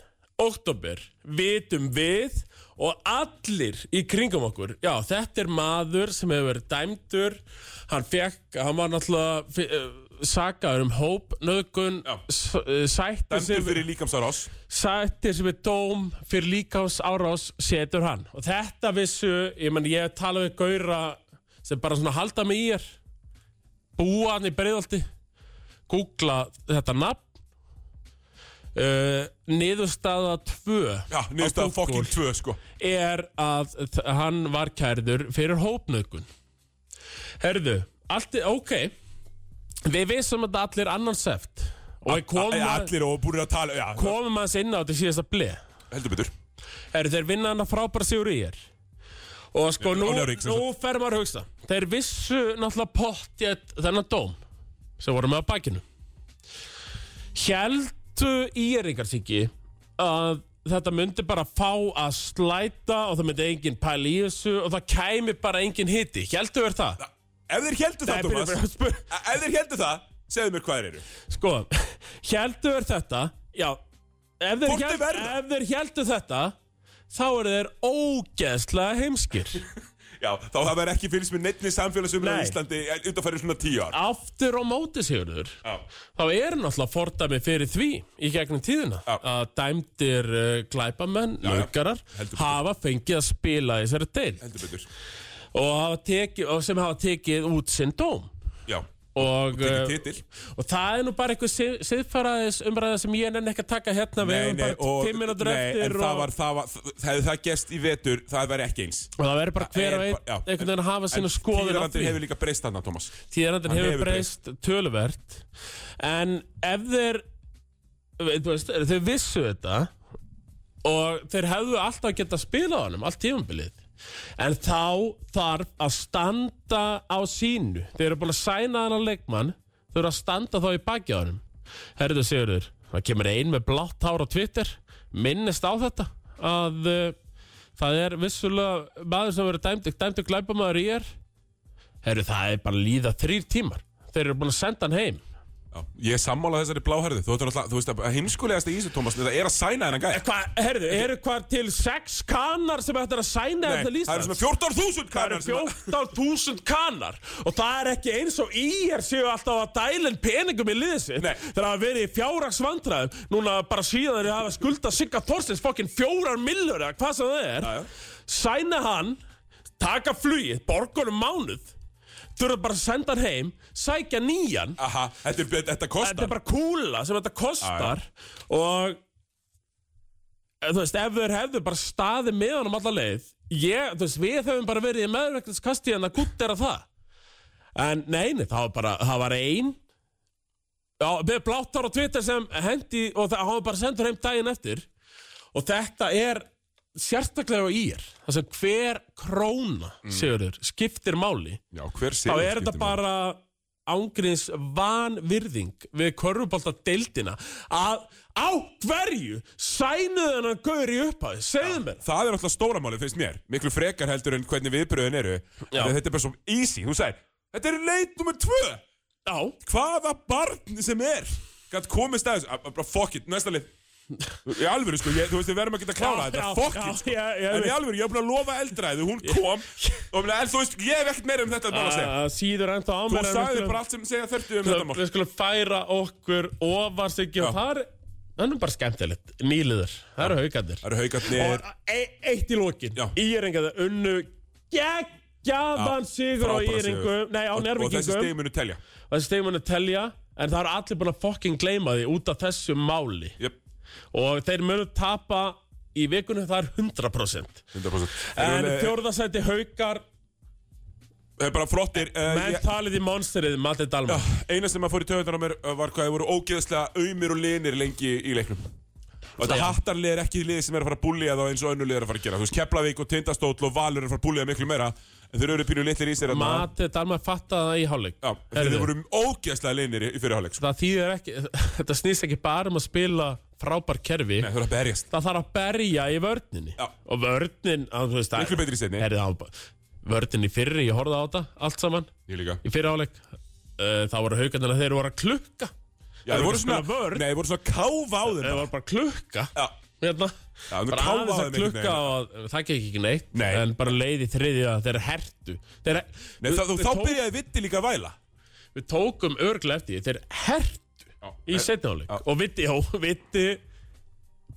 oktober vitum við og allir í kringum okkur já, þetta er maður sem hefur verið dæmdur. Hann fekk, hann var náttúrulega uh, sagaður um hóp nöðgun Já. sættir Dæmdur sem, sættir sem er dóm fyrir líkás árás setur hann. Og þetta vissu, ég menn ég tala við Gaura sem bara svona halda mig í er. Búa hann í breiðaldi googla þetta nafn uh, niðurstaða 2 Já, niðurstaða fucking 2 sko. er að hann var kærður fyrir hópnöðgun Herðu, allt er, ok. Við vissum að allir annan seft. Og komum, að, Allir og búin að tala Já, komum aðeins inn á þetta síðasta ble heldur betur. Herðu, þeir vinna hann að frábæra sigur í er og sko nú, nú fer maður að hugsa. Þeir vissu náttúrulega pottjætt þennan dóm sem voru með á bakinu Hjeldu íringar sig að þetta myndi bara fá að slæta og það myndi enginn pæla í þessu og það kæmi bara enginn hiti? Hjeldu er það? Ef þeir heldur það, Thomas. Ef þeir heldur það, segðu mér hvað þeir eru. Sko, [laughs] heldur er þetta? Já, ef þeir heldur þetta Þá eru þeir ógeðslega heimskir [laughs] Já, þá það verður ekki fylgst með neittni samfélagsumræðu í Íslandi undanfæri svona tíu ár. Aftur á móti sigurður þá er náttúrulega fordæmi fyrir því í gegnum tíðina Já. að dæmdir uh, glæpamenn, betur. hafa fengið að spila þessari deil heldur betur. Og, hafa tekið, og sem hafa tekið út sinn dóm. Já, og, uh, titil og það er nú bara eitthvað sið- siðfæraðis umræða sem ég nenni ekki að taka hérna. Við erum bara fimm minútur nei, eftir það og, var, það var, það hefði það gerst í vetur, það væri ekki eins. Og það verður bara hver og einn einhvern veginn að hafa sína skoðun því. hefur líka breyst þarna, Thomas. Tíðarandin Hann hefur hefur breyst. töluvert. En ef þeir þeir vissu þetta og þeir hefðu alltaf getað spilað á honum allt tímabilið en þá þarf að standa á sínu. Þeir eru búin að sæna hann á leikmann þeir eru að standa þá í honum. Herðu Sigurður, það kemur ein með blátt hár á Twitter minnist á þetta að uh, það er vissulega maður sem verður dæmdur dæmdur glæpamaður í er. Herru það er bara að líða þrýr tímar. Þeir eru búin að senda hann heim Já, ég er sammála þessari bláherðu. Þú, þú veist að heimskulegast í þessu, Thomas. Þetta er að sæna hennan gæð Hvað, herðu, eru hvað til sex kanar sem ættir að sæna Nei, þetta það eru Íslands? svona 14.000 Það kannar eru sem að- 14.000 kanar. Og það er ekki eins og í er séu alltaf að dælinn peningum í liðið sitt. Nei. það hafa verið í fjárraksvandræðum núna bara síðan þeir hafa skulda Sigga Þorstins fokkin fjórar millur eða hvað sem það er sæna hann taka flugið, borgunum mánuð þurfa bara að senda hann heim sækja nýjan. Aha, þetta, er, þetta Þetta kostar. Er bara kúla sem þetta kostar. Og eh, þú veist, ef þeir hefðu bara staðið með honum alla leið ég, þú veist, við höfum bara verið í meðverkningskasti en að gutt er að það. En neini, það var bara það var ein já, með bláttar á Twitter sem hendi og það hafa bara sendur heim daginn eftir. Og þetta er sérstaklega í er það sem hver króna, segurður, skiptir máli Já, hver þá er þetta bara ángriðs vanvirðing við korfubólta deildina að á hverju sænuðu hennan gaur í upphæði, segðu mér. Það er alltaf stóra máli, finnst mér. Miklu frekar heldur en hvernig viðbröðin eru. Þetta er bara svo easy, þú sagði Þetta er leit nummer tvö. Já, Hvaða barn sem er að þessu, að- bara fuck it, næsta lið Í alvöru sko, ég, þú veist við verðum að geta klára Já, þetta, it sko. já, já, En í alvöru, ég hef búin að lofa eldræðu, hún kom. Og meina, en þú veist, ég hef ekkert meira um þetta að segja. Að síður ennþá á Þú mér við sagði bara allt sem segja þörftu um þetta mál. Við skulum færa okkur ofar sig það er bara skemmtilegt, nýliður. Það eru haugandir Það eru haugarnir. Og e eitt í lokin. Já. Íringaði unnu geggjaðan sigur á frábæra Íringu sigur. nei á Og- Og þessi Njárvíkingum stig munu telja en það eru allir búin að fucking gleyma því út af þessu máli og þeir munu tapa í vikunum það er 100% 100% en fjórðasæti haukar þeir eru bara flottir uh, menn talið í monsterið Matti Dalman Eina sem að fór í mér uh, var hvað þeir voru ógeðslega auðmir og linir lengi í leiknum. Og þetta hattarlið er ekki lið sem er að fara að búlja þá eins og önnulið er að fara að gera. Þú veist, Keflavík og Tindastóll og Valur er að fara að búlja miklu meira En þeir eru pínu litlir í sér. Matti Dalman fattaði það í hálfleik. Já, þeir voru ógeðslega linir í, fyrirháleik sko. það [laughs] þetta snýst ekki bara um að spila frábær kerfi. Nei, þeir eru að berjast. Það þarf að berja í vörninni. Já. og vörnin að, þú veist, Miklu betri í seinni. Herri, það var bara- vörnin í fyrri, ég horfði á þetta allt saman. Ég líka. Í fyrri áleik uh, þá voru haugarnir að þeir voru að klukka. Já, þeir voru að svona, spila vörn. nei, þeir voru svona káfa á þeim. Þeir voru bara að klukka. Já, hérna. Já, þeir bara káfa aðeins á að þeim klukka einhvern og það gekk ekki neitt Nei. en bara leiði þriðja þeir hertu. Þeir, Nei, þá, þá tók, byrjaði Vitti líka að væla. Við tókum örglega eftir því, þeir hertu í eh, setni áleik já. og Vitti, já, Vitti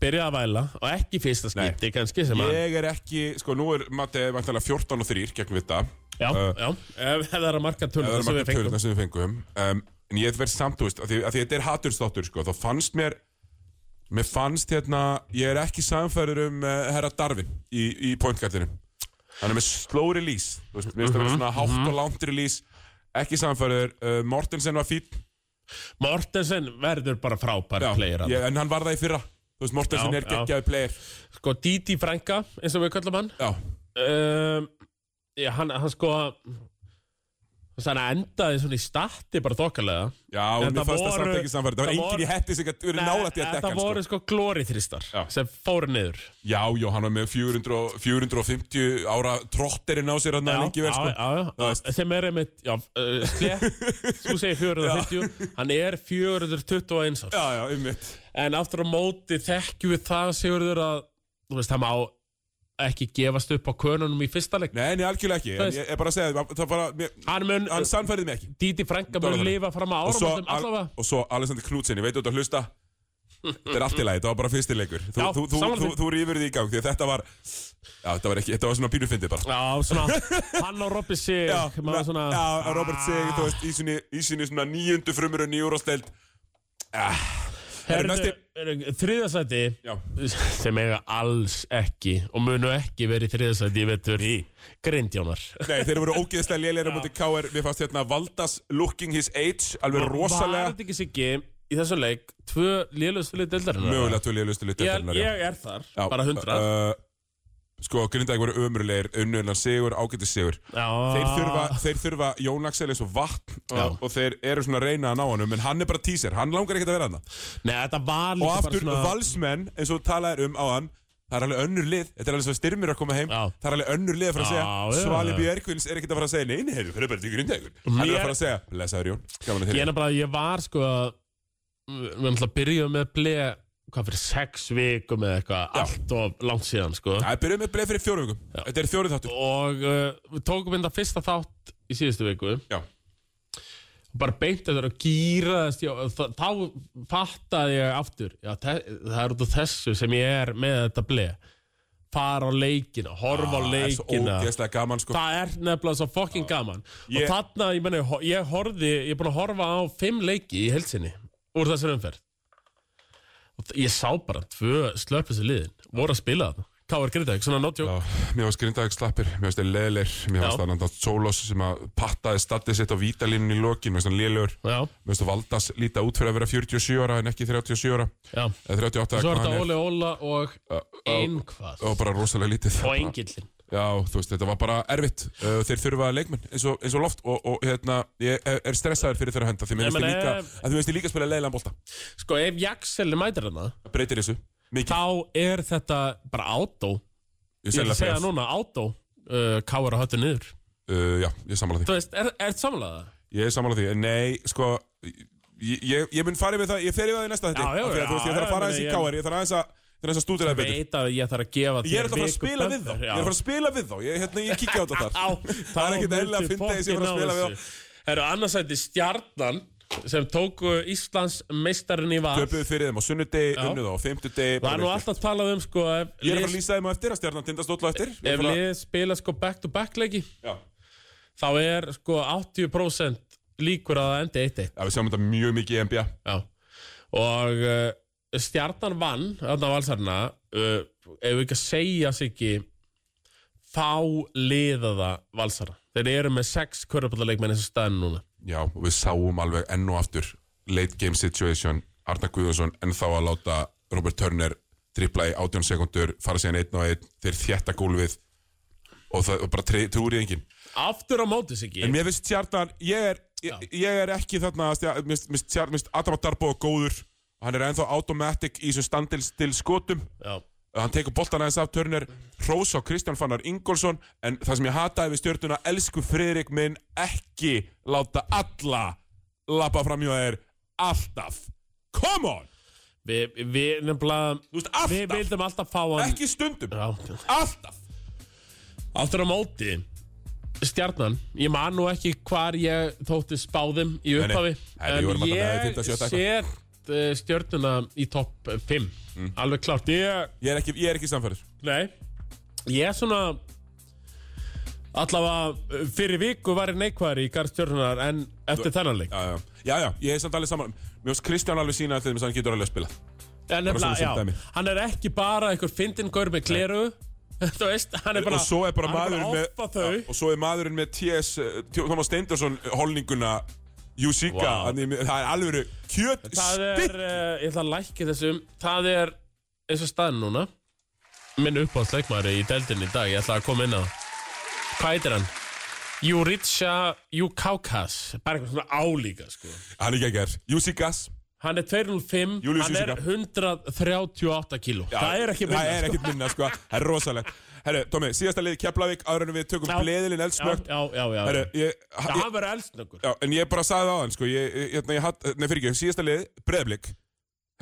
byrjaði að væla og ekki fyrsta skipti kannski sem að Ég er ekki, sko, nú er Matti vantanlega 14 og 3 gegn Vitta. Já, uh, já, ef það er að marka tölur er sem við fengum. sem við fengum. Um, En ég hef verið samt, þú veist, að því, að þetta er hatursþáttur, sko Þá fannst mér Mér fannst hérna, ég er ekki samfæður um uh, herra Darvin í, í pointgardinu Hann er með slow release Þú veist, mér finnst það vera svona hátt og langt release. Ekki samfæður, uh, Mortensen var fín Mortensen verður bara frábær player ég, En hann var það í fyrra. Þú veist, Mortensen Já, er já. geggjaði player. Sko Didi Frænka eins og við kallum hann. Já, um, já, hann, hann sko þannig að endaði svona í statti bara þokkalega. Já, En mér það fannst það samt ekki samfæður Það var það voru- í hetti sem verið nálægt í að dekka hann, voru sko. sko glóriþristar sem fóru niður. Já, já, hann var með 400, og- 450 ára trotterinn á sér hann lengi vel, sko. já, já, sem er einmitt já, uh, slett, þú [laughs] segir 450 hann er 421 árs. Já, já, um mitt en aftur á móti þekkjum við það Sigurður að þú veist, það má ekki gefast upp á könunum í fyrsta leik. Nei, nei, algjörlega ekki, en ég er bara að segja það, það bara, mér, Hann mun, hann sannfærið mig ekki. Díti Frænka mun Dólarinn. lifa fram að og svo, áramótum allavega. og svo Alexander Knudsen, ég veit ert að hlusta. Þetta er allt í lagi, þetta var bara fyrsti leikur. Þú, Já, þú, þú, sammála þú, því. þú rýfur því í gang, því að þetta var Já, þetta var ekki, þetta var svona pínu fyndið bara. Já, svona, hann og Robby sig Já, maður svona, já, Robert Sig, þú veist, í sinni, í sinni svona níundu í úrvásteld Herðu, næsti- þriðasæti sem eiga alls ekki og munu ekki verið þriðasæti í vetur. Í. Grindjónar nei, þeir voru [laughs] ógeðslega lélir á mútið KR, mér fannst hérna Valdas looking his age, alveg Var rosalega þetta ekki siggi í þessum leik tvö lélustuleg deildarinnar? Mögulega til lélustu Ég, lítið ég er þar, bara hundra uh, Sko, Grindavík voru ömurlegir, unnuðan sigur, ágættis sigur. Þeir þurfa, þeir þurfa Jón Axel eins og vatn og, og þeir eru svona að reyna að ná honum en hann er bara teaser, hann langar ekkert að vera hann Nei, þetta var líka og aftur bara svona valsmenn eins og þú talaðir um á hann það er alveg önnur lið, þetta er alveg svo styrmir að koma heim Já. það er alveg önnur lið að fara að segja. Svali já. Björkvils er ekkert að fara að segja nei, nei, hefur bara til Grindavíkur. Hann er að fara að segja, er Hvað fyrir sex vikum eða eitthvað Allt of langt síðan sko. Það byrjuð með bleið fyrir fjórum vikum, þetta er fjórið þáttur. Og uh, við tókum inn það fyrsta þátt Í síðustu viku. Já, Bara beint eftir að ég, þá, fattaði ég aftur já, te, Það er út af þessu sem ég er með þetta ble Fara á leikina, horfa á það er svo leikina. ógeðslega gaman sko. Það er nefnilega svo fucking gaman. Ég- Og þarna, ég meni, ég horfði Ég er búin að horfa á fimm leiki í heilsinni Úr þessari umferð Og ég sá bara tvö slöpþessi liðin. Voru að spila það Káar Grindavík, svona notjók Já, mér varst Grindavík slappir, mér varst þeir leðilegir, mér Já. það náttúrulega Solos sem að pattaði statið sitt á vítalínunni í lokin, mér varst það Já, mér varst það Valdas líta út fyrir að vera 47 ára en ekki 37 ára, já. Eða 38 Svo er hvað þetta. Óli Óla og einhvað. og bara rosalega lítið. Og engillin Já, þú veist, þetta var bara erfitt, uh, þeir þurfa leikmenn eins og, eins og loft og, og hérna, ég er stressaður fyrir þeirra henda því mér Ég finnst meina, líka, að líka spila leiðilega bólta, Sko, ef Jaxel mætir hana breytir þessu, mikið, Þá er þetta bara átó. Ég Ég segja núna, átó uh, Káar að höttu niður. Uh, já, ég sammála því, Þú veist, er, þetta samlaða? ég sammála því, nei, sko, ég, ég, ég mun farið með það, ég fer í það í næsta þetta, Já, já, að þú veist, ég þarf að já, fara já, aðeins í ég- káar, ég þarf aðeins að, ég þarf aðeins að stúdira það betur. veit að ég þarf að gefa Ég er alltaf að fara að viku spila við þá, ég er að fara að spila við þá, ég, hérna, ég kikki á þetta þar. [laughs] Það er ekkert eðlilega að finna því sem ég er að spila við þá. Eru annarsætti stjarnan sem tóku Íslands meistarinn í val Töpuðu fyrir þeim á sunnudegi, unnuð á fimmtudegi. Það er nú alltaf talað um sko Ég er að fara að lýsa þeim á eftir, að stjarnan tindast ótrúlega eftir. Ég ef að lið spila sko back to back leiki Já. þá er sko 80% líkur að það endi 1-1 Já, við sjáum þetta mjög mikið í NBA. Já og uh, stjarnan vann á valsarna uh, ef við ekki að segja sig ekki þá liða það valsara þeir eru með sex körfballaleikmenn eins og staðin núna. Já, og við sáum alveg enn og aftur late game situation, Arna Guðjónsson en þá að láta Robert Turner tripla í 18 sekundur, fara síðan einn og einn, þeir þjætta gólfið og það og bara í enginn. aftur á móti sig En mér finnst Tjartan, ég er, ég, ég er ekki þarna, mér finnst- Tjartan, mér finnst Adam Darbo góður, hann er ennþá automatic í þessum standil skotum, Já. Hann tekur boltan aðeins af Turner, Rós á Kristján Fannar Ingolson, en það sem ég hataði við stjórnuna, elsku Friðrik minn, ekki láta alla lappa fram hjá þér. Alltaf. Come on! Við, við nefnilega veist, Við alltaf, vildum alltaf fá hann ekki stundum, Já. alltaf. Aftur á móti Stjarnan, ég man nú ekki hvar ég þótti spáðum í upphafi Nei, við vorum alltaf með ég fimmta, sjötta set uh, stjörnuna í topp 5 Mm. Alveg klart Ég, Ég er ekki, ekki samfæður. nei Ég er svona Allavega uh, fyrir viku var ég neikvæður í garð stjörnunar en eftir þennan leik Já, já, já, já, ég er samt alveg saman. Mér finnst Kristján alveg sína að hann getur alveg að spila. En nefnilega, já, hann er ekki bara einhver fyndin gaur með kleru [laughs] veist, hann er bara og svo er bara maðurinn með og svo er maðurinn með T.S. uh, Thomas Steindorsson holninguna Júsíka, wow. það er alveg kjöt Það er, spikk uh, ég ætla að lækja þessum Það er eins og staðin núna Minn uppáhaldsleikmaður í deildinni í dag Ég ætla að koma inn á það. Hvað heitir hann? Jurica Jukaukas Bara eitthvað svona álíka sko. hann er ekki ekki Júsíkas Hann er 205 Júlíus Hann er Júsíka. 138 kíló Það er ekki minna það er sko. ekkert minna sko. það er rosalegt Herru, Tómi, síðasta liði Keflavík áður en við tökum Já. bleðilinn eldsnögt já, já, já, Herru, ég, hann verður eldsnöggur. Já, en ég bara sagði það á hann sko, ég, ég, ég, ég hatt, nei fyrir ekki, síðasta lið Breðblik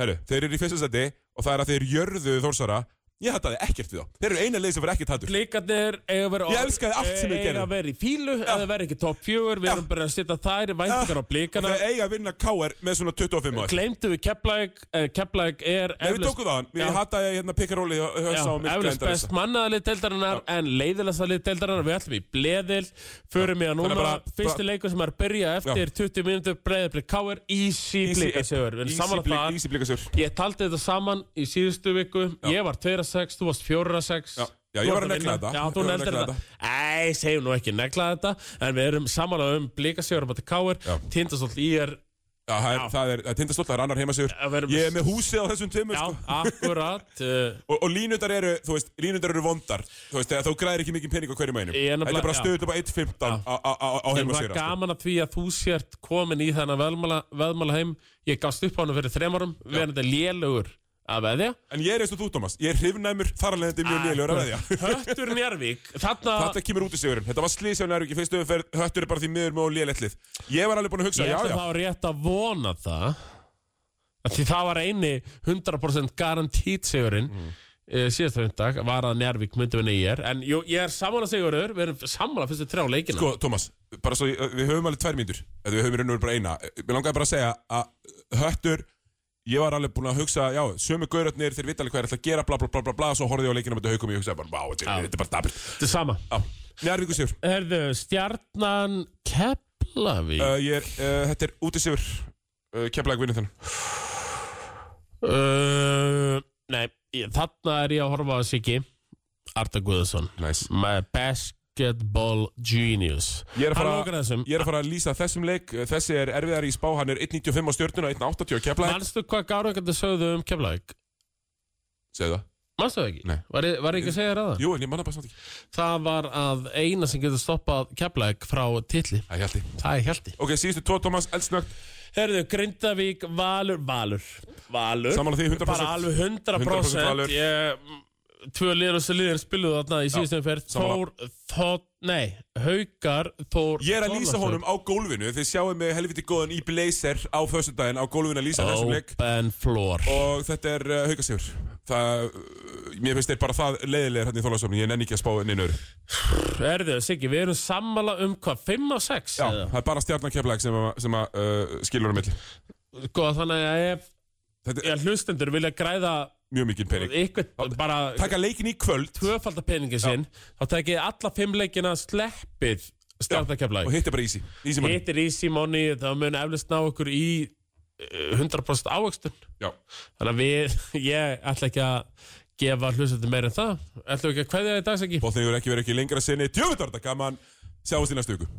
Herru, þeir eru í fyrsta seti og það er að þeir jörðu Þórsara Ég hataði ekkert við þá. Þeir eru eina leið sem var ekkert hattur Blikarnir eiga vera Ég elskaði allt sem þeir eiga gerðu. að vera í fílu eða vera ekki topp fjögur. Við Já. erum bara að setja þær væntingar á blikana Þeir eiga að vinna KR með svona 25 ára Gleimdu við Keflæk Keflæk er Nei, við tókum það hann. Við Já. hataði hérna pikkaróli og höfsa á milka eflaust best mannaðalið deildarinnar en leiðilegsta lið deildarinnar. Við ætlum í bleðil förum við að núna Þannig bara- fyrsti leikur sem er að byrja eftir 20 mínútur breiðablik Káir easy blikasegur við erum saman að það Easy blika sér ég taldi þetta. Saman í síðustu viku ég var 2-6, þú varst 4-6 Já. Já, ég var að negla þetta. Já, þú var negla þetta. Æ, segjum nú ekki negla þetta en við erum saman um blikasegur um að Káir Já. tindastóll í er Já, það er, það er, það tindastóll, það er annar með- Ég er með húsið á þessum tveimur Já, sko. akkurat uh, [laughs] Og, og línundar eru, þú veist, línundar eru vondar. Þú veist, þú græðir ekki mikið pening á hverju mænum Ég er Þetta er bara upp á 1.15 á, á, á, á En það heimasigur er gaman að því að þú sért komin í þennan veðmála, veðmála heim Ég gafst upp á hann fyrir þremarum Verðandi lélugur að veðja? En ég er eins og þú, Thomas. Ég er hrifnæmur, þar alveg þetta er mjög lélegur að veðja. Höttur Njarvík Þarna Þetta kemur út í sigurinn. Þetta var slísjá nærvík í fyrstu umferð. Höttur er bara því miður með og lélettlið Ég var alveg búin að hugsa, Ég já, ætla já. þá rétt að vona það að Því það var eini 100% garantít sigurinn mm. Síðast hundag var að Njarvík myndi vinna í er. En jú, ég er saman að sigurur Við erum saman að fyrstu þrjá leikina. Sko, Thomas, bara svo, ég- í og var alveg búin að hugsa, já, sömu gaurarnir Þeir vita alveg hvað er alltaf að gera, bla, bla, bla, bla, bla Svo horfði ég á leikina með þetta haukum og ég hugsaði bara, vá, þetta er- er bara dabur Þetta er sama. Já, Njárvíku sigur. Herðu, stjarnan Keflavík. Uh, ég er, uh, Þetta er úti sigur. Uh, Keflag vinnur þennan. Uh, nei, ég, þarna er ég að horfa á Siggi Arda Guðarsson Næs My basketball genius. Ég er að fara, er að fara að lýsa þessum leik. Þessi er erfiðar í spá, hann er 1.95 á stjörnuna 1.80 á Keflag Manstu hvað Gárvöngandi sögðu um Keflavík? Segðu það. Manstu það ekki? Nei. Var var ég ekki að segja það? Jú, en ég manna bara samt ekki. Það var að eina sem getur stoppað Keflavík frá titli. Það er hjalti. Það er hjælti Ok, síðustu tvo, Thomas, eldsnögt Herðu, Grindavík, Valur, Valur. Valur Samanlega því 100% Bara alveg 100%, 100% Valur. Ég, Tvö liður og svo liður spiluðu þarna í síðustum ferð Þór. Þór, nei Haukar, Þór Ég er að lýsa honum á gólfinu. Þið sjáum mig helviti góðan í blazer á föstudaginn á gólfinu að lýsa þessum leik. Open floor. Og þetta er uh, haukasigur. Það, uh, mér finnst þeir bara það leiðilegir hérna í þólasofni, ég nenni ekki að spá neina öðru Erðu, Siggi, við erum sammála um hvað, 5 og 6? Já, það er bara stjarnakeflag sem, að- sem að uh, skilur á milli. Sko, þannig að ef Þetta er ég hlustendur vilja græða mjög mikið pening. Ykkur bara Taka leikin í kvöld. Tvöfaldar peningin sinn þá tekið alla fimm leikina sleppið og startakeflag hitt er bara easy, easy money. Hitt er easy money, það mun eflust ná okkur í eh, 100% ávöxtun. Já, Þannig að við, [laughs] ég ætla ekki að gefa hlustendur meira en það. Ætla ekki að kveðja það í dagsæki bóðin hefur ekki verið ekki lengra sinni. Þetta gaman, sjáumst í næstu viku